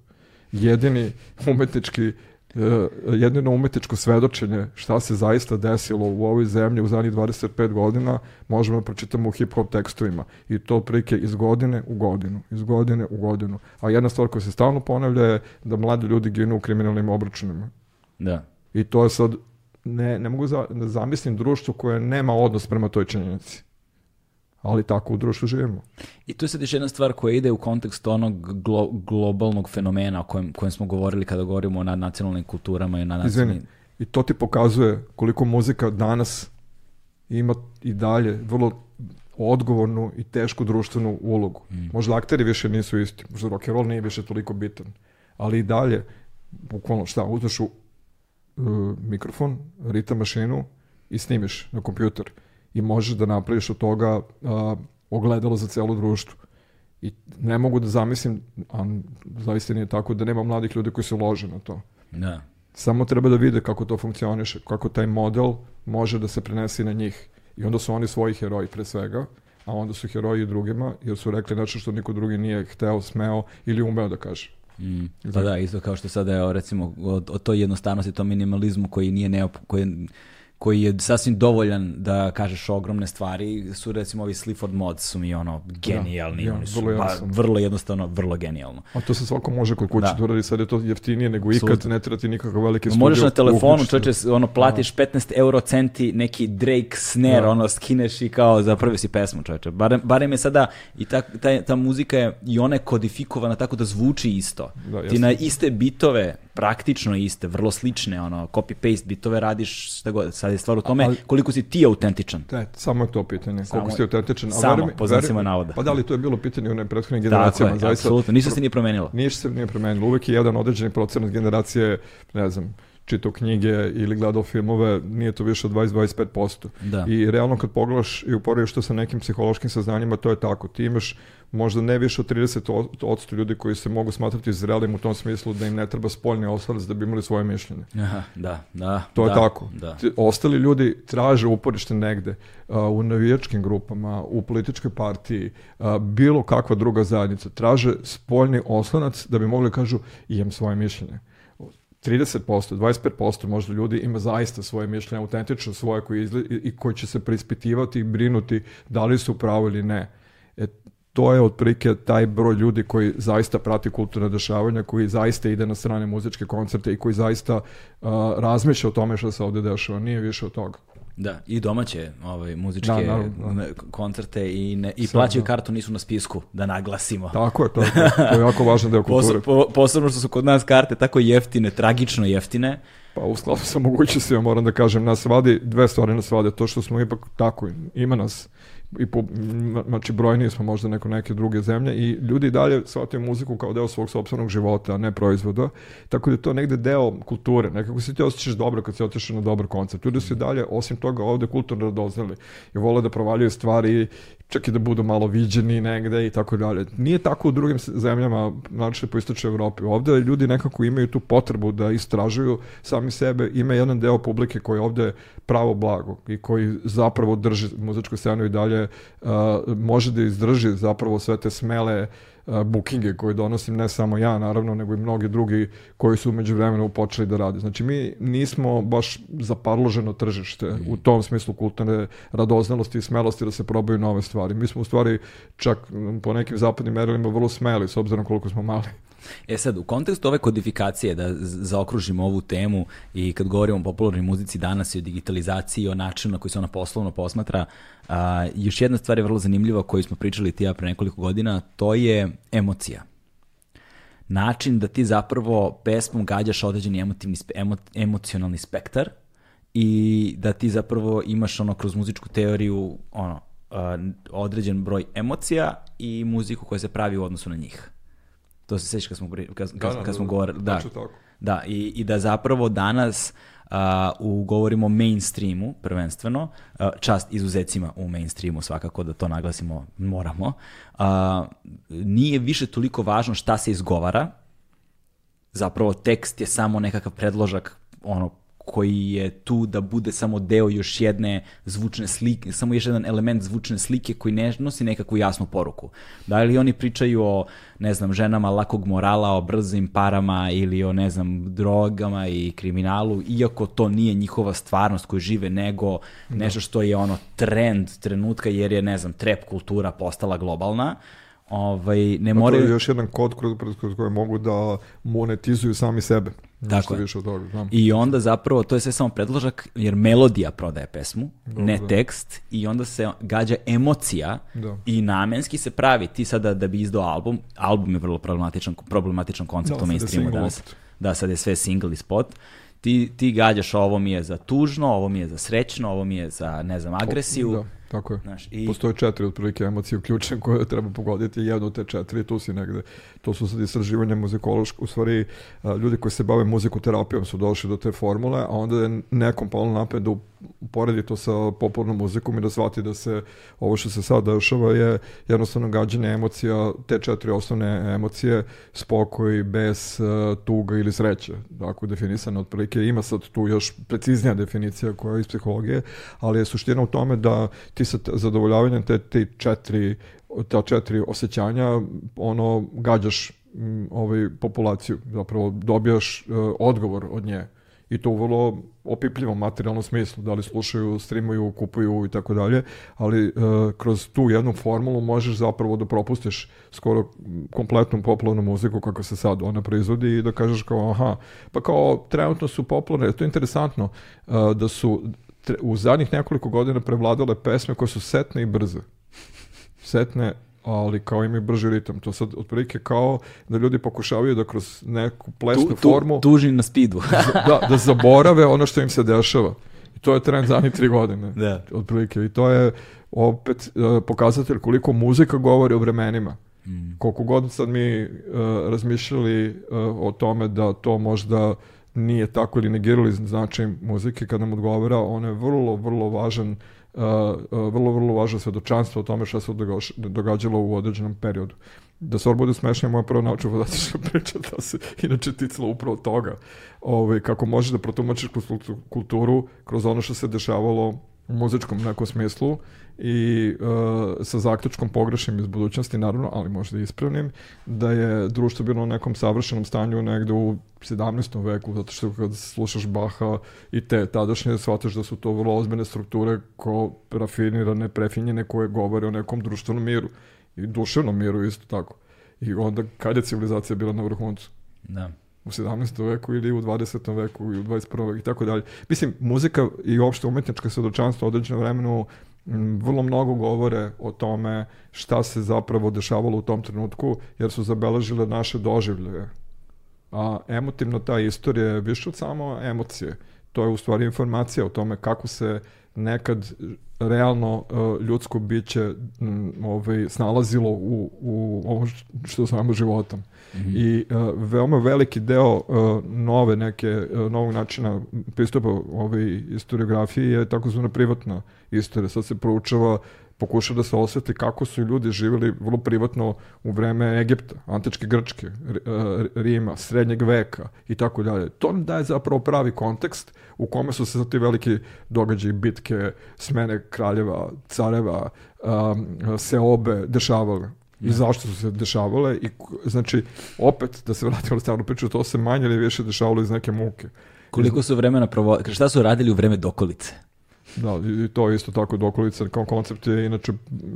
Jedini umetnički e, jedino umetničko svedočenje šta se zaista desilo u ovoj zemlji u zadnjih 25 godina možemo da pročitamo u hip-hop tekstovima i to prike iz godine u godinu, iz godine u godinu. A jedna stvar koja se stalno ponavlja je da mladi ljudi ginu u kriminalnim obračunima. Da. I to je sad, ne, ne mogu za, da zamislim društvo koje nema odnos prema toj činjenici. ali tako u društvu živimo. I tu je sad još jedna stvar koja ide u kontekst onog glo- globalnog fenomena o kojem, kojem smo govorili kada govorimo o nadnacionalnim kulturama i na Izvini, i to ti pokazuje koliko muzika danas ima i dalje vrlo odgovornu i tešku društvenu ulogu. Možda akteri više nisu isti, možda rock and roll nije više toliko bitan, ali i dalje, bukvalno šta, uzmeš u uh, mikrofon, ritam mašinu i snimiš na kompjuter i možeš da napraviš od toga uh, ogledalo za celo društvo. I ne mogu da zamislim, a zaista nije tako, da nema mladih ljudi koji se lože na to. Da. Samo treba da vide kako to funkcioniše, kako taj model može da se prenesi na njih. I onda su oni svoji heroji pre svega, a onda su heroji drugima, jer su rekli nešto što niko drugi nije hteo, smeo ili umeo da kaže. Mm. Pa da, isto kao što sada je recimo od, od toj jednostavnosti, tom minimalizmu koji nije neop, koji, koji je sasvim dovoljan da kažeš ogromne stvari, su recimo ovi Sleaford mods su mi ono genijalni, ja, oni su vrlo ba- jednostavno. vrlo jednostavno, vrlo genijalno. A to se svako može kod kuće Da. da uradi, sad je to jeftinije nego ikad, ne treba ti nikakav veliki studio. Možeš na telefonu, čoveče, ono, platiš 15 euro centi, neki Drake snare, Da. ono, skineš i kao zapravi si pesmu, čoveče. Barem, barem je sada, i ta, ta, ta muzika je, i ona je kodifikovana tako da zvuči isto. Da, Ti na iste bitove, praktično iste, vrlo slične, ono, copy-paste bitove radiš šta god. Sad je stvar u tome Ali- koliko si ti autentičan. Da, samo je to pitanje, Samo koliko si je- autentičan. Samo, veruj mi- po znacima navoda. Pa da li to je bilo pitanje u onim prethodnim Tako generacijama, je, zaista. apsolutno. Ništa se nije promenilo. Ništa se nije promenilo. Uvijek je jedan određeni procenat generacije, ne znam, čitao knjige ili gledao filmove, nije to više od 20-25%. Da. I realno kad pogledaš i uporediš to sa nekim psihološkim saznanjima, to je tako. Ti imaš možda ne više od 30% ljudi koji se mogu smatrati zrelim u tom smislu da im ne treba spoljni oslanac da bi imali svoje mišljenje. Aha, da, da. To da, je tako. Da. Ostali ljudi traže uporište negde, u navijačkim grupama, u političkoj partiji, bilo kakva druga zajednica. Traže spoljni oslanac da bi mogli kažu imam svoje mišljenje. 30%, 25% možda ljudi ima zaista svoje mišljenje, autentično svoje koje izle, i, koji će se preispitivati i brinuti da li su u pravu ili ne. E, to je otprilike taj broj ljudi koji zaista prati kulturne dešavanja, koji zaista ide na strane muzičke koncerte i koji zaista a, razmišlja o tome što se ovde dešava. Nije više od toga. Da, i domaće ovaj, muzičke Da, naravno, ne, koncerte i, ne, i Sve, plaćaju da. kartu, nisu na spisku, da naglasimo. Tako je, to, to je jako važan deo [LAUGHS] kulture. Pos, po, posebno što su kod nas karte tako jeftine, tragično jeftine. Pa u skladu sa mogućnostima moram da kažem, nas vadi, dve stvari nas vade, to što smo ipak tako, ima nas, i po, znači brojniji smo možda neko neke druge zemlje i ljudi dalje shvataju muziku kao deo svog sopstvenog života, a ne proizvoda, tako da je to negde deo kulture, nekako se ti osjećaš dobro kad si otišao na dobar koncert. Ljudi su i dalje, osim toga, ovde kulturno radoznali i vole da provaljuju stvari, čak i da budu malo viđeni negde i tako dalje. Nije tako u drugim zemljama, znači po istočnoj Evropi. Ovde ljudi nekako imaju tu potrebu da istražuju sami sebe. Ima jedan deo publike koji ovde pravo blago i koji zapravo drži muzičku scenu i dalje uh, može da izdrži zapravo sve te smele uh, bookinge koje donosim ne samo ja naravno, nego i mnogi drugi koji su umeđu vremenu počeli da rade. Znači mi nismo baš zaparloženo tržište u tom smislu kulturne radoznalosti i smelosti da se probaju nove stvari. Mi smo u stvari čak po nekim zapadnim merilima vrlo smeli s obzirom koliko smo mali. E sad, u kontekstu ove kodifikacije, da zaokružimo ovu temu i kad govorimo o popularnoj muzici danas i o digitalizaciji i o načinu na koji se ona poslovno posmatra, a, još jedna stvar je vrlo zanimljiva koju smo pričali ti ja pre nekoliko godina, to je emocija. Način da ti zapravo pesmom gađaš određeni emotivni, emo, emocionalni spektar i da ti zapravo imaš ono kroz muzičku teoriju ono a, određen broj emocija i muziku koja se pravi u odnosu na njih. To se sećaš kad smo, pri- kad, kad, kad smo govorili. Da, Tačno tako. da i, i da zapravo danas a, u, govorimo o mainstreamu prvenstveno, a, čast izuzecima u mainstreamu svakako da to naglasimo moramo, a, nije više toliko važno šta se izgovara, zapravo tekst je samo nekakav predložak ono koji je tu da bude samo deo još jedne zvučne slike, samo još jedan element zvučne slike koji ne nosi nekakvu jasnu poruku. Da li oni pričaju o, ne znam, ženama lakog morala, o brzim parama ili o, ne znam, drogama i kriminalu, iako to nije njihova stvarnost koju žive, nego nešto što je ono trend trenutka jer je, ne znam, trap kultura postala globalna, ovaj, ne Pa to moraju... je još jedan kod kroz, kroz, kroz koji mogu da monetizuju sami sebe. Tako je. više od toga, znam. I onda zapravo, to je sve samo predložak, jer melodija prodaje pesmu, ne Dobro. tekst, i onda se gađa emocija Da. i namenski se pravi. Ti sada da bi izdao album, album je vrlo problematičan, problematičan koncept Da, u mainstreamu danas. opet. Da, sad je sve single i spot. Ti, ti gađaš ovo mi je za tužno, ovo mi je za srećno, ovo mi je za, ne znam, agresiju. Da, tako je. Znaš, i, Postoje četiri otprilike emocije uključene [LAUGHS] koje treba pogoditi, jedno od te četiri, tu si negde. To su sad istraživanja muzikološke, u stvari a, ljudi koji se bave muzikoterapijom su došli do te formule, a onda je nekom palo napred da uporedi to sa popularnom muzikom i da shvati da se ovo što se sad dešava je jednostavno gađanje emocija, te četiri osnovne emocije, spokoj, bes, a, tuga ili sreća. Tako je definisano otprilike. Ima sad tu još preciznija definicija koja je iz psihologije, ali je suština u tome da ti sa zadovoljavanjem te, te četiri ta četiri osjećanja ono gađaš ovaj populaciju. Zapravo dobijaš e, odgovor od nje. I to u vrlo opipljivom materijalnom smislu, da li slušaju, streamuju, kupuju i tako dalje, ali e, kroz tu jednu formulu možeš zapravo da propustiš skoro kompletnu popularnu muziku kako se sad ona proizvodi i da kažeš kao aha, pa kao trenutno su popularne, to je interesantno e, da su tre- u zadnjih nekoliko godina prevladale pesme koje su setne i brze. Setne, ali kao imaju brži ritam. To sad otprilike kao da ljudi pokušavaju da kroz neku plesnu tu, tu, formu tužni na spidu. [LAUGHS] da, da zaborave ono što im se dešava. I to je trend zadnjih tri godine. Da. Otprilike. I to je opet e, pokazatelj koliko muzika govori o vremenima. Mm. Koliko god sad mi e, razmišljali e, o tome da to možda nije tako ili negirali značaj muzike kad nam odgovara, ono je vrlo, vrlo važan uh, uh, vrlo, vrlo važno svedočanstvo o tome šta se događalo u određenom periodu. Da stvar bude smešnija, moja prva naučna fantastična [LAUGHS] priča da se inače ticala upravo toga. Ovaj, kako možeš da protumačiš kultu- kulturu kroz ono što se dešavalo u muzičkom nekom smislu i uh, sa zaključkom pogrešnim iz budućnosti, naravno, ali možda i ispravnim, da je društvo bilo u nekom savršenom stanju negde u 17. veku, zato što kad slušaš Baha i te tadašnje, shvataš da su to vrlo ozbiljne strukture ko rafinirane, prefinjene, koje govore o nekom društvenom miru i duševnom miru isto tako. I onda kad je civilizacija bila na vrhuncu? Da. u 17. veku ili u 20. veku i u 21. veku i tako dalje. Mislim, muzika i uopšte umetnička svedočanstva u određenom vremenu vrlo mnogo govore o tome šta se zapravo dešavalo u tom trenutku, jer su zabeležile naše doživlje. A emotivno ta istorija je više od samo emocije. To je u stvari informacija o tome kako se nekad realno uh, ljudsko biće m, ovaj, snalazilo u, u ovo što zovemo životom. Mhm. I uh, veoma veliki deo uh, nove neke, uh, novog načina pristupa ovoj historiografiji je takozvana privatna istorija. Sad se proučava pokuša da se osveti kako su ljudi živjeli vrlo privatno u vreme Egipta, antičke Grčke, Rima, srednjeg veka i tako dalje. To nam daje zapravo pravi kontekst u kome su se ti veliki događaji, bitke, smene kraljeva, careva, um, seobe dešavale i zašto su se dešavale i znači opet da se vratimo na stvarnu priču to se manje ili više dešavalo iz neke muke Koliko su vremena provo... Šta su radili u vreme dokolice? Da i to je isto tako dokolica kao koncept je inače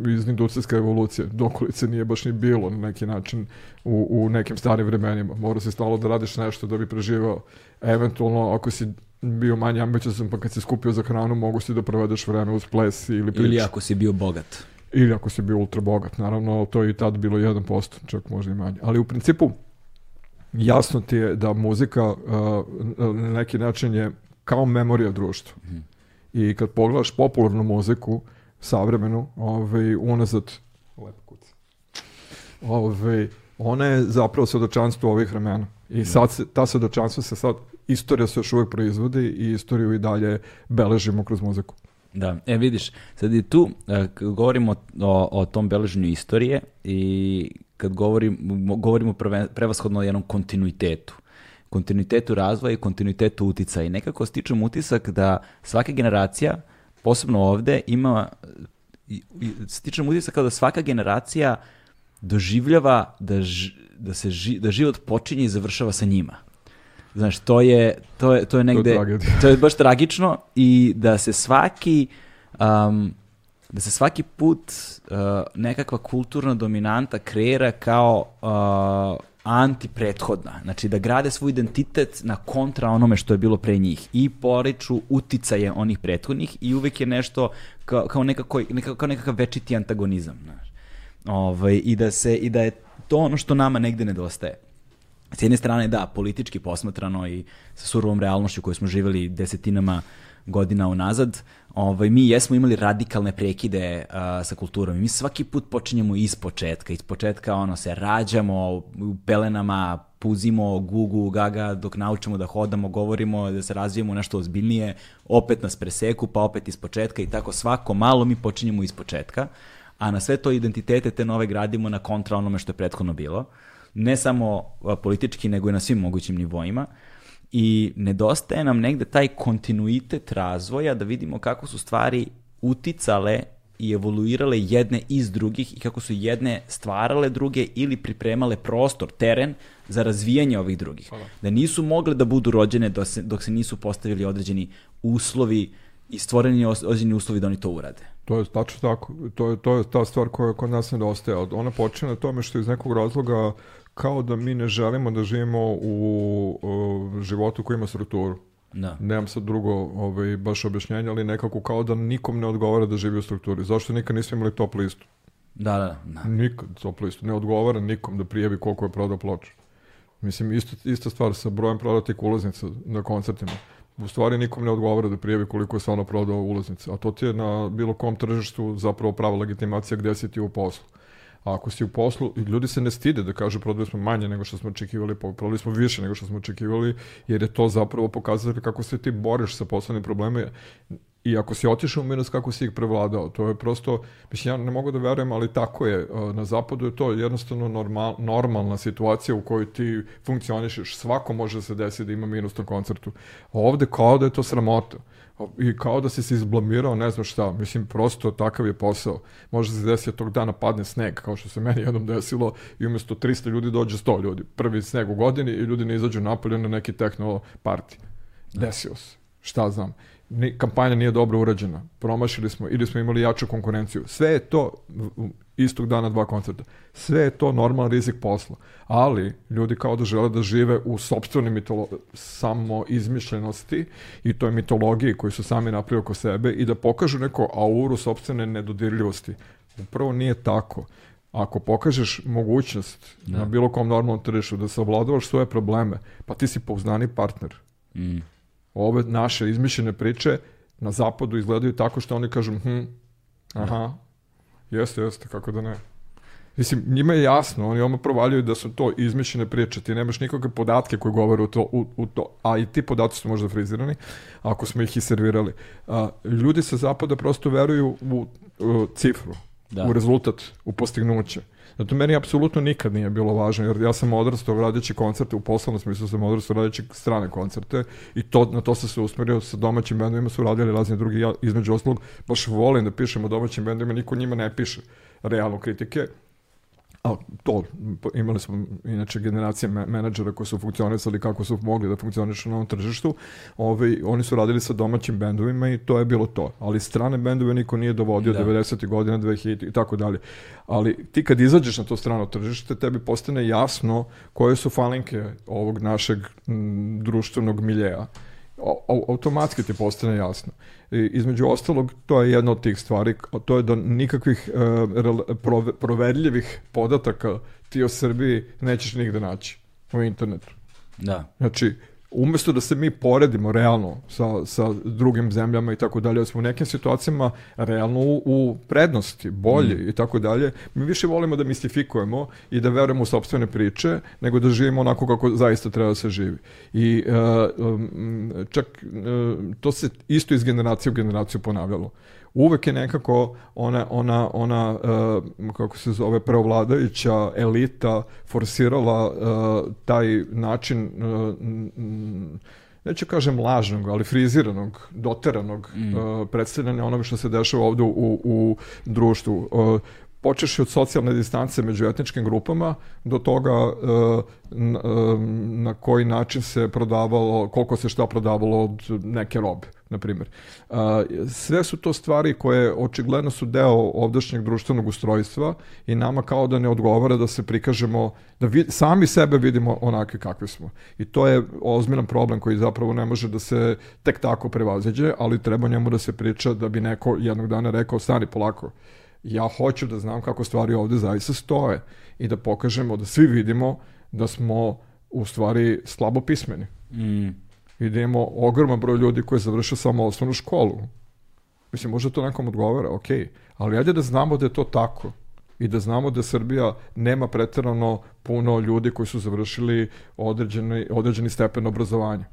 iz industrijske evolucije dokolice nije baš ni bilo na neki način u, u nekim starim vremenima mora se stalo da radiš nešto da bi preživao eventualno ako si bio manje ambiciozan pa kad si skupio za hranu mogu si da provedeš vreme uz ples ili priču Ili ako si bio bogat. Ili ako si bio ultra bogat, naravno to je i tad bilo 1%, čak možda i manje. Ali u principu jasno ti je da muzika uh, na neki način je kao memorija društva. I kad pogledaš popularnu muziku, savremenu, ovaj, unazad, lepo kuca, ovaj, ona je zapravo svedočanstvo ovih vremena. I sad se, ta svedočanstva se sad, istorija se još uvijek proizvodi i istoriju i dalje beležimo kroz muziku. Da, e vidiš, sad i tu e, kad govorimo o, o tom beleženju istorije i kad govorim, mo- govorimo prevashodno o jednom kontinuitetu. Kontinuitetu razvoja i kontinuitetu uticaja. I nekako stičem utisak da svaka generacija, posebno ovde, ima, stičem utisak kao da svaka generacija doživljava da, ž- da, se ži- da život počinje i završava sa njima. Znaš, to je, to je, to je negde... tragedija. to je baš tragično i da se svaki um, da se svaki put uh, nekakva kulturna dominanta kreira kao uh, antiprethodna. Znači da grade svoj identitet na kontra onome što je bilo pre njih i poriču uticaje onih prethodnih i uvek je nešto kao, kao, nekako, nekako, kao nekakav večiti antagonizam. Znaš. Ovaj, i, da se, I da je to ono što nama negde nedostaje. S jedne strane, da, politički posmatrano i sa surovom realnošću koju smo živeli desetinama godina unazad, ovaj, mi jesmo imali radikalne prekide uh, sa kulturom. Mi svaki put počinjemo iz početka. Iz početka ono, se rađamo u pelenama, puzimo gugu, gaga, dok naučimo da hodamo, govorimo, da se razvijemo nešto ozbiljnije, opet nas preseku, pa opet iz početka i tako svako malo mi počinjemo iz početka, a na sve to identitete te nove gradimo na kontra onome što je prethodno bilo. Ne samo politički, nego i na svim mogućim nivoima i nedostaje nam negde taj kontinuitet razvoja da vidimo kako su stvari uticale i evoluirale jedne iz drugih i kako su jedne stvarale druge ili pripremale prostor, teren za razvijanje ovih drugih. Hvala. Da nisu mogle da budu rođene dok se, dok se nisu postavili određeni uslovi i stvoreni određeni uslovi da oni to urade. To je tačno tako. To je, to je ta stvar koja kod nas nedostaje. Ona počne na tome što iz nekog razloga kao da mi ne želimo da živimo u, u životu koji ima strukturu. Da. Nemam sad drugo ovaj, baš objašnjenje, ali nekako kao da nikom ne odgovara da živi u strukturi. Zašto nikad nismo imali top listu? Da, da, da. Nikad top listu. Ne odgovara nikom da prijavi koliko je prodao ploča. Mislim, isto, ista stvar sa brojem prodatih ulaznica na koncertima. U stvari nikom ne odgovara da prijavi koliko je stvarno prodao ulaznica. A to ti je na bilo kom tržištu zapravo prava legitimacija gde si ti u poslu. A ako si u poslu, ljudi se ne stide da kažu prodali smo manje nego što smo očekivali, prodali smo više nego što smo očekivali, jer je to zapravo pokazatelj kako se ti boriš sa poslovnim problemima i ako si otišao u minus, kako si ih prevladao. To je prosto, mislim, ja ne mogu da verujem, ali tako je. Na zapadu je to jednostavno normal, normalna situacija u kojoj ti funkcionišeš. Svako može da se desiti da ima minus na koncertu. A ovde kao da je to sramota i kao da si se izblamirao, ne znam šta, mislim, prosto takav je posao. Može se desiti da tog dana padne sneg, kao što se meni jednom desilo, i umesto 300 ljudi dođe 100 ljudi. Prvi sneg u godini i ljudi ne izađu napolje na neki techno party. Desio se. Šta znam ni, kampanja nije dobro urađena, promašili smo ili smo imali jaču konkurenciju. Sve je to istog dana dva koncerta. Sve je to normalan rizik posla. Ali ljudi kao da žele da žive u sobstvenoj mitolo samo izmišljenosti i toj mitologiji koju su sami napravili oko sebe i da pokažu neko auru sobstvene nedodirljivosti. Upravo nije tako. Ako pokažeš mogućnost da. na bilo kom normalnom tržištu da savladavaš svoje probleme, pa ti si pouznani partner. Mm ove naše izmišljene priče na zapadu izgledaju tako što oni kažu hm, aha, jeste, jeste, kako da ne. Mislim, njima je jasno, oni oma provaljuju da su to izmišljene priče, ti nemaš nikakve podatke koji govore u to, u, u to, a i ti podaci su možda frizirani, ako smo ih i servirali. A, ljudi sa zapada prosto veruju u, u cifru, da. u rezultat, u postignuće. Zato meni apsolutno nikad nije bilo važno, jer ja sam odrastao radeći koncerte, u poslovnom smislu sam odrastao radeći strane koncerte i to, na to sam se usmerio sa domaćim bendovima, su radili razni drugi, ja između oslog baš volim da pišem o domaćim bendovima, niko njima ne piše realno kritike, a to, imali smo inače generacije menadžera koji su funkcionisali kako su mogli da funkcionišu na ovom tržištu, Ove, oni su radili sa domaćim bendovima i to je bilo to. Ali strane bendove niko nije dovodio da. 90. godina, 2000 i tako dalje. Ali ti kad izađeš na to strano tržište, tebi postane jasno koje su falinke ovog našeg m, društvenog miljeja automatski ti postane jasno. I, između ostalog, to je jedna od tih stvari, to je da nikakvih uh, proverljivih podataka ti o Srbiji nećeš nigde naći u internetu. Da. Znači, umesto da se mi poredimo realno sa, sa drugim zemljama i tako dalje, da smo u nekim situacijama realno u, u prednosti, bolje mm. i tako dalje, mi više volimo da mistifikujemo i da verujemo u sobstvene priče, nego da živimo onako kako zaista treba da se živi. I uh, um, čak uh, to se isto iz generacije u generaciju ponavljalo uvek je nekako ona, ona, ona uh, kako se zove, preovladajuća elita forsirala uh, taj način uh, neću kažem lažnog, ali friziranog, doteranog mm. uh, predstavljanja onoga što se dešava ovde u, u društvu. Uh, počeš od socijalne distance među etničkim grupama do toga e, na, e, na koji način se prodavalo, koliko se šta prodavalo od neke robe, na primjer. Sve su to stvari koje očigledno su deo ovdašnjeg društvenog ustrojstva i nama kao da ne odgovara da se prikažemo, da vid, sami sebe vidimo onakve kakvi smo. I to je ozbiljan problem koji zapravo ne može da se tek tako prevaziđe, ali treba njemu da se priča da bi neko jednog dana rekao, stani polako, ja hoću da znam kako stvari ovde zaista stoje i da pokažemo, da svi vidimo da smo u stvari slabo pismeni. Mm. I da imamo ogroman broj ljudi koji je završio samo osnovnu školu. Mislim, možda to nekom odgovara, ok, ali ajde da znamo da je to tako i da znamo da Srbija nema preterano puno ljudi koji su završili određeni, određeni stepen obrazovanja.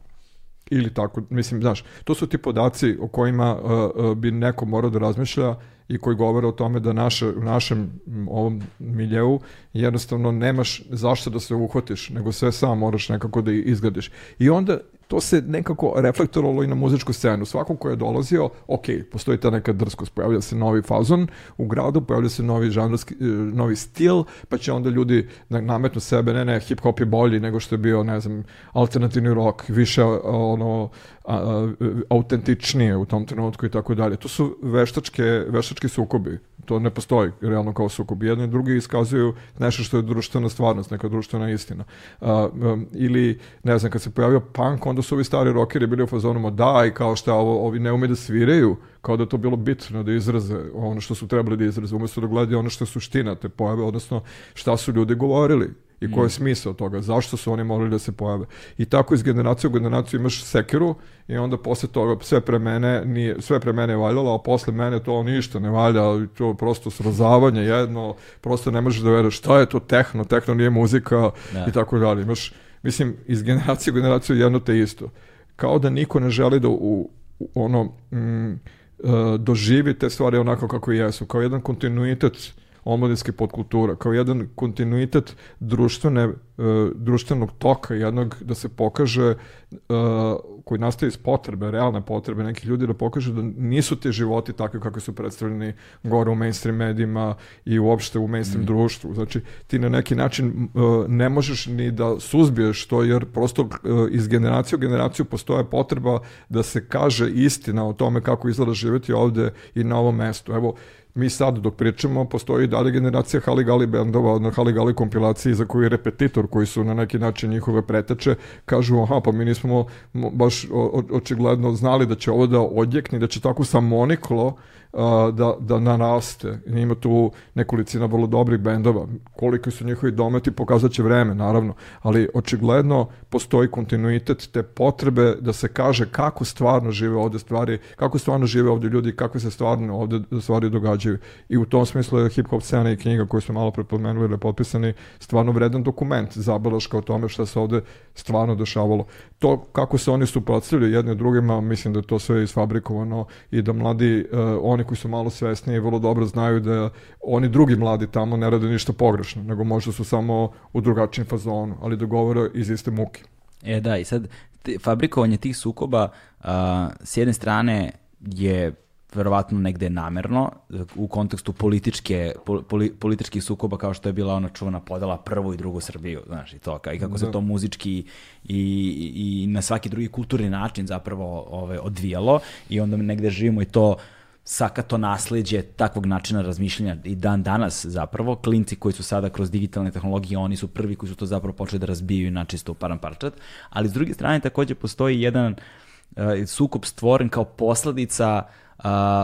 Ili tako, mislim, znaš, to su ti podaci o kojima uh, uh, bi neko morao da razmišlja i koji govore o tome da naše, u našem ovom miljeu jednostavno nemaš zašto da se uhvatiš, nego sve sam moraš nekako da izgradiš. I onda to se nekako reflektovalo i na muzičku scenu. Svako ko je dolazio, ok, postoji ta neka drskost, pojavlja se novi fazon u gradu, pojavlja se novi žanrski, e, novi stil, pa će onda ljudi nametnu sebe, ne, ne, hip hop je bolji nego što je bio, ne znam, alternativni rock, više ono, a, a, autentičnije u tom trenutku i tako dalje. To su veštačke, veštački sukobi. To ne postoji realno kao sukob. Jedni i drugi iskazuju nešto što je društvena stvarnost, neka društvena istina. A, um, ili, ne znam, kad se pojavio punk, onda su ovi stari rockeri bili u fazonu da i kao šta ovo, ovi ne ume da sviraju, kao da to bilo bitno da izraze ono što su trebali da izraze, umesto da gledaju ono što je suština te pojave, odnosno šta su ljudi govorili i koji je mm. smisao toga, zašto su oni morali da se pojave. I tako iz generacije u generaciju imaš sekiru i onda posle toga sve pre mene, nije, sve pre mene je valjalo, a posle mene to ništa ne valja, to prosto srozavanje jedno, prosto ne možeš da veruješ šta je to tehno, tehno nije muzika da. i tako dalje. Imaš, mislim, iz generacije u generaciju jedno te isto. Kao da niko ne želi da u, u ono, mm, uh, doživi te stvari onako kako jesu, kao jedan kontinuitet omladinske podkultura, kao jedan kontinuitet društvene, uh, društvenog toka, jednog da se pokaže uh, koji nastaje iz potrebe, realne potrebe nekih ljudi da pokaže da nisu te životi takvi kako su predstavljeni gore u mainstream medijima i uopšte u mainstream mm. društvu. Znači, ti na neki način uh, ne možeš ni da suzbiješ to, jer prosto iz generacije u generaciju postoje potreba da se kaže istina o tome kako izgleda živeti ovde i na ovom mestu. Evo, mi sad dok pričamo postoji dalje generacija Haligali bendova, na Haligali kompilaciji za koju je repetitor koji su na neki način njihove preteče, kažu aha pa mi nismo baš očigledno znali da će ovo da odjekne, da će tako samoniklo da, da naraste. Ima tu nekolicina vrlo dobrih bendova. Koliko su njihovi dometi pokazat će vreme, naravno. Ali očigledno postoji kontinuitet te potrebe da se kaže kako stvarno žive ovde stvari, kako stvarno žive ovde ljudi, kako se stvarno ovde stvari događaju. I u tom smislu je hip-hop scena i knjiga koju smo malo prepomenuli je potpisani stvarno vredan dokument, zabelaška o tome šta se ovde stvarno dešavalo. To kako se oni suprotstavljaju jedni drugima, mislim da je to sve isfabrikovano i da mladi, uh, oni oni koji su malo svesniji vrlo dobro znaju da oni drugi mladi tamo ne rade ništa pogrešno, nego možda su samo u drugačijem fazonu, ali da govore iz iste muke. E da, i sad te, fabrikovanje tih sukoba a, s jedne strane je verovatno negde namerno u kontekstu političke poli, političkih sukoba kao što je bila ona čuvana podela prvu i drugu Srbiju, znaš, i to i kako da. se to muzički i, i, i na svaki drugi kulturni način zapravo ove, odvijalo i onda negde živimo i to sakato nasledđe takvog načina razmišljanja i dan danas zapravo, klinci koji su sada kroz digitalne tehnologije, oni su prvi koji su to zapravo počeli da razbijaju na čisto param parčat, ali s druge strane takođe postoji jedan uh, sukup stvoren kao posledica uh,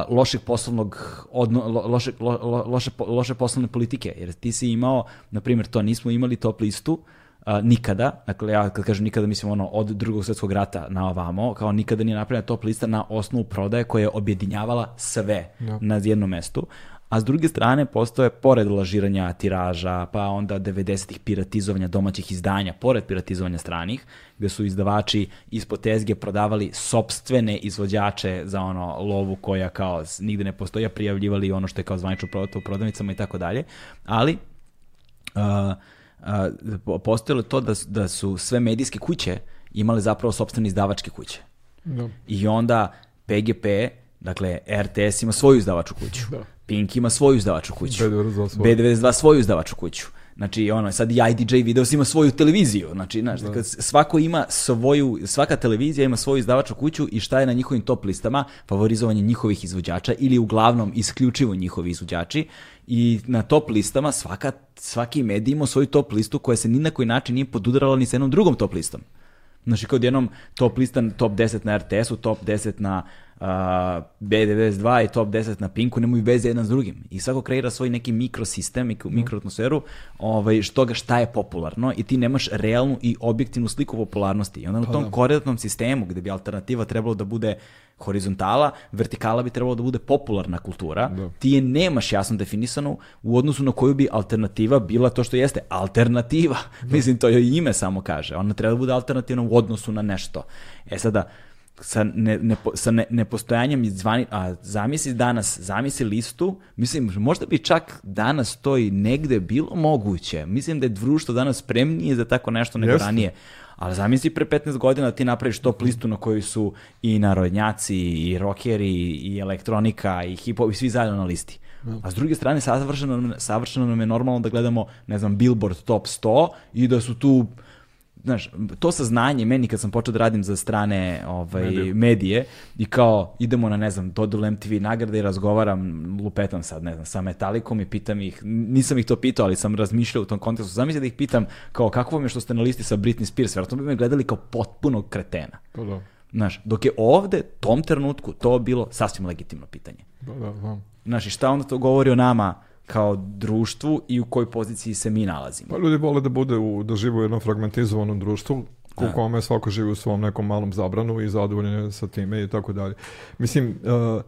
lošeg poslovnog odno, lo, loše, lo, loše, loše poslovne politike, jer ti si imao, na primjer, to nismo imali top listu, uh, a, nikada, dakle ja kad kažem nikada mislim ono od drugog svetskog rata na ovamo, kao nikada nije napravljena top lista na osnovu prodaje koja je objedinjavala sve ja. na jednom mestu, a s druge strane postoje, pored lažiranja tiraža, pa onda 90-ih piratizovanja domaćih izdanja, pored piratizovanja stranih, gde su izdavači ispod tezge prodavali sobstvene izvođače za ono lovu koja kao nigde ne postoji, a prijavljivali ono što je kao zvanično prodato u prodavnicama i tako dalje, ali uh, postojalo to da, da su sve medijske kuće imale zapravo sobstvene izdavačke kuće. Da. I onda PGP Dakle, RTS ima svoju izdavaču kuću. Da. Pink ima svoju izdavaču kuću. B92 svoju. B92 svoju izdavaču kuću. Znači, ono, sad i IDJ Videos ima svoju televiziju. Znači, znaš, kad svako ima svoju, svaka televizija ima svoju izdavaču kuću i šta je na njihovim top listama? Favorizovanje njihovih izvođača ili uglavnom isključivo njihovi izvođači. I na top listama svaka, svaki medij ima svoju top listu koja se ni na koji način nije podudarala ni sa jednom drugom top listom. Znači, kao jednom top lista, top 10 na RTS-u, top 10 na uh, B92 i top 10 na Pinku, nemaju veze jedan s drugim. I svako kreira svoj neki mikrosistem, mikro, mikroatmosferu, ovaj, što ga šta je popularno i ti nemaš realnu i objektivnu sliku popularnosti. I onda na tom koordinatnom sistemu, gde bi alternativa trebalo da bude horizontala, vertikala bi trebalo da bude popularna kultura, ti je nemaš jasno definisanu u odnosu na koju bi alternativa bila to što jeste alternativa. [LAUGHS] Mislim, to joj ime samo kaže. Ona treba da bude alternativna u odnosu na nešto. E sada, sa, ne, ne, sa ne, nepostojanjem zvani, a zamisli danas, zamisli listu, mislim, možda bi čak danas to i negde bilo moguće. Mislim da je društvo danas spremnije za tako nešto nego Jeste. ranije. Ali zamisli pre 15 godina da ti napraviš top listu na kojoj su i narodnjaci, i rockeri, i elektronika, i hip-hop, i svi zajedno na listi. A s druge strane, savršeno, savršeno nam je normalno da gledamo, ne znam, Billboard top 100 i da su tu znaš, to saznanje meni kad sam počeo da radim za strane ovaj, Medije. medije. i kao idemo na, ne znam, dodelu MTV nagrade i razgovaram, lupetam sad, ne znam, sa Metalikom i pitam ih, nisam ih to pitao, ali sam razmišljao u tom kontekstu, zamisli da ih pitam kao kako vam je što ste na listi sa Britney Spears, vjerojatno bi me gledali kao potpunog kretena. Pa da, Znaš, dok je ovde, tom trenutku, to bilo sasvim legitimno pitanje. da, da, da. Znaš, i šta onda to govori o nama kao društvu i u kojoj poziciji se mi nalazimo? Pa ljudi vole da bude u, da žive u jednom fragmentizovanom društvu u kome svako živi u svom nekom malom zabranu i zadovoljan je sa time i tako dalje. Mislim, [LAUGHS] uh,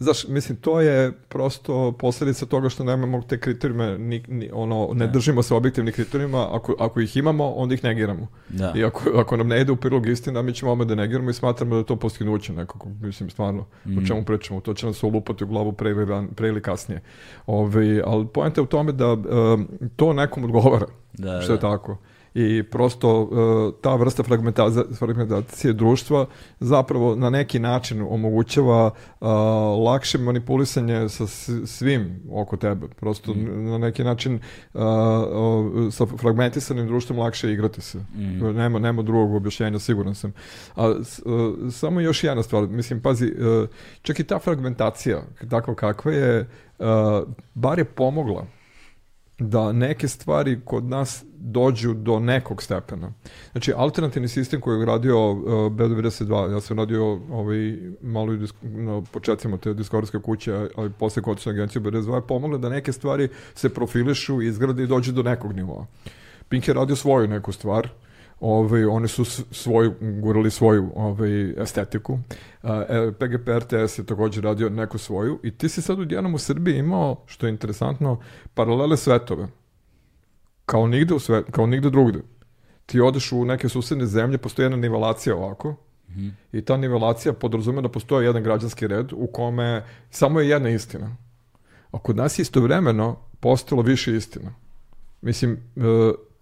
znaš, mislim, to je prosto posljedica toga što nemamo te kriterijume, ni, ni, ono, ne držimo se objektivnih kriterijuma, ako, ako ih imamo, onda ih negiramo. Da. I ako, ako nam ne ide u prilog istina, mi ćemo odmah da negiramo i smatramo da je to postignuće nekako, mislim, stvarno, o čemu pričamo, to će nas ulupati u glavu pre ili, ran- pre ili kasnije. Ove, ali poenta je u tome da um, to nekom odgovara, Da, što je da. tako. I prosto uh, ta vrsta fragmentacije društva zapravo na neki način omogućava uh, lakše manipulisanje sa svim oko tebe. Prosto na neki način uh, sa fragmentisanim društvom lakše igrati se. Nema, nema drugog objašnjenja, siguran sam. A, samo još jedna stvar, mislim, pazi, čak i ta fragmentacija, takva kakva je, bar je pomogla da neke stvari kod nas dođu do nekog stepena. Znači, alternativni sistem koji je radio uh, B92, ja sam radio ovaj, malo na početcima te diskografske kuće, ali posle kod agenciju B92 je pomogla da neke stvari se profilišu, izgrade i dođu do nekog nivoa. Pink je radio svoju neku stvar, Ovaj, oni su svoju, gurali svoju ovaj, estetiku. E, PGP RTS je također radio neku svoju i ti si sad odjednom u Srbiji imao, što je interesantno, paralele svetove. Kao nigde, u sve, kao nigde drugde. Ti odeš u neke susedne zemlje, postoji jedna nivelacija ovako, i ta nivelacija podrazume da postoji jedan građanski red u kome samo je jedna istina. A kod nas je istovremeno postalo više istina. Mislim, e,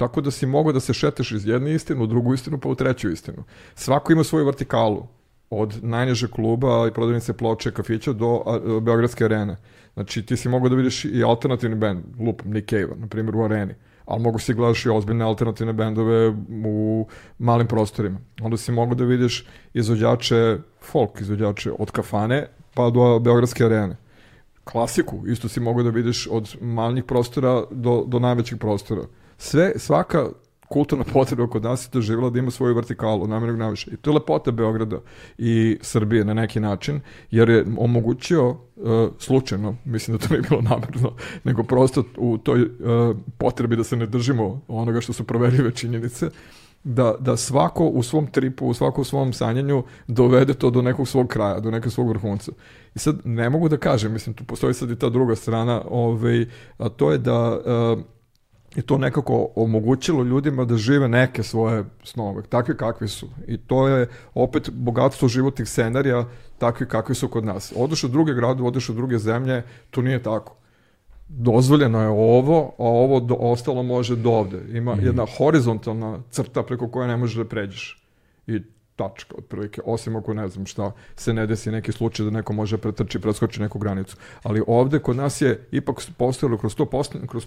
tako da si mogao da se šeteš iz jedne istine u drugu istinu pa u treću istinu. Svako ima svoju vertikalu. Od najnižeg kluba i prodavnice ploče, kafića do Beogradske arene. Znači ti si mogao da vidiš i alternativni band, lupam, Nick Cave, na primjer u areni. Ali mogu si gledaš i ozbiljne alternativne bendove u malim prostorima. Onda si mogao da vidiš izvođače folk, izvođače od kafane pa do Beogradske arene klasiku, isto si mogao da vidiš od manjih prostora do, do najvećih prostora. Sve, svaka kulturna potreba kod nas je doživjela da ima svoju vertikalu, namjernog naviše. I to je lepota Beograda i Srbije na neki način, jer je omogućio e, slučajno, mislim da to nije bilo namjerno, nego prosto u toj e, potrebi da se ne držimo onoga što su proverljive činjenice, da, da svako u svom tripu, u svako u svom sanjanju dovede to do nekog svog kraja, do nekog svog vrhunca. I sad ne mogu da kažem, mislim, tu postoji sad i ta druga strana, ovaj, a to je da uh, je to nekako omogućilo ljudima da žive neke svoje snove, takvi kakvi su. I to je opet bogatstvo životnih scenarija, takvi kakvi su kod nas. Odeš u druge grade, odeš u druge zemlje, to nije tako dozvoljeno je ovo, a ovo do, ostalo može do ovde. Ima jedna horizontalna crta preko koje ne možeš da pređeš. I tačka, otprilike, osim ako ne znam šta se ne desi neki slučaj da neko može pretrči, preskoči neku granicu. Ali ovde kod nas je ipak postojalo kroz to, posto, kroz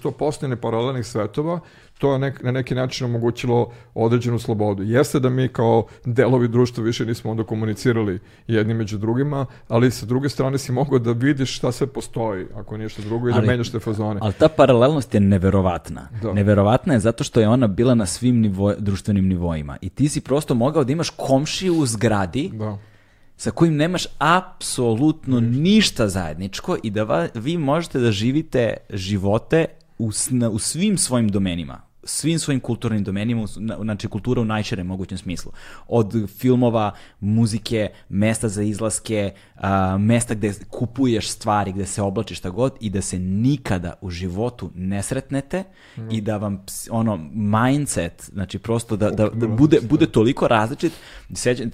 paralelnih svetova, to nek, na neki način omogućilo određenu slobodu. Jeste da mi kao delovi društva više nismo onda komunicirali jedni među drugima, ali sa druge strane si mogao da vidiš šta sve postoji, ako ništa drugo, i da menjaš te fazone. Ali ta paralelnost je neverovatna. Da. Neverovatna je zato što je ona bila na svim nivo, društvenim nivoima. I ti si prosto mogao da imaš komšiju u zgradi Da. sa kojim nemaš apsolutno ništa zajedničko i da va- vi možete da živite živote u, na- u svim svojim domenima svim svojim kulturnim domenima, znači kultura u najširem mogućem smislu. Od filmova, muzike, mesta za izlaske, a, mesta gde kupuješ stvari, gde se oblačiš šta god i da se nikada u životu ne sretnete i da vam ono mindset, znači prosto da, da, da bude, bude toliko različit. Se,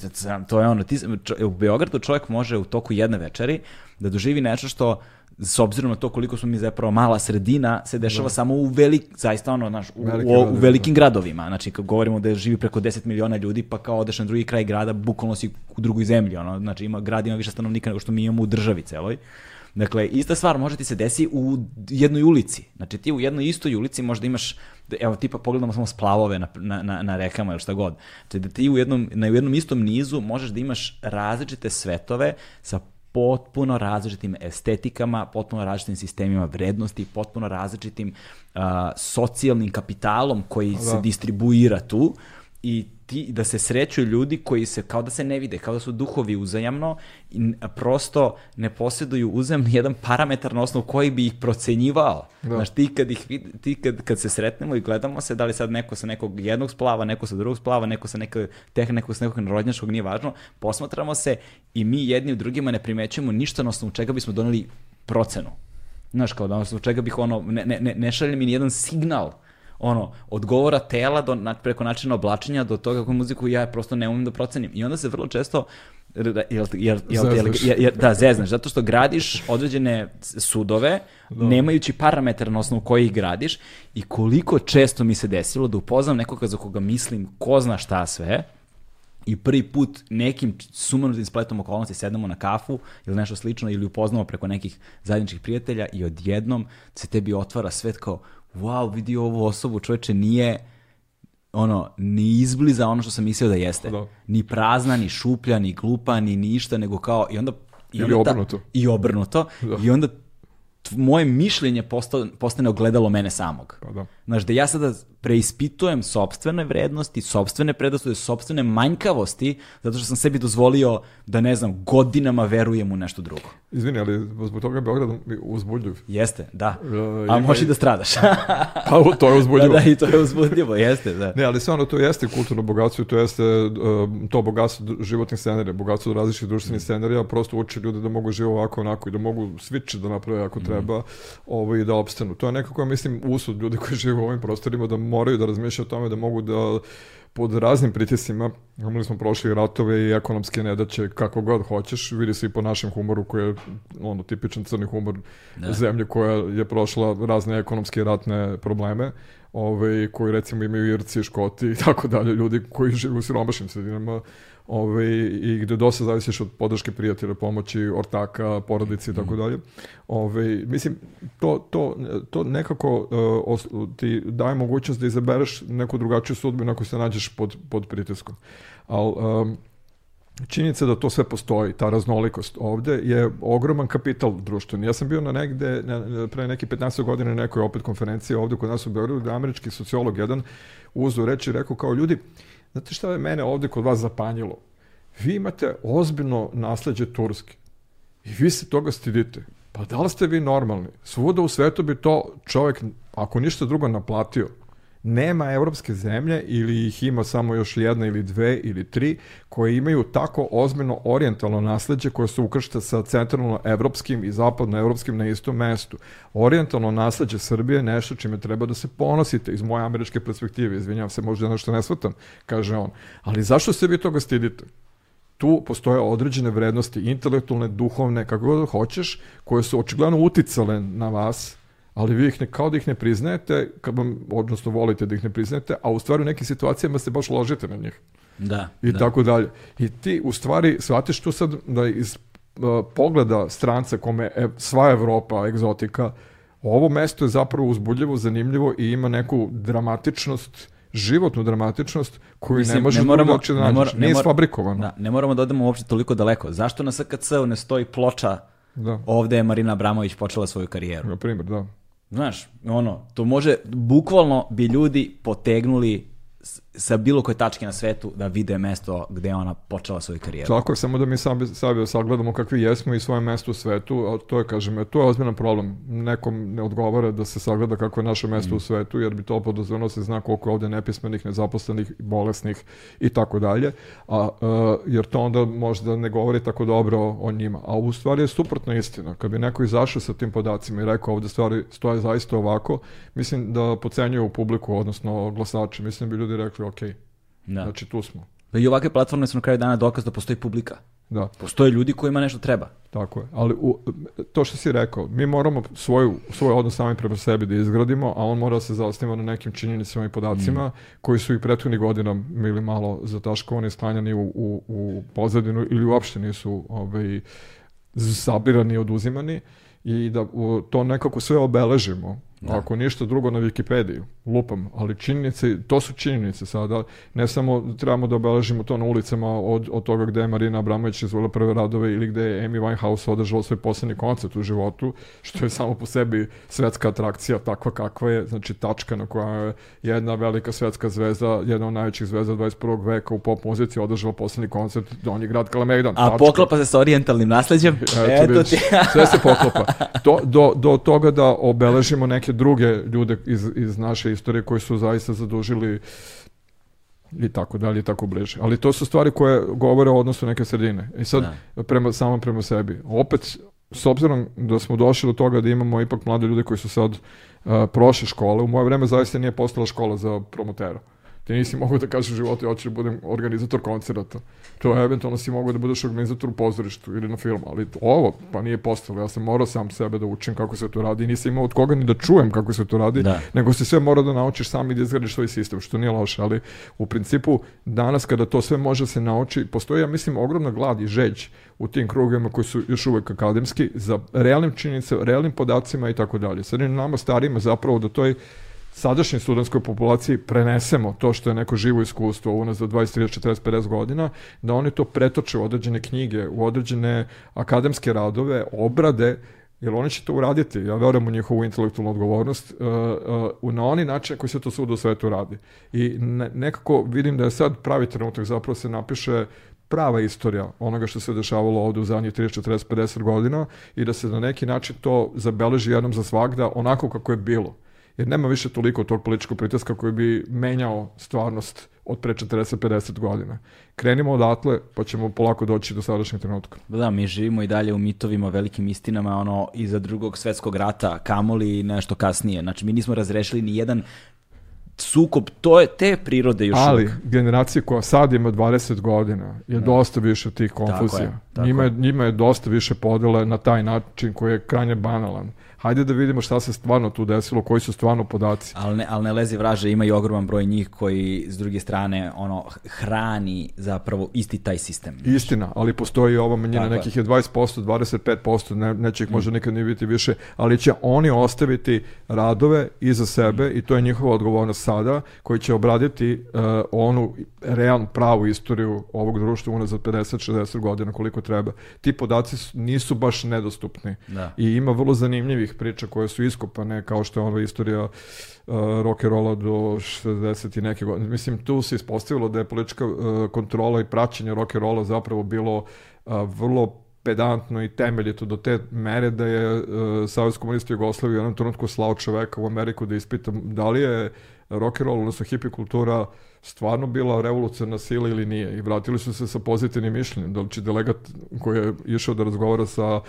to je ono, ti, u Beogradu čovjek može u toku jedne večeri da doživi nešto što s obzirom na to koliko smo mi zapravo mala sredina, se dešava samo u velik, zaista ono, znaš, u, u- u velikim gradovima. Znači, kad govorimo da živi preko 10 miliona ljudi, pa kao odeš na drugi kraj grada, bukvalno si u drugoj zemlji, ono, znači ima, grad ima više stanovnika nego što mi imamo u državi celoj. Dakle, ista stvar može ti se desi u jednoj ulici. Znači, ti u jednoj istoj ulici možda imaš, evo, tipa pogledamo samo splavove na, na, na, na rekama ili šta god. Znači, da ti u jednom, na jednom istom nizu možeš da imaš različite svetove sa potpuno različitim estetikama, potpuno različitim sistemima vrednosti, potpuno različitim a, socijalnim kapitalom koji se Da. distribuira tu i ti, da se sreću ljudi koji se kao da se ne vide, kao da su duhovi uzajamno i prosto ne posjeduju uzajamno jedan parametar na osnovu koji bi ih procenjivao. Da. Znaš, ti kad, ih, ti kad, kad se sretnemo i gledamo se, da li sad neko sa nekog jednog splava, neko sa drugog splava, neko sa neke, teh, neko sa nekog narodnjačkog, nije važno, posmatramo se i mi jedni u drugima ne primećujemo ništa na osnovu čega bismo doneli procenu. Znaš, kao da na osnovu čega bih ono, ne, ne, ne, ne šalje mi ni jedan signal ono, od govora tela do, na, preko načina oblačenja do toga koju muziku ja prosto ne umem da procenim. I onda se vrlo često jer, jer, jer, jer, jer, da, zezneš, zato što gradiš određene sudove, nemajući parametar na osnovu kojih gradiš. I koliko često mi se desilo da upoznam nekoga za koga mislim ko zna šta sve, i prvi put nekim sumanutim spletom okolnosti sednemo na kafu ili nešto slično ili upoznamo preko nekih zajedničkih prijatelja i odjednom se tebi otvara svet kao wow, vidi ovu osobu, čoveče nije ono, ni izbliza ono što sam mislio da jeste. Da. Ni prazna, ni šuplja, ni glupa, ni ništa, nego kao, i onda... I Ili onda ta- obrnuto. I obrnuto. Da. I onda moje mišljenje posta, postane ogledalo mene samog. Pa da. Znaš, da ja sada preispitujem sobstvene vrednosti, sobstvene prednosti, sobstvene manjkavosti, zato što sam sebi dozvolio da, ne znam, godinama verujem u nešto drugo. Izvini, ali zbog toga je Beograd uzbudljiv. Jeste, da. E, A ima može i- da stradaš. Pa to je [LAUGHS] da, uzbudljivo. da, i to je uzbudljivo, jeste, da. Ne, ali stvarno to jeste kulturno bogatstvo to jeste um, to bogatstvo životnih scenarija, bogatstvo različitih Mm. društvenih scenarija, prosto uči ljude da mogu živjeti ovako, onako i da mogu switch da naprave Mm. ako treba ovo, i da opstanu. To je nekako, mislim, usud ljudi koji žive u ovim prostorima da moraju da razmišljaju o tome da mogu da pod raznim pritiscima, imali smo prošli ratove i ekonomske nedaće, kako god hoćeš, vidi se i po našem humoru koji je ono, tipičan crni humor zemlje koja je prošla razne ekonomske i ratne probleme, ovaj, koji recimo imaju Irci, Škoti i tako dalje, ljudi koji žive u siromašnim sredinama ovaj, i gde dosta zavisiš od podrške prijatelja, pomoći, ortaka, porodici i tako dalje. Ovaj, mislim, to, to, to nekako uh, os- ti daje mogućnost da izabereš neku drugačiju sudbinu ako se nađeš pod, pod pritiskom. Ali um, činjenica da to sve postoji, ta raznolikost ovde je ogroman kapital društveni. Ja sam bio na negde, na, pre neki 15 godina na nekoj opet konferenciji ovde kod nas u Beogradu, je američki sociolog jedan uzeo reći i rekao kao ljudi, znate šta je mene ovde kod vas zapanjilo? Vi imate ozbiljno nasleđe Turske i vi se toga stidite. Pa da li ste vi normalni? Svuda u svetu bi to čovjek, ako ništa drugo, naplatio. Nema evropske zemlje ili ih ima samo još jedna ili dve ili tri koje imaju tako ozbiljno orijentalno nasleđe koje se ukršta sa centralno evropskim i zapadno evropskim na istom mestu. Orijentalno nasleđe Srbije je nešto čime treba da se ponosite iz moje američke perspektive. Izvinjavam se, možda nešto ne shvatam, kaže on. Ali zašto se vi toga stidite? tu postoje određene vrednosti, intelektualne, duhovne, kako god hoćeš, koje su očigledno uticale na vas, ali vi ih ne, kao da ih ne priznajete, kad vam, odnosno volite da ih ne priznajete, a u stvari u nekim situacijama se baš ložite na njih. Da, i da. tako dalje. I ti u stvari shvatiš tu sad da iz uh, pogleda stranca kome je sva Evropa egzotika, ovo mesto je zapravo uzbudljivo, zanimljivo i ima neku dramatičnost, životnu dramatičnost koju Mislim, ne možeš ne moramo- da ne nađeš. mora- ne Nije mora- sfabrikovano. Da, ne moramo da odemo uopšte toliko daleko. Zašto na SKC-u ne stoji ploča Da. ovde je Marina Abramović počela svoju karijeru? Na primjer, da. Znaš, ono, to može, bukvalno bi ljudi potegnuli sa bilo koje tačke na svetu da vide mesto gde je ona počela svoju karijeru. Tako je, samo da mi sami sebe sagledamo kakvi jesmo i svoje mesto u svetu, a to je, kažem, to je ozbiljan problem. Nekom ne odgovara da se sagleda kako je naše mesto Mm. u svetu, jer bi to podozvano da se zna koliko je ovde nepismenih, nezaposlenih, bolesnih i tako dalje, a, e, jer to onda možda ne govori tako dobro o, o njima. A u stvari je suprotna istina. Kad bi neko izašao sa tim podacima i rekao ovde stvari stoje zaista ovako, mislim da pocenjuju publiku, odnosno glasače. Mislim da bi ljudi rekli, ok, Da. znači tu smo. I ovakve platforme su na kraju dana dokaz da postoji publika. Da. Postoje ljudi kojima nešto treba. Tako je, ali u, to što si rekao, mi moramo svoju, svoj odnos sami prema sebi da izgradimo, a on mora da se zasniva na nekim činjenicama i podacima koji su i prethodnih godina bili malo zataškovani, stanjani u, u, u pozadinu ili uopšte nisu ovaj, sabirani i oduzimani i da u, to nekako sve obeležimo. Ako ništa drugo na Wikipediju, lupam, ali činjenice, to su činjenice sada, ne samo trebamo da obeležimo to na ulicama od, od toga gde je Marina Abramović izvela prve radove ili gde je Amy Winehouse održala svoj poslednji koncert u životu, što je samo po sebi svetska atrakcija takva kakva je, znači tačka na koja je jedna velika svetska zvezda, jedna od najvećih zvezda 21. veka u pop muzici održala poslednji koncert Donji grad Kalemegdan. A tačka. poklapa se sa orijentalnim nasleđem. [LAUGHS] Eto, Eto ti. [LAUGHS] sve se poklapa. Do, do, do toga da obeležimo neke druge ljude iz, iz naše istorije koji su zaista zadužili i tako dalje i tako bliže. Ali to su stvari koje govore o odnosu neke sredine. I sad, prema, samo prema sebi. Opet, s obzirom da smo došli do toga da imamo ipak mlade ljude koji su sad uh, prošle škole, u moje vreme zaista nije postala škola za promotera. Ti nisi mogao da kažeš životu, ja ću da budem organizator koncerata. To je eventualno si mogao da budeš organizator u pozorištu ili na filmu, ali ovo pa nije postalo. Ja sam morao sam sebe da učim kako se to radi i nisam imao od koga ni da čujem kako se to radi, Da. nego si sve morao da naučiš sam i da izgradiš svoj sistem, što nije loše, ali u principu danas kada to sve može se nauči, postoji, ja mislim, ogromna glad i žeđ u tim krugovima koji su još uvek akademski za realnim činjenicama, realnim podacima i tako dalje. Sad je na nama starijima zapravo da toj sadašnjoj studentskoj populaciji prenesemo to što je neko živo iskustvo unazad 20, 30, 40, 50 godina, da oni to pretoče u određene knjige, u određene akademske radove, obrade, jer oni će to uraditi. Ja verujem u njihovu intelektualnu odgovornost uh, uh, na oni način koji se to svuda u svetu radi. I ne, nekako vidim da je sad pravi trenutak zapravo se napiše prava istorija onoga što se dešavalo ovde u zadnjih 30, 40, 50 godina i da se na neki način to zabeleži jednom za svakda onako kako je bilo jer nema više toliko tog političkog pritiska koji bi menjao stvarnost od pre 40-50 godina. Krenimo odatle, pa ćemo polako doći do sadašnjeg trenutka. Da, mi živimo i dalje u mitovima, velikim istinama, ono, iza drugog svetskog rata, kamoli i nešto kasnije. Znači, mi nismo razrešili ni jedan sukob, to je te prirode još Ali uvijek. generacija koja sad ima 20 godina je dosta više tih konfuzija. je, tako njima, je, je. njima je dosta više podele na taj način koji je krajnje banalan. Hajde da vidimo šta se stvarno tu desilo, koji su stvarno podaci. Ali ne, ali ne lezi vraže, ima i ogroman broj njih koji s druge strane ono hrani zapravo isti taj sistem. Istina, ali postoji ova manjina, Tako nekih je 20%, 25%, ne, neće ih možda nikad ni biti više, ali će oni ostaviti radove iza sebe i to je njihova odgovornost sada, koji će obraditi uh, onu realnu pravu istoriju ovog društva unazad 50-60 godina koliko treba. Ti podaci su- nisu baš nedostupni Da. i ima vrlo zanimljivih priča koje su iskopane, kao što je ova istorija uh, rock'n'rolla do 60 i neke godine. Mislim, tu se ispostavilo da je politička uh, kontrola i praćenje rock'n'rolla zapravo bilo uh, vrlo pedantno i temeljito do te mere da je uh, Savez komunista Jugoslavije u jednom trenutku slao čoveka u Ameriku da ispita da li je rock and roll, odnosno hippie kultura stvarno bila revolucionarna sila ili nije i vratili su se sa pozitivnim mišljenjem. Da li će delegat koji je išao da razgovara sa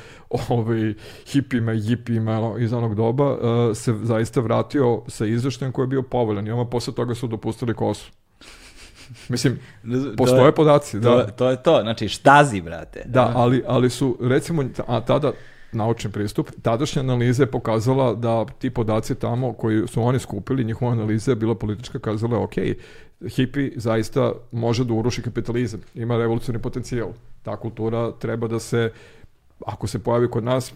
ovaj, hipijima i jipijima iz onog doba uh, se zaista vratio sa izveštajem koji je bio povoljan i onda posle toga su dopustili kosu. Mislim, postoje to, podaci, da. to, to je to, znači štazi, brate. Da, ali, ali su, recimo, a tada naučni pristup. Tadašnja analiza je pokazala da ti podaci tamo koji su oni skupili, njihova analiza je bila politička, kazala je ok, hipi zaista može da uruši kapitalizam, ima revolucionarni potencijal. Ta kultura treba da se, ako se pojavi kod nas,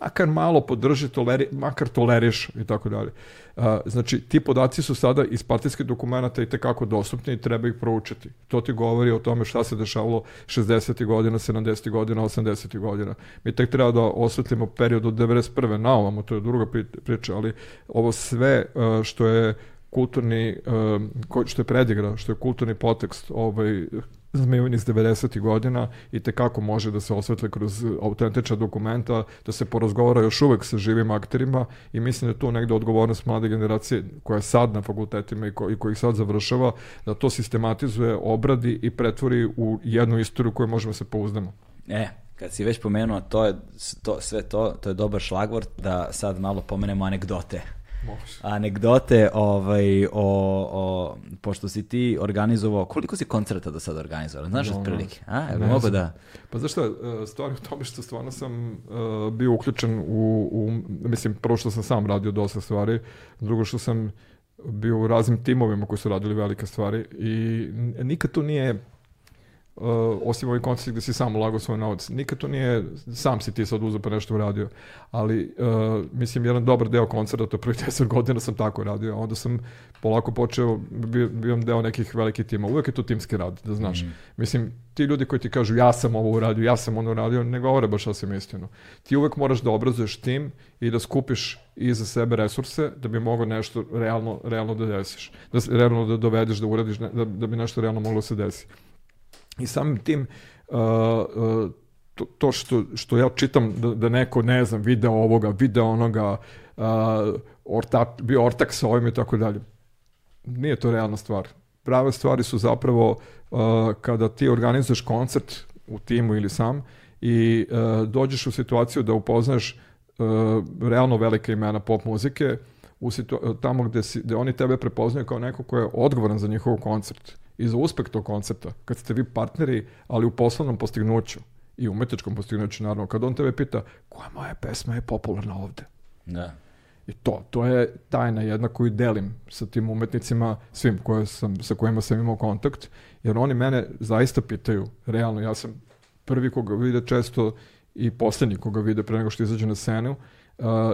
makar malo podrži, toleri, makar toleriš i tako dalje. Znači, ti podaci su sada iz partijskih dokumenta i tekako dostupni i treba ih proučiti. To ti govori o tome šta se dešavalo 60. godina, 70. godina, 80. godina. Mi tek treba da osvetlimo period od 91. na ovamo, to je druga priča, ali ovo sve što je kulturni, što je predigra, što je kulturni potekst ovaj, zmevin iz 90. godina i te kako može da se osvetle kroz autentična dokumenta, da se porazgovara još uvek sa živim akterima i mislim da je tu negde odgovornost mlade generacije koja je sad na fakultetima i, ko, i koji sad završava, da to sistematizuje, obradi i pretvori u jednu istoriju koju možemo da se pouzdamo. E, kad si već pomenuo to je, to, sve to, to je dobar šlagvort da sad malo pomenemo anegdote Može. anegdote ovaj, o, o, pošto si ti organizovao, koliko si koncerta do sada organizovao? Znaš no, otprilike? A, ne mogu da... Pa znaš šta, e, stvar u tome što stvarno sam uh, bio uključen u, u, mislim, prvo što sam sam radio dosta stvari, drugo što sam bio u raznim timovima koji su radili velike stvari i nikad to nije uh, osim ovih koncerti gde si sam ulagao svoj novac. Nikad to nije, sam si ti sad uzeo pa nešto uradio, ali uh, mislim jedan dobar deo koncerta, to prvih 10 godina sam tako radio, onda sam polako počeo, bio, bio deo nekih velikih tima. Uvek je to timski rad, da znaš. Mm. Mislim, ti ljudi koji ti kažu ja sam ovo uradio, ja sam ono uradio, ne govore baš sasvim istinu. Ti uvek moraš da obrazuješ tim i da skupiš iza sebe resurse da bi mogao nešto realno, realno da desiš. Da, realno da dovedeš, da uradiš, da, da bi nešto realno moglo da se desi. I samim tim uh, uh, to, to što, što ja čitam da, da neko, ne znam, video ovoga, video onoga, uh, orta, bio ortak sa ovim i tako dalje. Nije to realna stvar. Prave stvari su zapravo kada ti organizuješ koncert u timu ili sam i dođeš u situaciju da upoznaš realno velike imena pop muzike u situ, tamo gde, si, gde oni tebe prepoznaju kao neko ko je odgovoran za njihov koncert i za uspeh tog koncepta, kad ste vi partneri, ali u poslovnom postignuću i umetničkom postignuću, naravno, kad on tebe pita koja moja pesma je popularna ovde. Da. I to, to je tajna jedna koju delim sa tim umetnicima, svim koje sam, sa kojima sam imao kontakt, jer oni mene zaista pitaju, realno, ja sam prvi koga vide često i poslednji koga vide pre nego što izađe na scenu, Uh,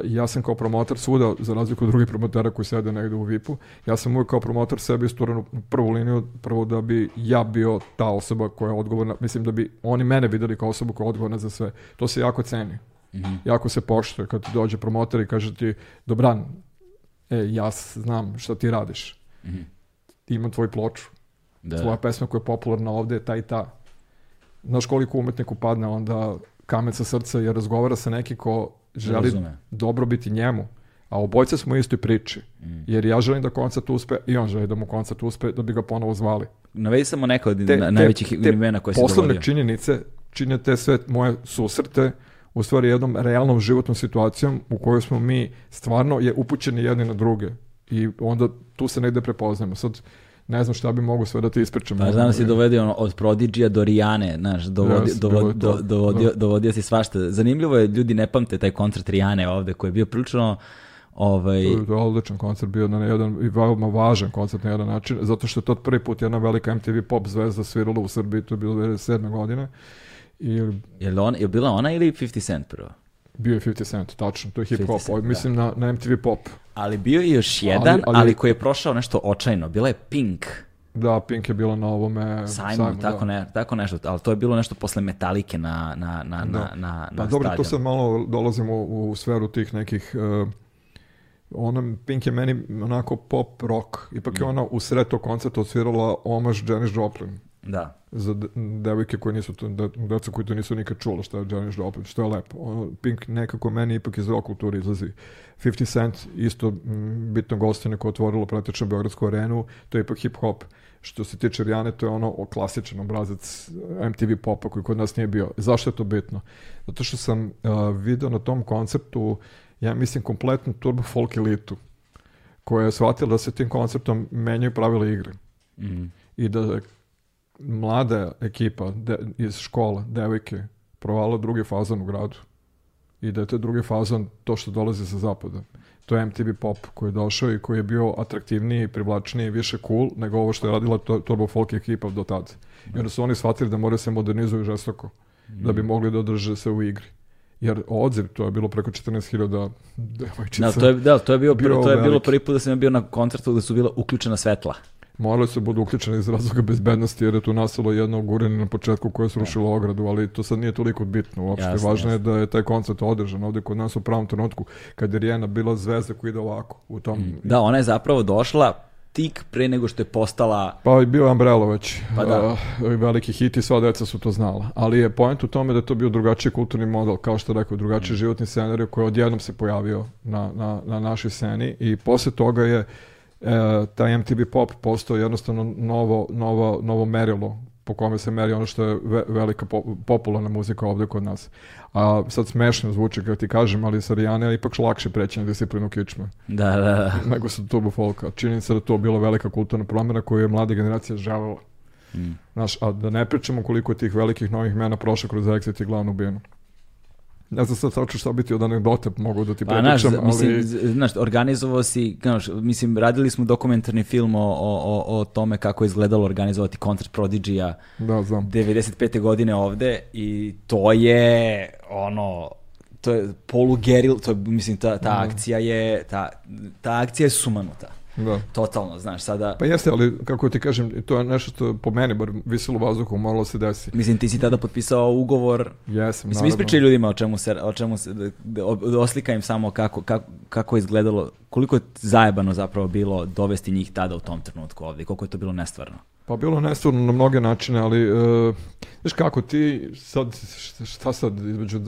ja sam kao promotor svuda, za razliku od drugih promotera koji sede negde u VIP-u, ja sam uvijek kao promotor sebi isturan prvu liniju, prvo da bi ja bio ta osoba koja je odgovorna, mislim da bi oni mene videli kao osobu koja je odgovorna za sve. To se jako ceni. Mm -hmm. Jako se poštuje kad ti dođe promotor i kaže ti, Dobran, e, ja znam šta ti radiš. Mm -hmm. Imam tvoju ploču. Da. Tvoja pesma koja je popularna ovde je ta i ta. Znaš koliko umetniku padne onda kamen sa srca jer razgovara sa neki ko želi Razume. dobro biti njemu. A obojca smo u istoj priči. Mm. Jer ja želim da koncert uspe i on želi da mu koncert uspe da bi ga ponovo zvali. Navedi samo neko od te, najvećih te, imena koje se dovodio. Poslovne činjenice čine te sve moje susrete u stvari jednom realnom životnom situacijom u kojoj smo mi stvarno je upućeni jedni na druge. I onda tu se negde prepoznamo. Sad, ne znam šta bi mogu sve da ti ispričam. Pa znam da si dovedio ono, od Prodigija do Rijane, znaš, dovodi, yes, dovod, do, dovodio, da. dovodio si svašta. Zanimljivo je, ljudi ne pamte taj koncert Rijane ovde, koji je bio prilično Ovaj... To je odličan koncert bio na jedan i veoma važan koncert na jedan način, zato što je to prvi put jedna velika MTV pop zvezda svirala u Srbiji, to je bilo 2007. godine. I... Je, on, je bila ona ili 50 Cent prvo? Bio je 50 Cent, tačno, to je hip hop, Cent, mislim da. na, na MTV pop. Ali bio je još jedan, ali, ali, ali koji je prošao nešto očajno, bila je Pink. Da, Pink je bila na ovome sajmu, sajmu tako, da. ne, tako nešto, ali to je bilo nešto posle Metalike na, na, na, da. na, na, Pa dobro, tu sad malo dolazimo u, u sferu tih nekih... Uh, ona, Pink je meni onako pop rock, ipak je ona u sred tog koncerta odsvirala omaž Janis Joplin. Da. Za devojke koje nisu to, de, deca koji to nisu nikad čulo šta je Janis Joplin, što je lepo. Ono, Pink nekako meni ipak iz rock kulture izlazi. 50 Cent, isto m, bitno gostine koje otvorilo praktično Beogradsku arenu, to je ipak hip hop. Što se tiče Rijane, to je ono klasičan obrazac MTV popa koji kod nas nije bio. Zašto je to bitno? Zato što sam uh, video na tom koncertu, ja mislim, kompletnu turbo folk elitu koja je shvatila da se tim koncertom menjaju pravila igre. Mm. I da mlada ekipa de, iz škola, devojke, provala drugi fazan u gradu. i da je to drugi fazon to što dolazi sa zapada. To je MTV Pop koji je došao i koji je bio atraktivniji, privlačniji, više cool nego ovo što je radila to, Turbo Folk ekipa do tada. I onda su oni shvatili da moraju se modernizuju žestoko da bi mogli da održe se u igri. Jer odziv, to je bilo preko 14.000 devojčica. Da, to je, da, to je, bio, bio to je bilo prvi put da sam bio na koncertu gde su bila uključena svetla. Morali su budu uključeni iz razloga bezbednosti jer je tu nastalo jedno guranje na početku koje je srušilo ogradu, ali to sad nije toliko bitno uopšte. Jasno, Važno je jasno. da je taj koncert održan ovde kod nas u pravom trenutku kad je Rijena bila zvezda koja ide ovako u tom Da, ona je zapravo došla tik pre nego što je postala Pa i bio je Umbrella već, Pa da. uh, veliki hit i sva deca su to znala. Ali je point u tome da je to bio drugačiji kulturni model, kao što rekao, drugačiji životni scenarij koji je odjednom se pojavio na, na, na našoj sceni i posle toga je e, taj MTV Pop postao jednostavno novo, novo, novo merilo po kome se meri ono što je ve- velika po- popularna muzika ovde kod nas. A sad smešno zvuči kako ti kažem, ali sa Rijane je ipak lakše preći na disciplinu kičme Da, da, da. [LAUGHS] nego sa turbo folka. Čini se da to bila velika kulturna promjena koju je mlada generacija želela. Mm. Znaš, a da ne pričamo koliko je tih velikih novih mena prošlo kroz Exit i glavnu binu. Ne znam sad tačno šta biti od anegdote mogu da ti Pa, prepričam, ali... mislim, znaš, organizovao si, znaš, mislim, radili smo dokumentarni film o, o, o, tome kako je izgledalo organizovati koncert Prodigy-a Da, znam. 95. godine ovde i to je ono to je polugeril, to je, mislim ta, ta akcija je ta, ta akcija je sumanuta. Da. Totalno, znaš, sada Pa jeste, ali kako ti kažem, to je nešto što po meni bar visilo vazduhu, moralo se desi. mislim ti si tada potpisao ugovor Jesam, Mislim, ispričaj ljudima o čemu se, o čemu se, da, da da oslikam samo kako, kako, kako je izgledalo, koliko je zajebano zapravo bilo dovesti njih tada u tom trenutku ovdje, koliko je to bilo nestvarno. Pa bilo nestvarno na mnoge načine, ali e, znaš kako ti sad, šta- sad između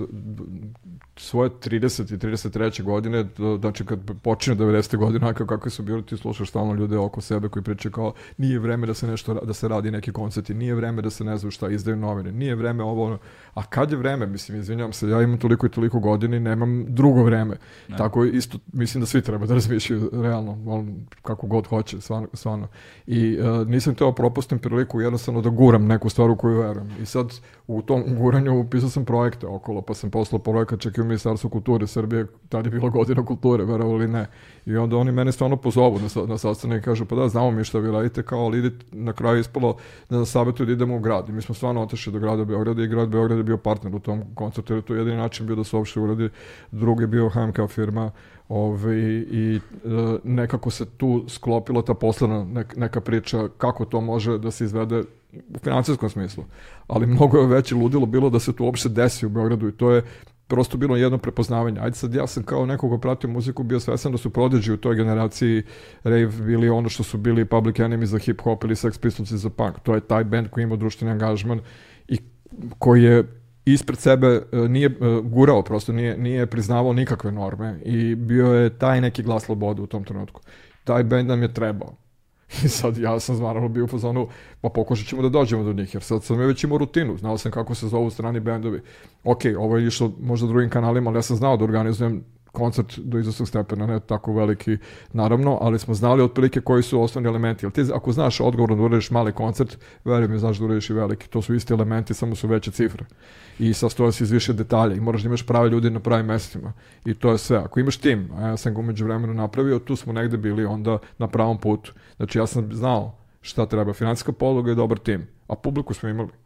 svoje 30 i 33. godine, znači kad počinju 90. godine, kako, kako su bili, ti slušaš stalno ljude oko sebe koji pričaju kao nije vreme da se nešto, da se radi neki koncerti, nije vreme da se ne znam šta izdaju novine, nije vreme ovo, ono. a kad je vreme, mislim, izvinjam se, ja imam toliko i toliko godina i nemam drugo vreme. Tako isto, mislim da svi treba da razmišljaju realno, on, kako god hoće, stvarno. stvarno. I e, nisam teo propustim priliku jednostavno da guram neku stvar u koju verujem. I sad u tom guranju upisao sam projekte okolo, pa sam poslao projekat čak i u Ministarstvu kulture Srbije, tad je bila godina kulture, verovali ili ne. I onda oni mene stvarno pozovu na, na sastanak i kažu, pa da, znamo mi šta vi radite, kao, ali idite, na kraju je ispalo da nas savjetuju da idemo u grad. I mi smo stvarno otišli do grada Beograda i grad Beograd je bio partner u tom koncertu, jer je to jedini način bio da se uopšte uradi. Drugi je bio HMK firma, Ove, i e, nekako se tu sklopila ta poslovna nek- neka priča kako to može da se izvede u financijskom smislu. Ali mnogo je veće ludilo bilo da se to uopšte desi u Beogradu i to je prosto bilo jedno prepoznavanje. Ajde sad ja sam kao neko ko pratio muziku bio svestan da su Prodigy u toj generaciji rave bili ono što su bili Public Enemy za hip hop ili Sex Pistols za punk. To je taj band koji ima društveni angažman i koji je ispred sebe e, nije e, gurao, prosto nije, nije priznavao nikakve norme i bio je taj neki glas slobode u tom trenutku. Taj band nam je trebao. [LAUGHS] I sad ja sam naravno bio u fazonu, pa pokušat ćemo da dođemo do njih, jer sad sam već imao rutinu, znao sam kako se zovu strani bendovi. Ok, ovo je išlo možda drugim kanalima, ali ja sam znao da organizujem koncert do izvesnog stepena, ne tako veliki naravno, ali smo znali otprilike koji su osnovni elementi. Jer ti ako znaš odgovorno da uradiš mali koncert, verujem mi znaš da uradiš i veliki. To su isti elementi, samo su veće cifre. I sastoja se iz više detalja i moraš da imaš prave ljudi na pravim mestima. I to je sve. Ako imaš tim, a ja sam ga umeđu vremenu napravio, tu smo negde bili onda na pravom putu. Znači ja sam znao šta treba. Financijska podloga i dobar tim. A publiku smo imali.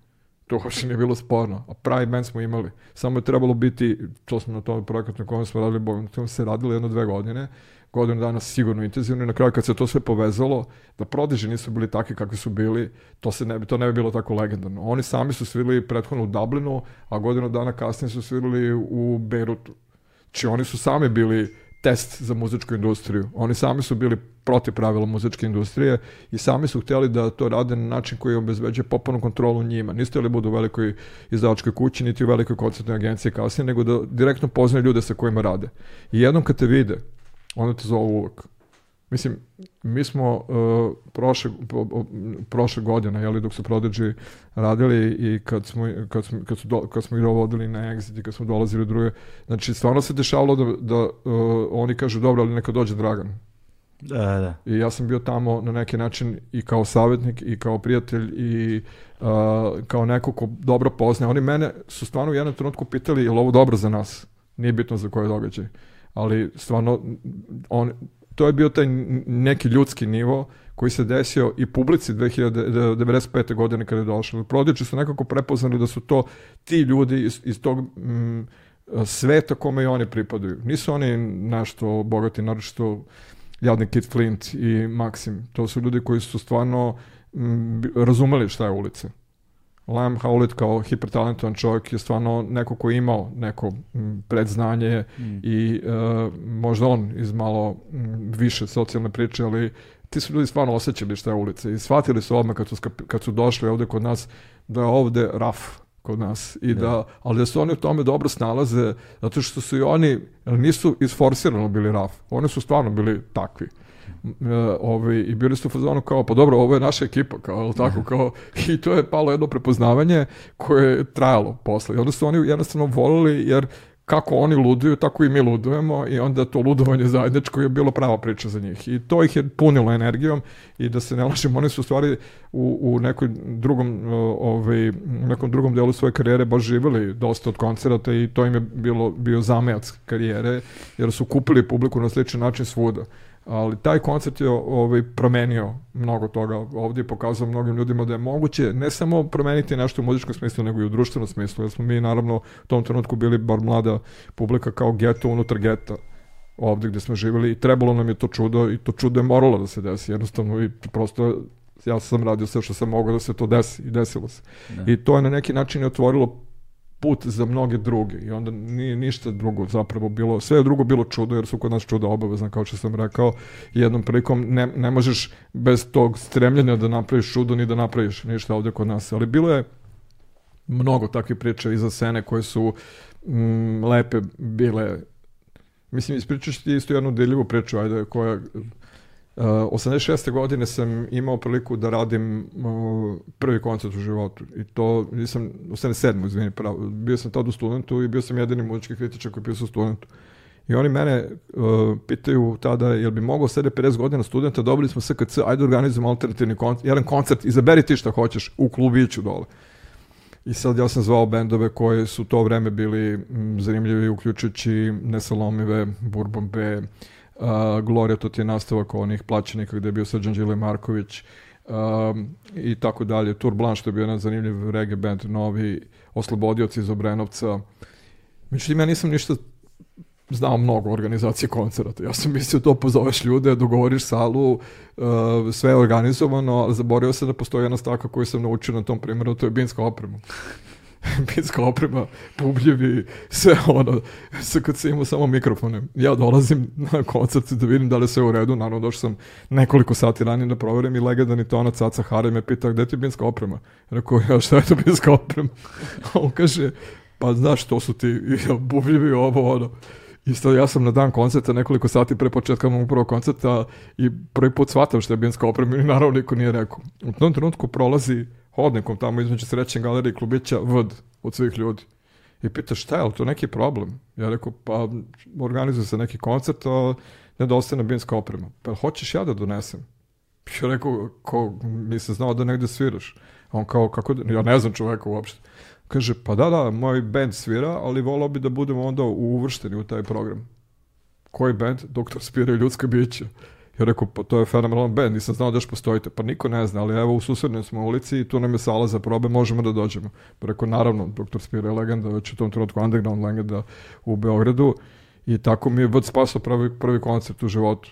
To uopšte nije bilo sporno. A pravi band smo imali. Samo je trebalo biti, to smo na tom projekatu na kojem smo radili, bo- tom se radilo jedno dve godine, godinu dana sigurno intenzivno i na kraju kad se to sve povezalo, da prodiži nisu bili takvi kakvi su bili, to, se ne, bi- to ne bi bilo tako legendarno. Oni sami su svirali prethodno u Dublinu, a godinu dana kasnije su svirali u Beirutu. Znači oni su sami bili test za muzičku industriju. Oni sami su bili protiv pravila muzičke industrije i sami su htjeli da to rade na način koji obezbeđuje popolnu kontrolu njima. Nisu htjeli budu u velikoj izdavačkoj kući, niti u velikoj koncertnoj agenciji kasnije, nego da direktno poznaju ljude sa kojima rade. I jednom kad te vide, onda te zovu uvek. Mislim, mi smo uh, prošle, prošle godine, jeli, dok su Prodigy radili i kad smo, kad smo, kad su do, kad smo ih dovodili na Exit i kad smo dolazili druge, znači stvarno se dešavalo da, da uh, oni kažu dobro, ali neka dođe Dragan. Da, da. I ja sam bio tamo na neki način i kao savjetnik i kao prijatelj i uh, kao neko ko dobro poznaje. Oni mene su stvarno u jednom trenutku pitali je li ovo dobro za nas? nije bitno za koje događaj. Ali stvarno, on, to je bio taj neki ljudski nivo koji se desio i publici 2095. godine kada je došlo. Prodiči su nekako prepoznali da su to ti ljudi iz, iz tog mm, sveta kome i oni pripadaju. Nisu oni našto bogati, naročito jadni Kit Flint i Maxim. To su ljudi koji su stvarno m, razumeli šta je ulica. Lam Howlett kao hipertalentovan čovjek je stvarno neko ko je imao neko predznanje mm. i uh, možda on iz malo više socijalne priče, ali ti su ljudi stvarno osjećali šta je ulica i shvatili su odmah kad su, kad su došli ovde kod nas da je ovde raf kod nas i da, da ali da se oni u tome dobro snalaze zato što su i oni nisu isforsirano bili raf oni su stvarno bili takvi ovaj, i bili su u fazonu kao, pa dobro, ovo je naša ekipa, kao, tako, kao, i to je palo jedno prepoznavanje koje je trajalo posle. I onda su oni jednostavno volili, jer kako oni luduju, tako i mi ludujemo i onda to ludovanje zajedničko je bilo prava priča za njih. I to ih je punilo energijom i da se ne lažemo, oni su u stvari u, u nekoj drugom, ovaj, u nekom drugom delu svoje karijere baš živjeli dosta od koncerata i to im je bilo, bio zamejac karijere, jer su kupili publiku na sličan način svuda ali taj koncert je ovaj, promenio mnogo toga ovdje i pokazao mnogim ljudima da je moguće ne samo promeniti nešto u muzičkom smislu, nego i u društvenom smislu, jer smo mi naravno u tom trenutku bili bar mlada publika kao geto unutar geta ovdje gdje smo živjeli i trebalo nam je to čudo i to čudo je moralo da se desi jednostavno i prosto ja sam radio sve što sam mogao da se to desi i desilo se. Da. I to je na neki način otvorilo put za mnoge druge i onda nije ništa drugo zapravo bilo, sve je drugo bilo čudo jer su kod nas čuda obavezna kao što sam rekao jednom prilikom ne, ne možeš bez tog stremljenja da napraviš čudo ni da napraviš ništa ovde kod nas, ali bilo je mnogo takvih priča iza scene koje su mm, lepe bile. Mislim ispričaš ti isto jednu deljivu priču ajde koja 86. godine sam imao priliku da radim uh, prvi koncert u životu i to nisam, 87. izvini, pravo, bio sam tad u studentu i bio sam jedini muzički kritičar koji je pisao studentu. I oni mene uh, pitaju tada, jel bi mogao sede 50 godina studenta, dobili smo SKC, ajde organizujemo alternativni koncert, jedan koncert, izaberi ti šta hoćeš u klubiću dole. I sad ja sam zvao bendove koje su to vreme bili m, zanimljivi, uključujući Nesalomive, Bourbon B, Uh, Gloria, to ti je nastavak onih plaćenika gde je bio Srđan Đile Marković um, i tako dalje. Tour Blanche, to je bio jedan zanimljiv reggae band, novi Oslobodioci iz Obrenovca. Međutim, ja nisam ništa znao mnogo organizacije koncerata. Ja sam mislio to pozoveš ljude, dogovoriš salu, uh, sve je organizovano, ali zaboravio sam da postoji jedna stavka koju sam naučio na tom primjeru, to je binska oprema. [LAUGHS] pitska oprema, publjevi, sve ono, sve kad se imao samo mikrofone. Ja dolazim na koncert da vidim da li sve u redu, naravno došao sam nekoliko sati ranije da proverim i legendarni tonac Caca Hare me pita gde ti je binska oprema? Rekao, ja šta je to binska oprema? A [LAUGHS] on kaže, pa znaš, to su ti bubljevi ovo, ono. Isto ja sam na dan koncerta nekoliko sati pre početka mog prvog koncerta i prvi put shvatam što je binska oprema i naravno niko nije rekao. U tom trenutku prolazi hodnikom tamo između srećne galerije klubića vd od svih ljudi. I pita šta je to neki problem? Ja rekao pa organizuje se neki koncert, a nedostaje binska oprema. Pa hoćeš ja da donesem? Ja rekao, ko, nisam znao da negde sviraš. A on kao, kako, da, ja ne znam čoveka uopšte. Kaže, pa da, da, moj band svira, ali volao bi da budemo onda uvršteni u taj program. Koji band? Doktor Spira i ljudska bića. Ja rekao, pa to je fenomenalan band, nisam znao da još postojite. Pa niko ne zna, ali evo u susrednoj smo ulici i tu nam je sala za probe, možemo da dođemo. Pa rekao, naravno, Dr. Spira je legenda, već u tom trenutku underground legenda u Beogradu. I tako mi je vod spasao prvi, prvi koncert u životu.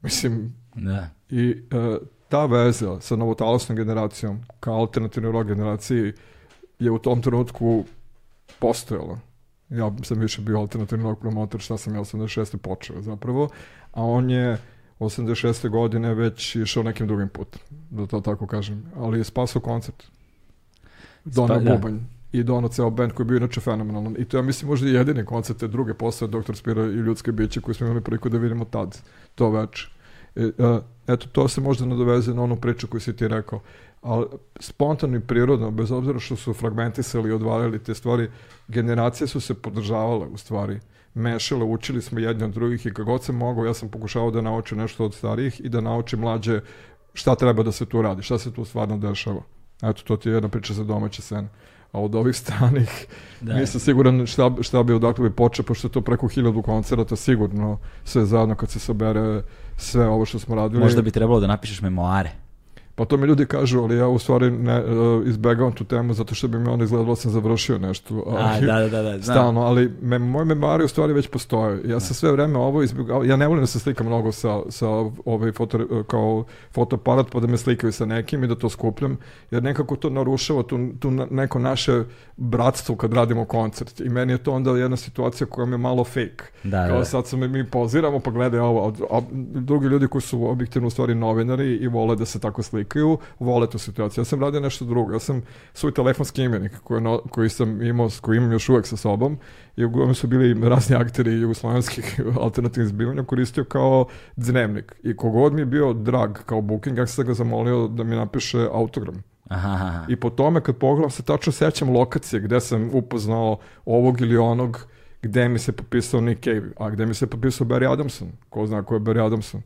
Mislim, da. i e, ta veza sa novotalasnom generacijom, kao alternativnoj rock generaciji, je u tom trenutku postojala. Ja sam više bio alternativni rock promotor, šta sam ja 86. počeo zapravo, a on je 86. godine već išao nekim drugim putem, da to tako kažem. Ali je spasao koncert. Donao Spa, da. bubanj i donao ceo band koji je bio inače fenomenalan. I to ja mislim možda i jedine koncerte druge posle Dr. Spira i Ljudske biće koje smo imali priliku da vidimo tad, to veče. E, eto, to se možda nadoveze na onu priču koju si ti rekao. Ali spontano i prirodno, bez obzira što su fragmentisali i odvalili te stvari, generacije su se podržavale u stvari mešale, učili smo jedni od drugih i kako god sam mogao, ja sam pokušavao da naučim nešto od starijih i da naučim mlađe šta treba da se tu radi, šta se tu stvarno dešava. Eto, to ti je jedna priča za domaće scene. a od ovih stranih [LAUGHS] Da. nisam siguran šta, šta bi odakle bi počeo, pošto je to preko hiljadu koncerata sigurno sve zajedno kad se sabere sve ovo što smo radili. Možda bi trebalo da napišeš memoare. Pa to mi ljudi kažu, ali ja u stvari ne, e, izbegavam tu temu zato što bi mi onda izgledalo da sam završio nešto. A, ali- da, da, da, da. znam. Stalno, ali me, moje memari u stvari već postoje. Ja sam sve vreme ovo izbjegao, ja ne volim da se slikam mnogo sa, sa ovaj foto, kao fotoaparat pa da me slikaju sa nekim i da to skupljam, jer nekako to narušava tu, tu neko naše bratstvo kad radimo koncert i meni je to onda jedna situacija koja mi je malo fake. Da, Kao da. sad sam mi poziramo pa gledaj ovo, a, a drugi ljudi koji su objektivno u stvari novinari i vole da se tako slikaju, vole tu situaciju. Ja sam radio nešto drugo, ja sam svoj telefonski imenik koji, no, koji sam imao, koji imam još uvek sa sobom i uglavnom su bili razni akteri jugoslovenskih [LAUGHS] alternativnih zbivanja koristio kao dnevnik i kogod mi je bio drag kao booking, ja sam ga zamolio da mi napiše autogram. Aha, aha. I po tome kad pogledam se tačno sećam lokacije gde sam upoznao ovog ili onog gde mi se popisao Nick Cave, a gde mi se popisao Barry Adamson, ko zna ko je Barry Adamson.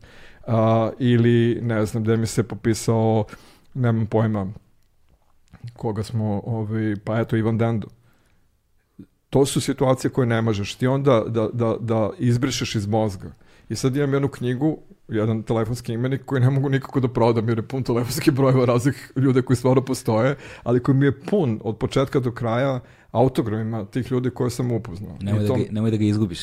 A, ili ne znam gde mi se popisao, nemam pojma, koga smo, ovaj, pa eto Ivan Dendo. To su situacije koje ne možeš ti onda da, da, da izbrišeš iz mozga. I sad imam jednu knjigu, jedan telefonski imenik koji ne mogu nikako da prodam jer je pun telefonskih brojeva raznih ljude koji stvarno postoje, ali koji mi je pun od početka do kraja autogramima tih ljudi koje sam upoznao. Nemoj I da, ga, nemoj da ga izgubiš.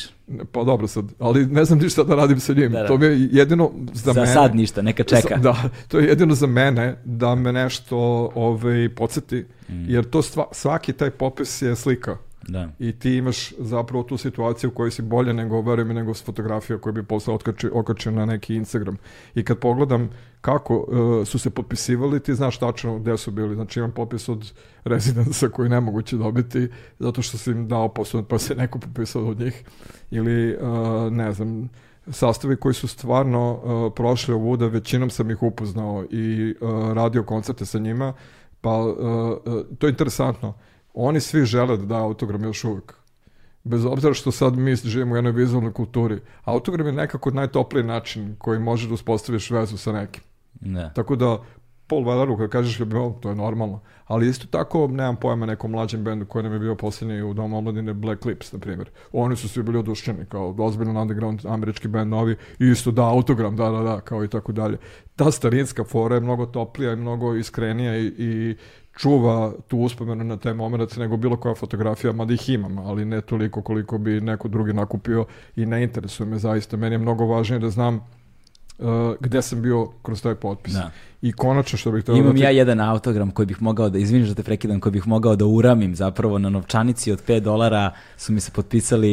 Pa dobro sad, ali ne znam ni šta da radim sa njim. Da, da. To mi je jedino za, Za mene. sad ništa, neka čeka. Za- Da, to je jedino za mene da me nešto ovaj, podsjeti, Mm. jer to stva, svaki taj popis je slika. Da. I ti imaš zapravo tu situaciju u kojoj si bolje nego, verujem, nego s fotografija koju bi posle otkačio, okačio na neki Instagram. I kad pogledam kako uh, su se potpisivali, ti znaš tačno gde su bili. Znači imam popis od rezidensa koji je nemoguće dobiti zato što si im dao posao pa se neko popisao od njih. Ili, uh, ne znam, sastavi koji su stvarno uh, prošli ovuda, većinom sam ih upoznao i uh, radio koncerte sa njima, pa uh, uh, to je interesantno. Oni svi žele da daju autogram još uvek. Bez obzira što sad mi živimo u jednoj vizualnoj kulturi. Autogram je nekako najtopliji način koji može da uspostaviš vezu sa nekim. Da. Tako da, Paul Welleru, kad kažeš ljubim, "O, to je normalno. Ali isto tako, nemam pojma nekom mlađem bendu koji nam je bio posljednji u Domu omladine Black Lips, na primjer. Oni su svi bili odušćeni, kao ozbiljno underground američki band novi, i isto da, autogram, da, da, da, kao i tako dalje. Ta starinska fora je mnogo toplija i mnogo iskrenija i, i čuva tu uspomenu na taj moment nego bilo koja fotografija, mada ih imam, ali ne toliko koliko bi neko drugi nakupio i ne interesuje me zaista. Meni je mnogo važnije da znam uh, gde sam bio kroz taj potpis. Da. I konačno što bih htio Imam da ti- ja jedan autogram koji bih mogao da, izviniš da te prekidam, koji bih mogao da uramim zapravo na novčanici od 5 dolara su mi se potpisali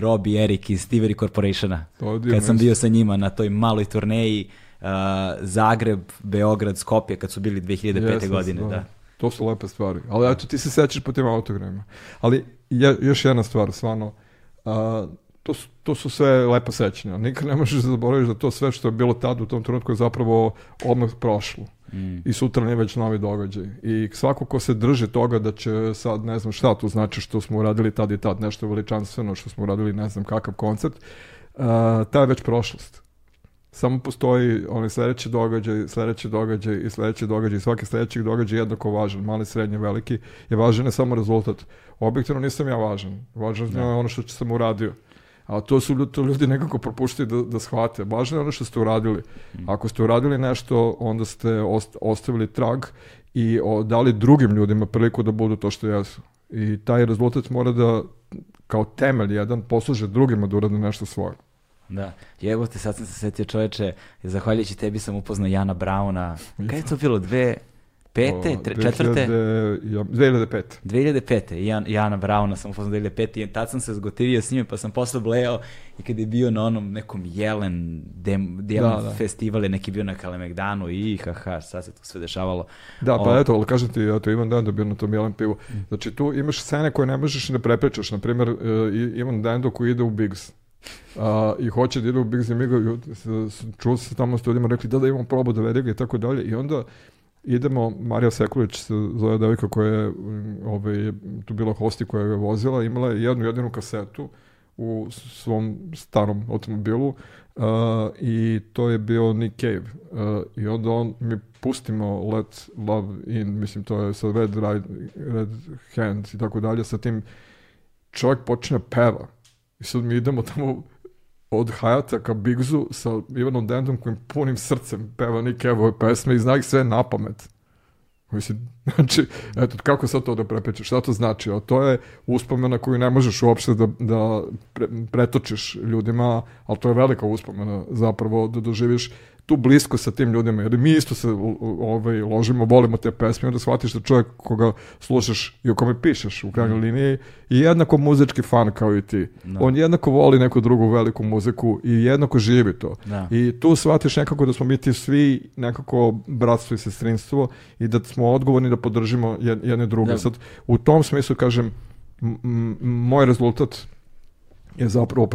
Rob i Erik iz Stivery Corporationa. Kad sam bio sa njima na toj maloj turneji uh, Zagreb, Beograd, Skopje kad su bili 2005. Jeste, godine. Da. To su lepe stvari. Ali eto, ti se sećaš po tim autogramima. Ali je, još jedna stvar, stvarno, a, to, su, to su sve lepa sećanja. Nikad ne možeš da zaboraviš da to sve što je bilo tad u tom trenutku je zapravo odmah prošlo. Mm. I sutra je već novi događaj. I svako ko se drži toga da će sad, ne znam šta to znači što smo uradili tad i tad, nešto veličanstveno, što smo uradili ne znam kakav koncert, a, ta je već prošlost. Samo postoji onaj sledeći događaj, sledeći događaj i sledeći događaj. Svaki sledeći događaj je jednako važan, mali, srednji, veliki. Je važan ne samo rezultat. Objektivno nisam ja važan. Važan je ono što sam uradio. A to su ljudi, to ljudi nekako propuštaju da, da shvate. Važno je ono što ste uradili. Ako ste uradili nešto, onda ste ost- ostavili trag i dali drugim ljudima priliku da budu to što jesu. I taj rezultat mora da, kao temelj jedan, posluže drugima da urade nešto svoje. Da, jebo te, sad sam se setio čoveče, zahvaljujući tebi sam upoznao Jana Brauna. Kada je to bilo? Dve, pete, tre, četvrte? 2000, ja, 2005. 2005. Jan, Jana Brauna sam upoznao 2005. I tad sam se zgotivio s njime, pa sam posle bleo i kad je bio na onom nekom jelen, dem, jelen Da, da. festival je neki bio na Kalemegdanu i haha, sad se to sve dešavalo. Da, pa O- eto, ali kažem ti, eto, Ivan Dendo bio na tom jelen pivu. Znači, tu imaš scene koje ne možeš da prepričaš. Na primjer, uh, Ivan Dendo koji ide u Biggs. A, I hoće da ide u i ju- s- s- čuo se tamo s ljudima, rekli da da imamo probu da vede ga i tako dalje. I onda idemo, Marija Sekulić se zove devojka koja je, mm, ovaj, tu bila hosti koja ga vozila, imala je jednu jedinu kasetu u svom starom automobilu uh, i to je bio Nick Cave. Uh, I onda on mi pustimo Let Love In, mislim to je sa Red, right, red Hand i tako dalje, sa tim čovjek počne peva. I sad mi idemo tamo od Hayata ka Bigzu sa Ivanom Dendom kojim punim srcem peva Nick Cave-ove pesme i zna ih sve na pamet. Mislim, [LAUGHS] znači, eto, kako sad to da prepečeš? Šta to znači? A to je uspomena koju ne možeš uopšte da, da pre, pretočiš ljudima, ali to je velika uspomena zapravo da doživiš tu blisko sa tim ljudima, jer mi isto se ovaj, ložimo, volimo te pesme, onda shvatiš da čovjek koga slušaš i o kome pišeš u krajnjoj mm. liniji i jednako muzički fan kao i ti. Da. On jednako voli neku drugu veliku muziku i jednako živi to. Da. I tu shvatiš nekako da smo mi ti svi nekako bratstvo i sestrinstvo i da smo odgovorni da podržimo jedne druge. Da. Sad, u tom smislu, kažem, moj rezultat je zapravo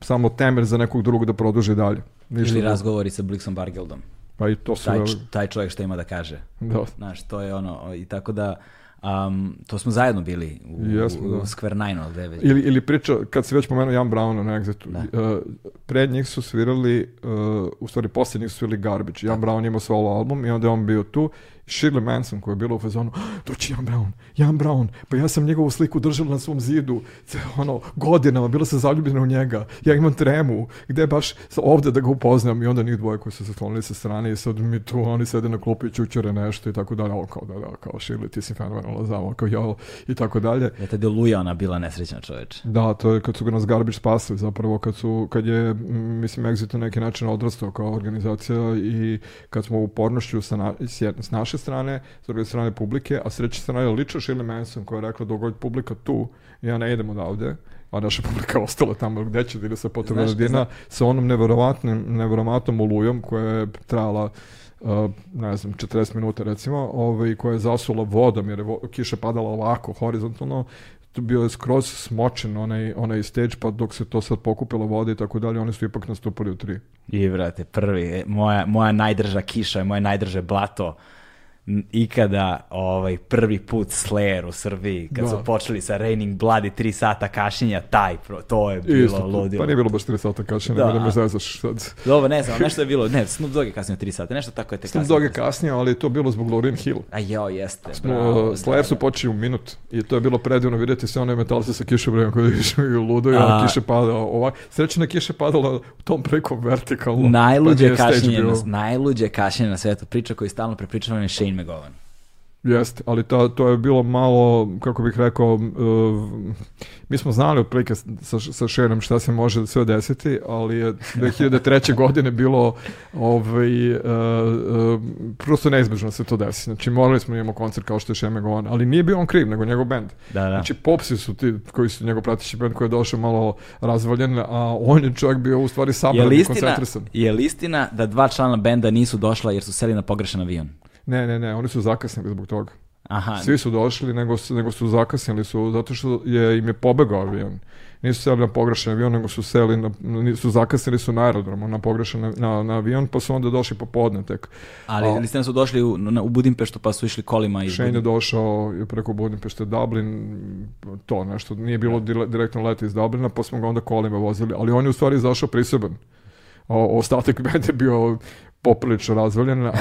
samo temelj za nekog drugog da produži dalje. Ništa Ili razgovori sa Blixom Bargeldom. Pa i to su... Taj, taj čovjek što ima da kaže. Da. Znaš, to je ono, i tako da... Um, to smo zajedno bili u, Jesmo, da. u Square Nine, ali već. Ili, ili priča, kad si već pomenuo Jan Brown na Exitu, da. uh, pred njih su svirali, uh, u stvari poslije njih su svirali Garbage. Jan da. Brown imao solo album i onda je on bio tu Shirley Manson koja je bila u fazonu, doći Jan Brown, Jan Brown, pa ja sam njegovu sliku držala na svom zidu, ono, godinama, bila sam zaljubljena u njega, ja imam tremu, gde baš ovde da ga upoznam i onda njih dvoje koji su se sklonili sa strane i sad mi tu, oni sede na klupi i čučere nešto i tako dalje, ovo kao da, da, kao Shirley, ti si fenomenalna zamo, kao ja, i tako dalje. Ja tada je Luja ona bila nesrećna čoveč. Da, to je kad su ga nas Garbage spasili, zapravo kad su, kad je, mislim, Exit na neki način odrastao kao organizacija i kad smo u pornošću sa, na, s naše naše strane, s druge strane publike, a s treće strane lično Shirley Manson koja je rekla dok publika tu, ja ne idem odavde, a naša publika ostala tamo gde će da ide sa potrebna dina, sa onom neverovatnim, neverovatnom olujom koja je trajala Uh, ne znam, 40 minuta recimo, ovaj, koja je zasula vodom, jer je vo, kiša padala ovako, horizontalno, bio je skroz smočen onaj, onaj stage, pa dok se to sad pokupilo vode i tako dalje, oni su ipak nastupali u tri. I, vrate, prvi, moja, moja najdrža kiša, moje najdrže blato, ikada ovaj prvi put Slayer u Srbiji kad da. su počeli sa Raining Blood i 3 sata kašenja taj pro, to je bilo Isto, ludilo. Pa nije bilo baš 3 sata kašenja, da. da me zezaš sad. Dobro, ne znam, nešto je bilo, ne, Snoop Dogg je kasnio 3 sata, nešto tako je te kasnio. Snoop Dogg je kasnio, ali to bilo zbog Lauryn Hill. A jo, jeste. Smo, bravo, Slayer su počeli u minut i to je bilo predivno vidjeti sve one metalce sa kišobrajem koji [LAUGHS] išli ludo i kiše pada ovak. Srećna kiše padala u tom preko vertikalno. Najluđe pa kašnjenje, najluđe kašnjenje na svetu, priča koju stalno prepričavam je Shane McGowan. Jeste, ali to, to je bilo malo, kako bih rekao, uh, mi smo znali otprilike sa, sa Šerom šta se može sve desiti, ali je 2003. [LAUGHS] godine bilo ovaj, uh, uh, prosto neizbežno da se to desi. Znači morali smo da imamo koncert kao što je Šeme Govan, ali nije bio on kriv, nego njegov bend. Da, da. Znači Popsi su ti koji su njegov pratići bend koji je došao malo razvaljen, a on je čovjek bio u stvari sabran i koncentrisan. Je li istina da dva člana benda nisu došla jer su seli na pogrešan avion? Ne, ne, ne, oni su zakasnili zbog toga. Aha. Svi su došli, nego, nego su zakasnili su, zato što je, im je pobegao avion. Nisu seli na pogrešan avion, nego su seli, na, su zakasnili su na aerodromu, na pogrešan na, na avion, pa su onda došli popodne tek. Ali A, ste su došli u, na, u Budimpeštu, pa su išli kolima iz Shane je došao preko Budimpešte Dublin, to nešto, nije bilo da. direktno leta iz Dublina, pa smo ga onda kolima vozili, ali on je u stvari izašao priseban. O, ostatak [LAUGHS] bende bio poprilično razvaljen, a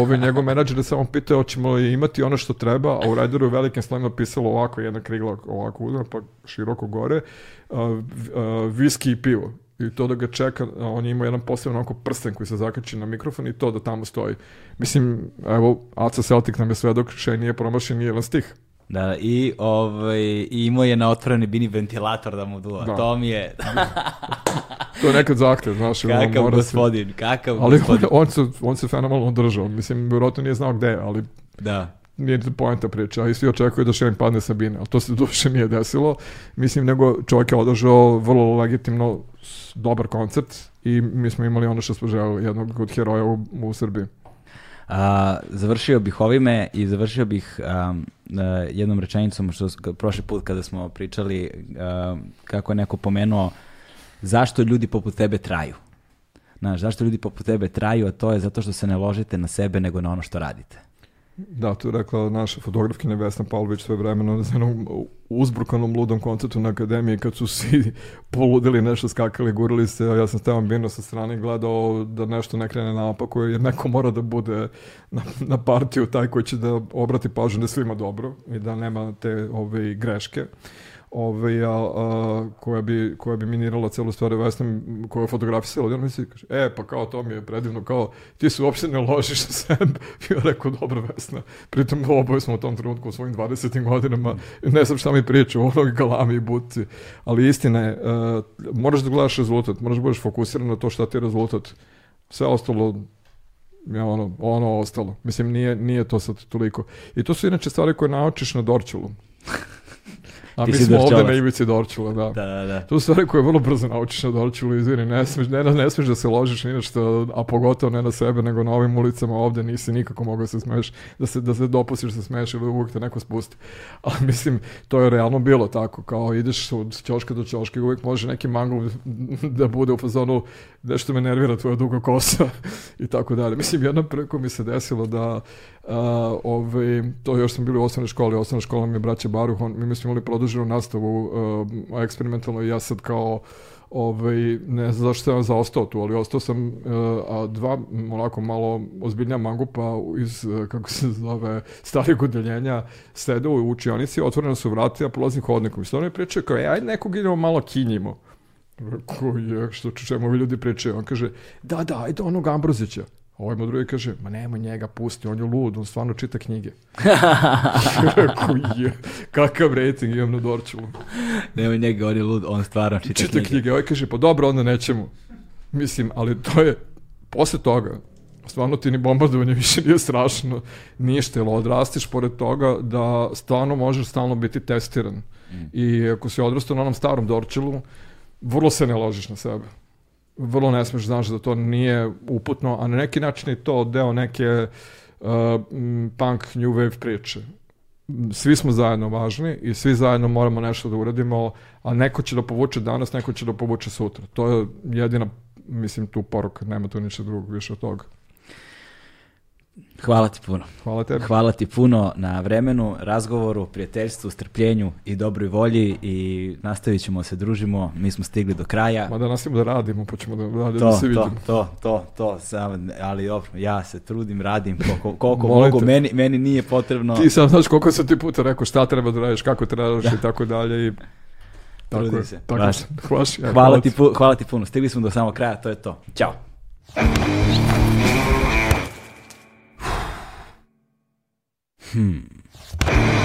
ovaj njegov menadžer je samo pitao hoćemo li imati ono što treba, a u Raideru je velikim slovima pisalo ovako, jedna krigla ovako udana, pa široko gore, uh, uh, viski i pivo. I to da ga čeka, on je imao jedan poseban onako prsten koji se zakači na mikrofon i to da tamo stoji. Mislim, evo, Aca Celtic nam je sve dok še nije promašen ni jedan stih. Da, i, ovaj, i imao je na otvoreni bini ventilator da mu duva. Da. To mi je... [LAUGHS] to je nekad zahtev, znaš. Kakav gospodin, se... kakav ali gospodin. On, on, se, on se fenomenalno držao. Mislim, vjerojatno nije znao gde, ali... Da nije poenta priča, i svi očekuju da Šerin padne sa bine, ali to se duše nije desilo. Mislim, nego čovjek je održao vrlo legitimno dobar koncert i mi smo imali ono što smo želeli, jednog od heroja u, u Srbiji. A, završio bih ovime i završio bih um, jednom rečenicom što prošli put kada smo pričali um, kako je neko pomenuo zašto ljudi poput tebe traju. Znaš, zašto ljudi poput tebe traju, a to je zato što se ne ložite na sebe nego na ono što radite. Da, to je rekla naša fotografkinja Vesna Pavlović sve vremeno na jednom uzbrukanom ludom koncertu na akademiji kad su svi [LAUGHS] poludili nešto, skakali, gurali se, ja sam Stevan Bino sa strane gledao da nešto ne krene naopako jer neko mora da bude na, na partiju taj koji će da obrati pažnju da svima dobro i da nema te ove greške ovaj, a, a, koja, bi, koja bi minirala celu stvar Vesna koja je fotografisala i on mi se kaže, e pa kao to mi je predivno kao ti se uopšte ne ložiš na sebe [LAUGHS] ja rekao dobro Vesna pritom oboje smo u tom trenutku u svojim 20. godinama ne znam šta mi priča o onog galami i buci ali istina je uh, moraš da gledaš rezultat moraš da budeš fokusiran na to šta ti je rezultat sve ostalo je ono, ono ostalo. Mislim, nije, nije to sad toliko. I to su inače stvari koje naučiš na Dorčulu. A mi smo ovde na ivici Dorčula, da. Da, da, da. To su stvari koje vrlo brzo naučiš na Dorčulu, izvini, ne smeš, ne, ne smeš da se ložiš ni što, a pogotovo ne na sebe, nego na ovim ulicama ovde nisi nikako mogao da se smeš, da se, da se dopustiš da se smeš ili uvijek te neko spusti. [LAUGHS] Ali mislim, to je realno bilo tako, kao ideš od ćoška do ćoška i uvijek može neki mangl [LAUGHS] da bude u fazonu nešto me nervira tvoja duga kosa [LAUGHS] i tako dalje. Mislim, jednom preko mi se desilo da Uh, ovaj, to još sam bili u osnovnoj školi, osnovna škola mi je braće Baruh, on, mi smo imali produženu nastavu uh, eksperimentalno i ja sad kao ovaj, ne znam zašto sam zaostao tu, ali ostao sam uh, a dva onako malo ozbiljnija mangupa iz, uh, kako se zove, starijeg odeljenja sede u učionici, otvorena su vrata, ja polazim hodnikom i što oni pričaju kao, e, ajde nekog idemo malo kinjimo. Rekao je, što čemu ovi ljudi pričaju? On kaže, da, da, ajde onog Ambrozića. Ovaj mu drugi kaže, ma nemoj njega pusti, on je lud, on stvarno čita knjige. [LAUGHS] Rekao je, kakav rating imam na Dorčulu. Nemoj njega, on je lud, on stvarno čita, Čita knjige. knjige. Ovaj kaže, pa dobro, onda nećemo. Mislim, ali to je, posle toga, stvarno ti ni bombardovanje više nije strašno, ništa, jer odrastiš pored toga da stvarno možeš stalno biti testiran. Mm. I ako si odrastao na onom starom Dorčelu, vrlo se ne ložiš na sebe. Vrlo ne smeš, znaš da to nije uputno, a na neki način je to deo neke uh, punk new wave priče. Svi smo zajedno važni i svi zajedno moramo nešto da uradimo, a neko će da povuče danas, neko će da povuče sutra. To je jedina, mislim, tu poruka, nema tu ništa drugog više od toga. Hvala ti puno. Hvala tebi. Hvala ti puno na vremenu, razgovoru, prijateljstvu, strpljenju i dobroj volji i nastavit ćemo se družimo. Mi smo stigli do kraja. Ma da nastavimo da radimo, pa ćemo da, da, da To, se to, vidimo. to, to, to, samo, ali dobro, ja se trudim, radim koliko, koliko mogu, meni, meni nije potrebno, Ti sam znaš koliko sam ti puta rekao šta treba da radiš, kako treba da i tako dalje i tako Trudi je, se, tako baš. Hvala, hvala, ti, hvala ti puno, stigli smo do samog kraja, to je to, ćao. Hmm.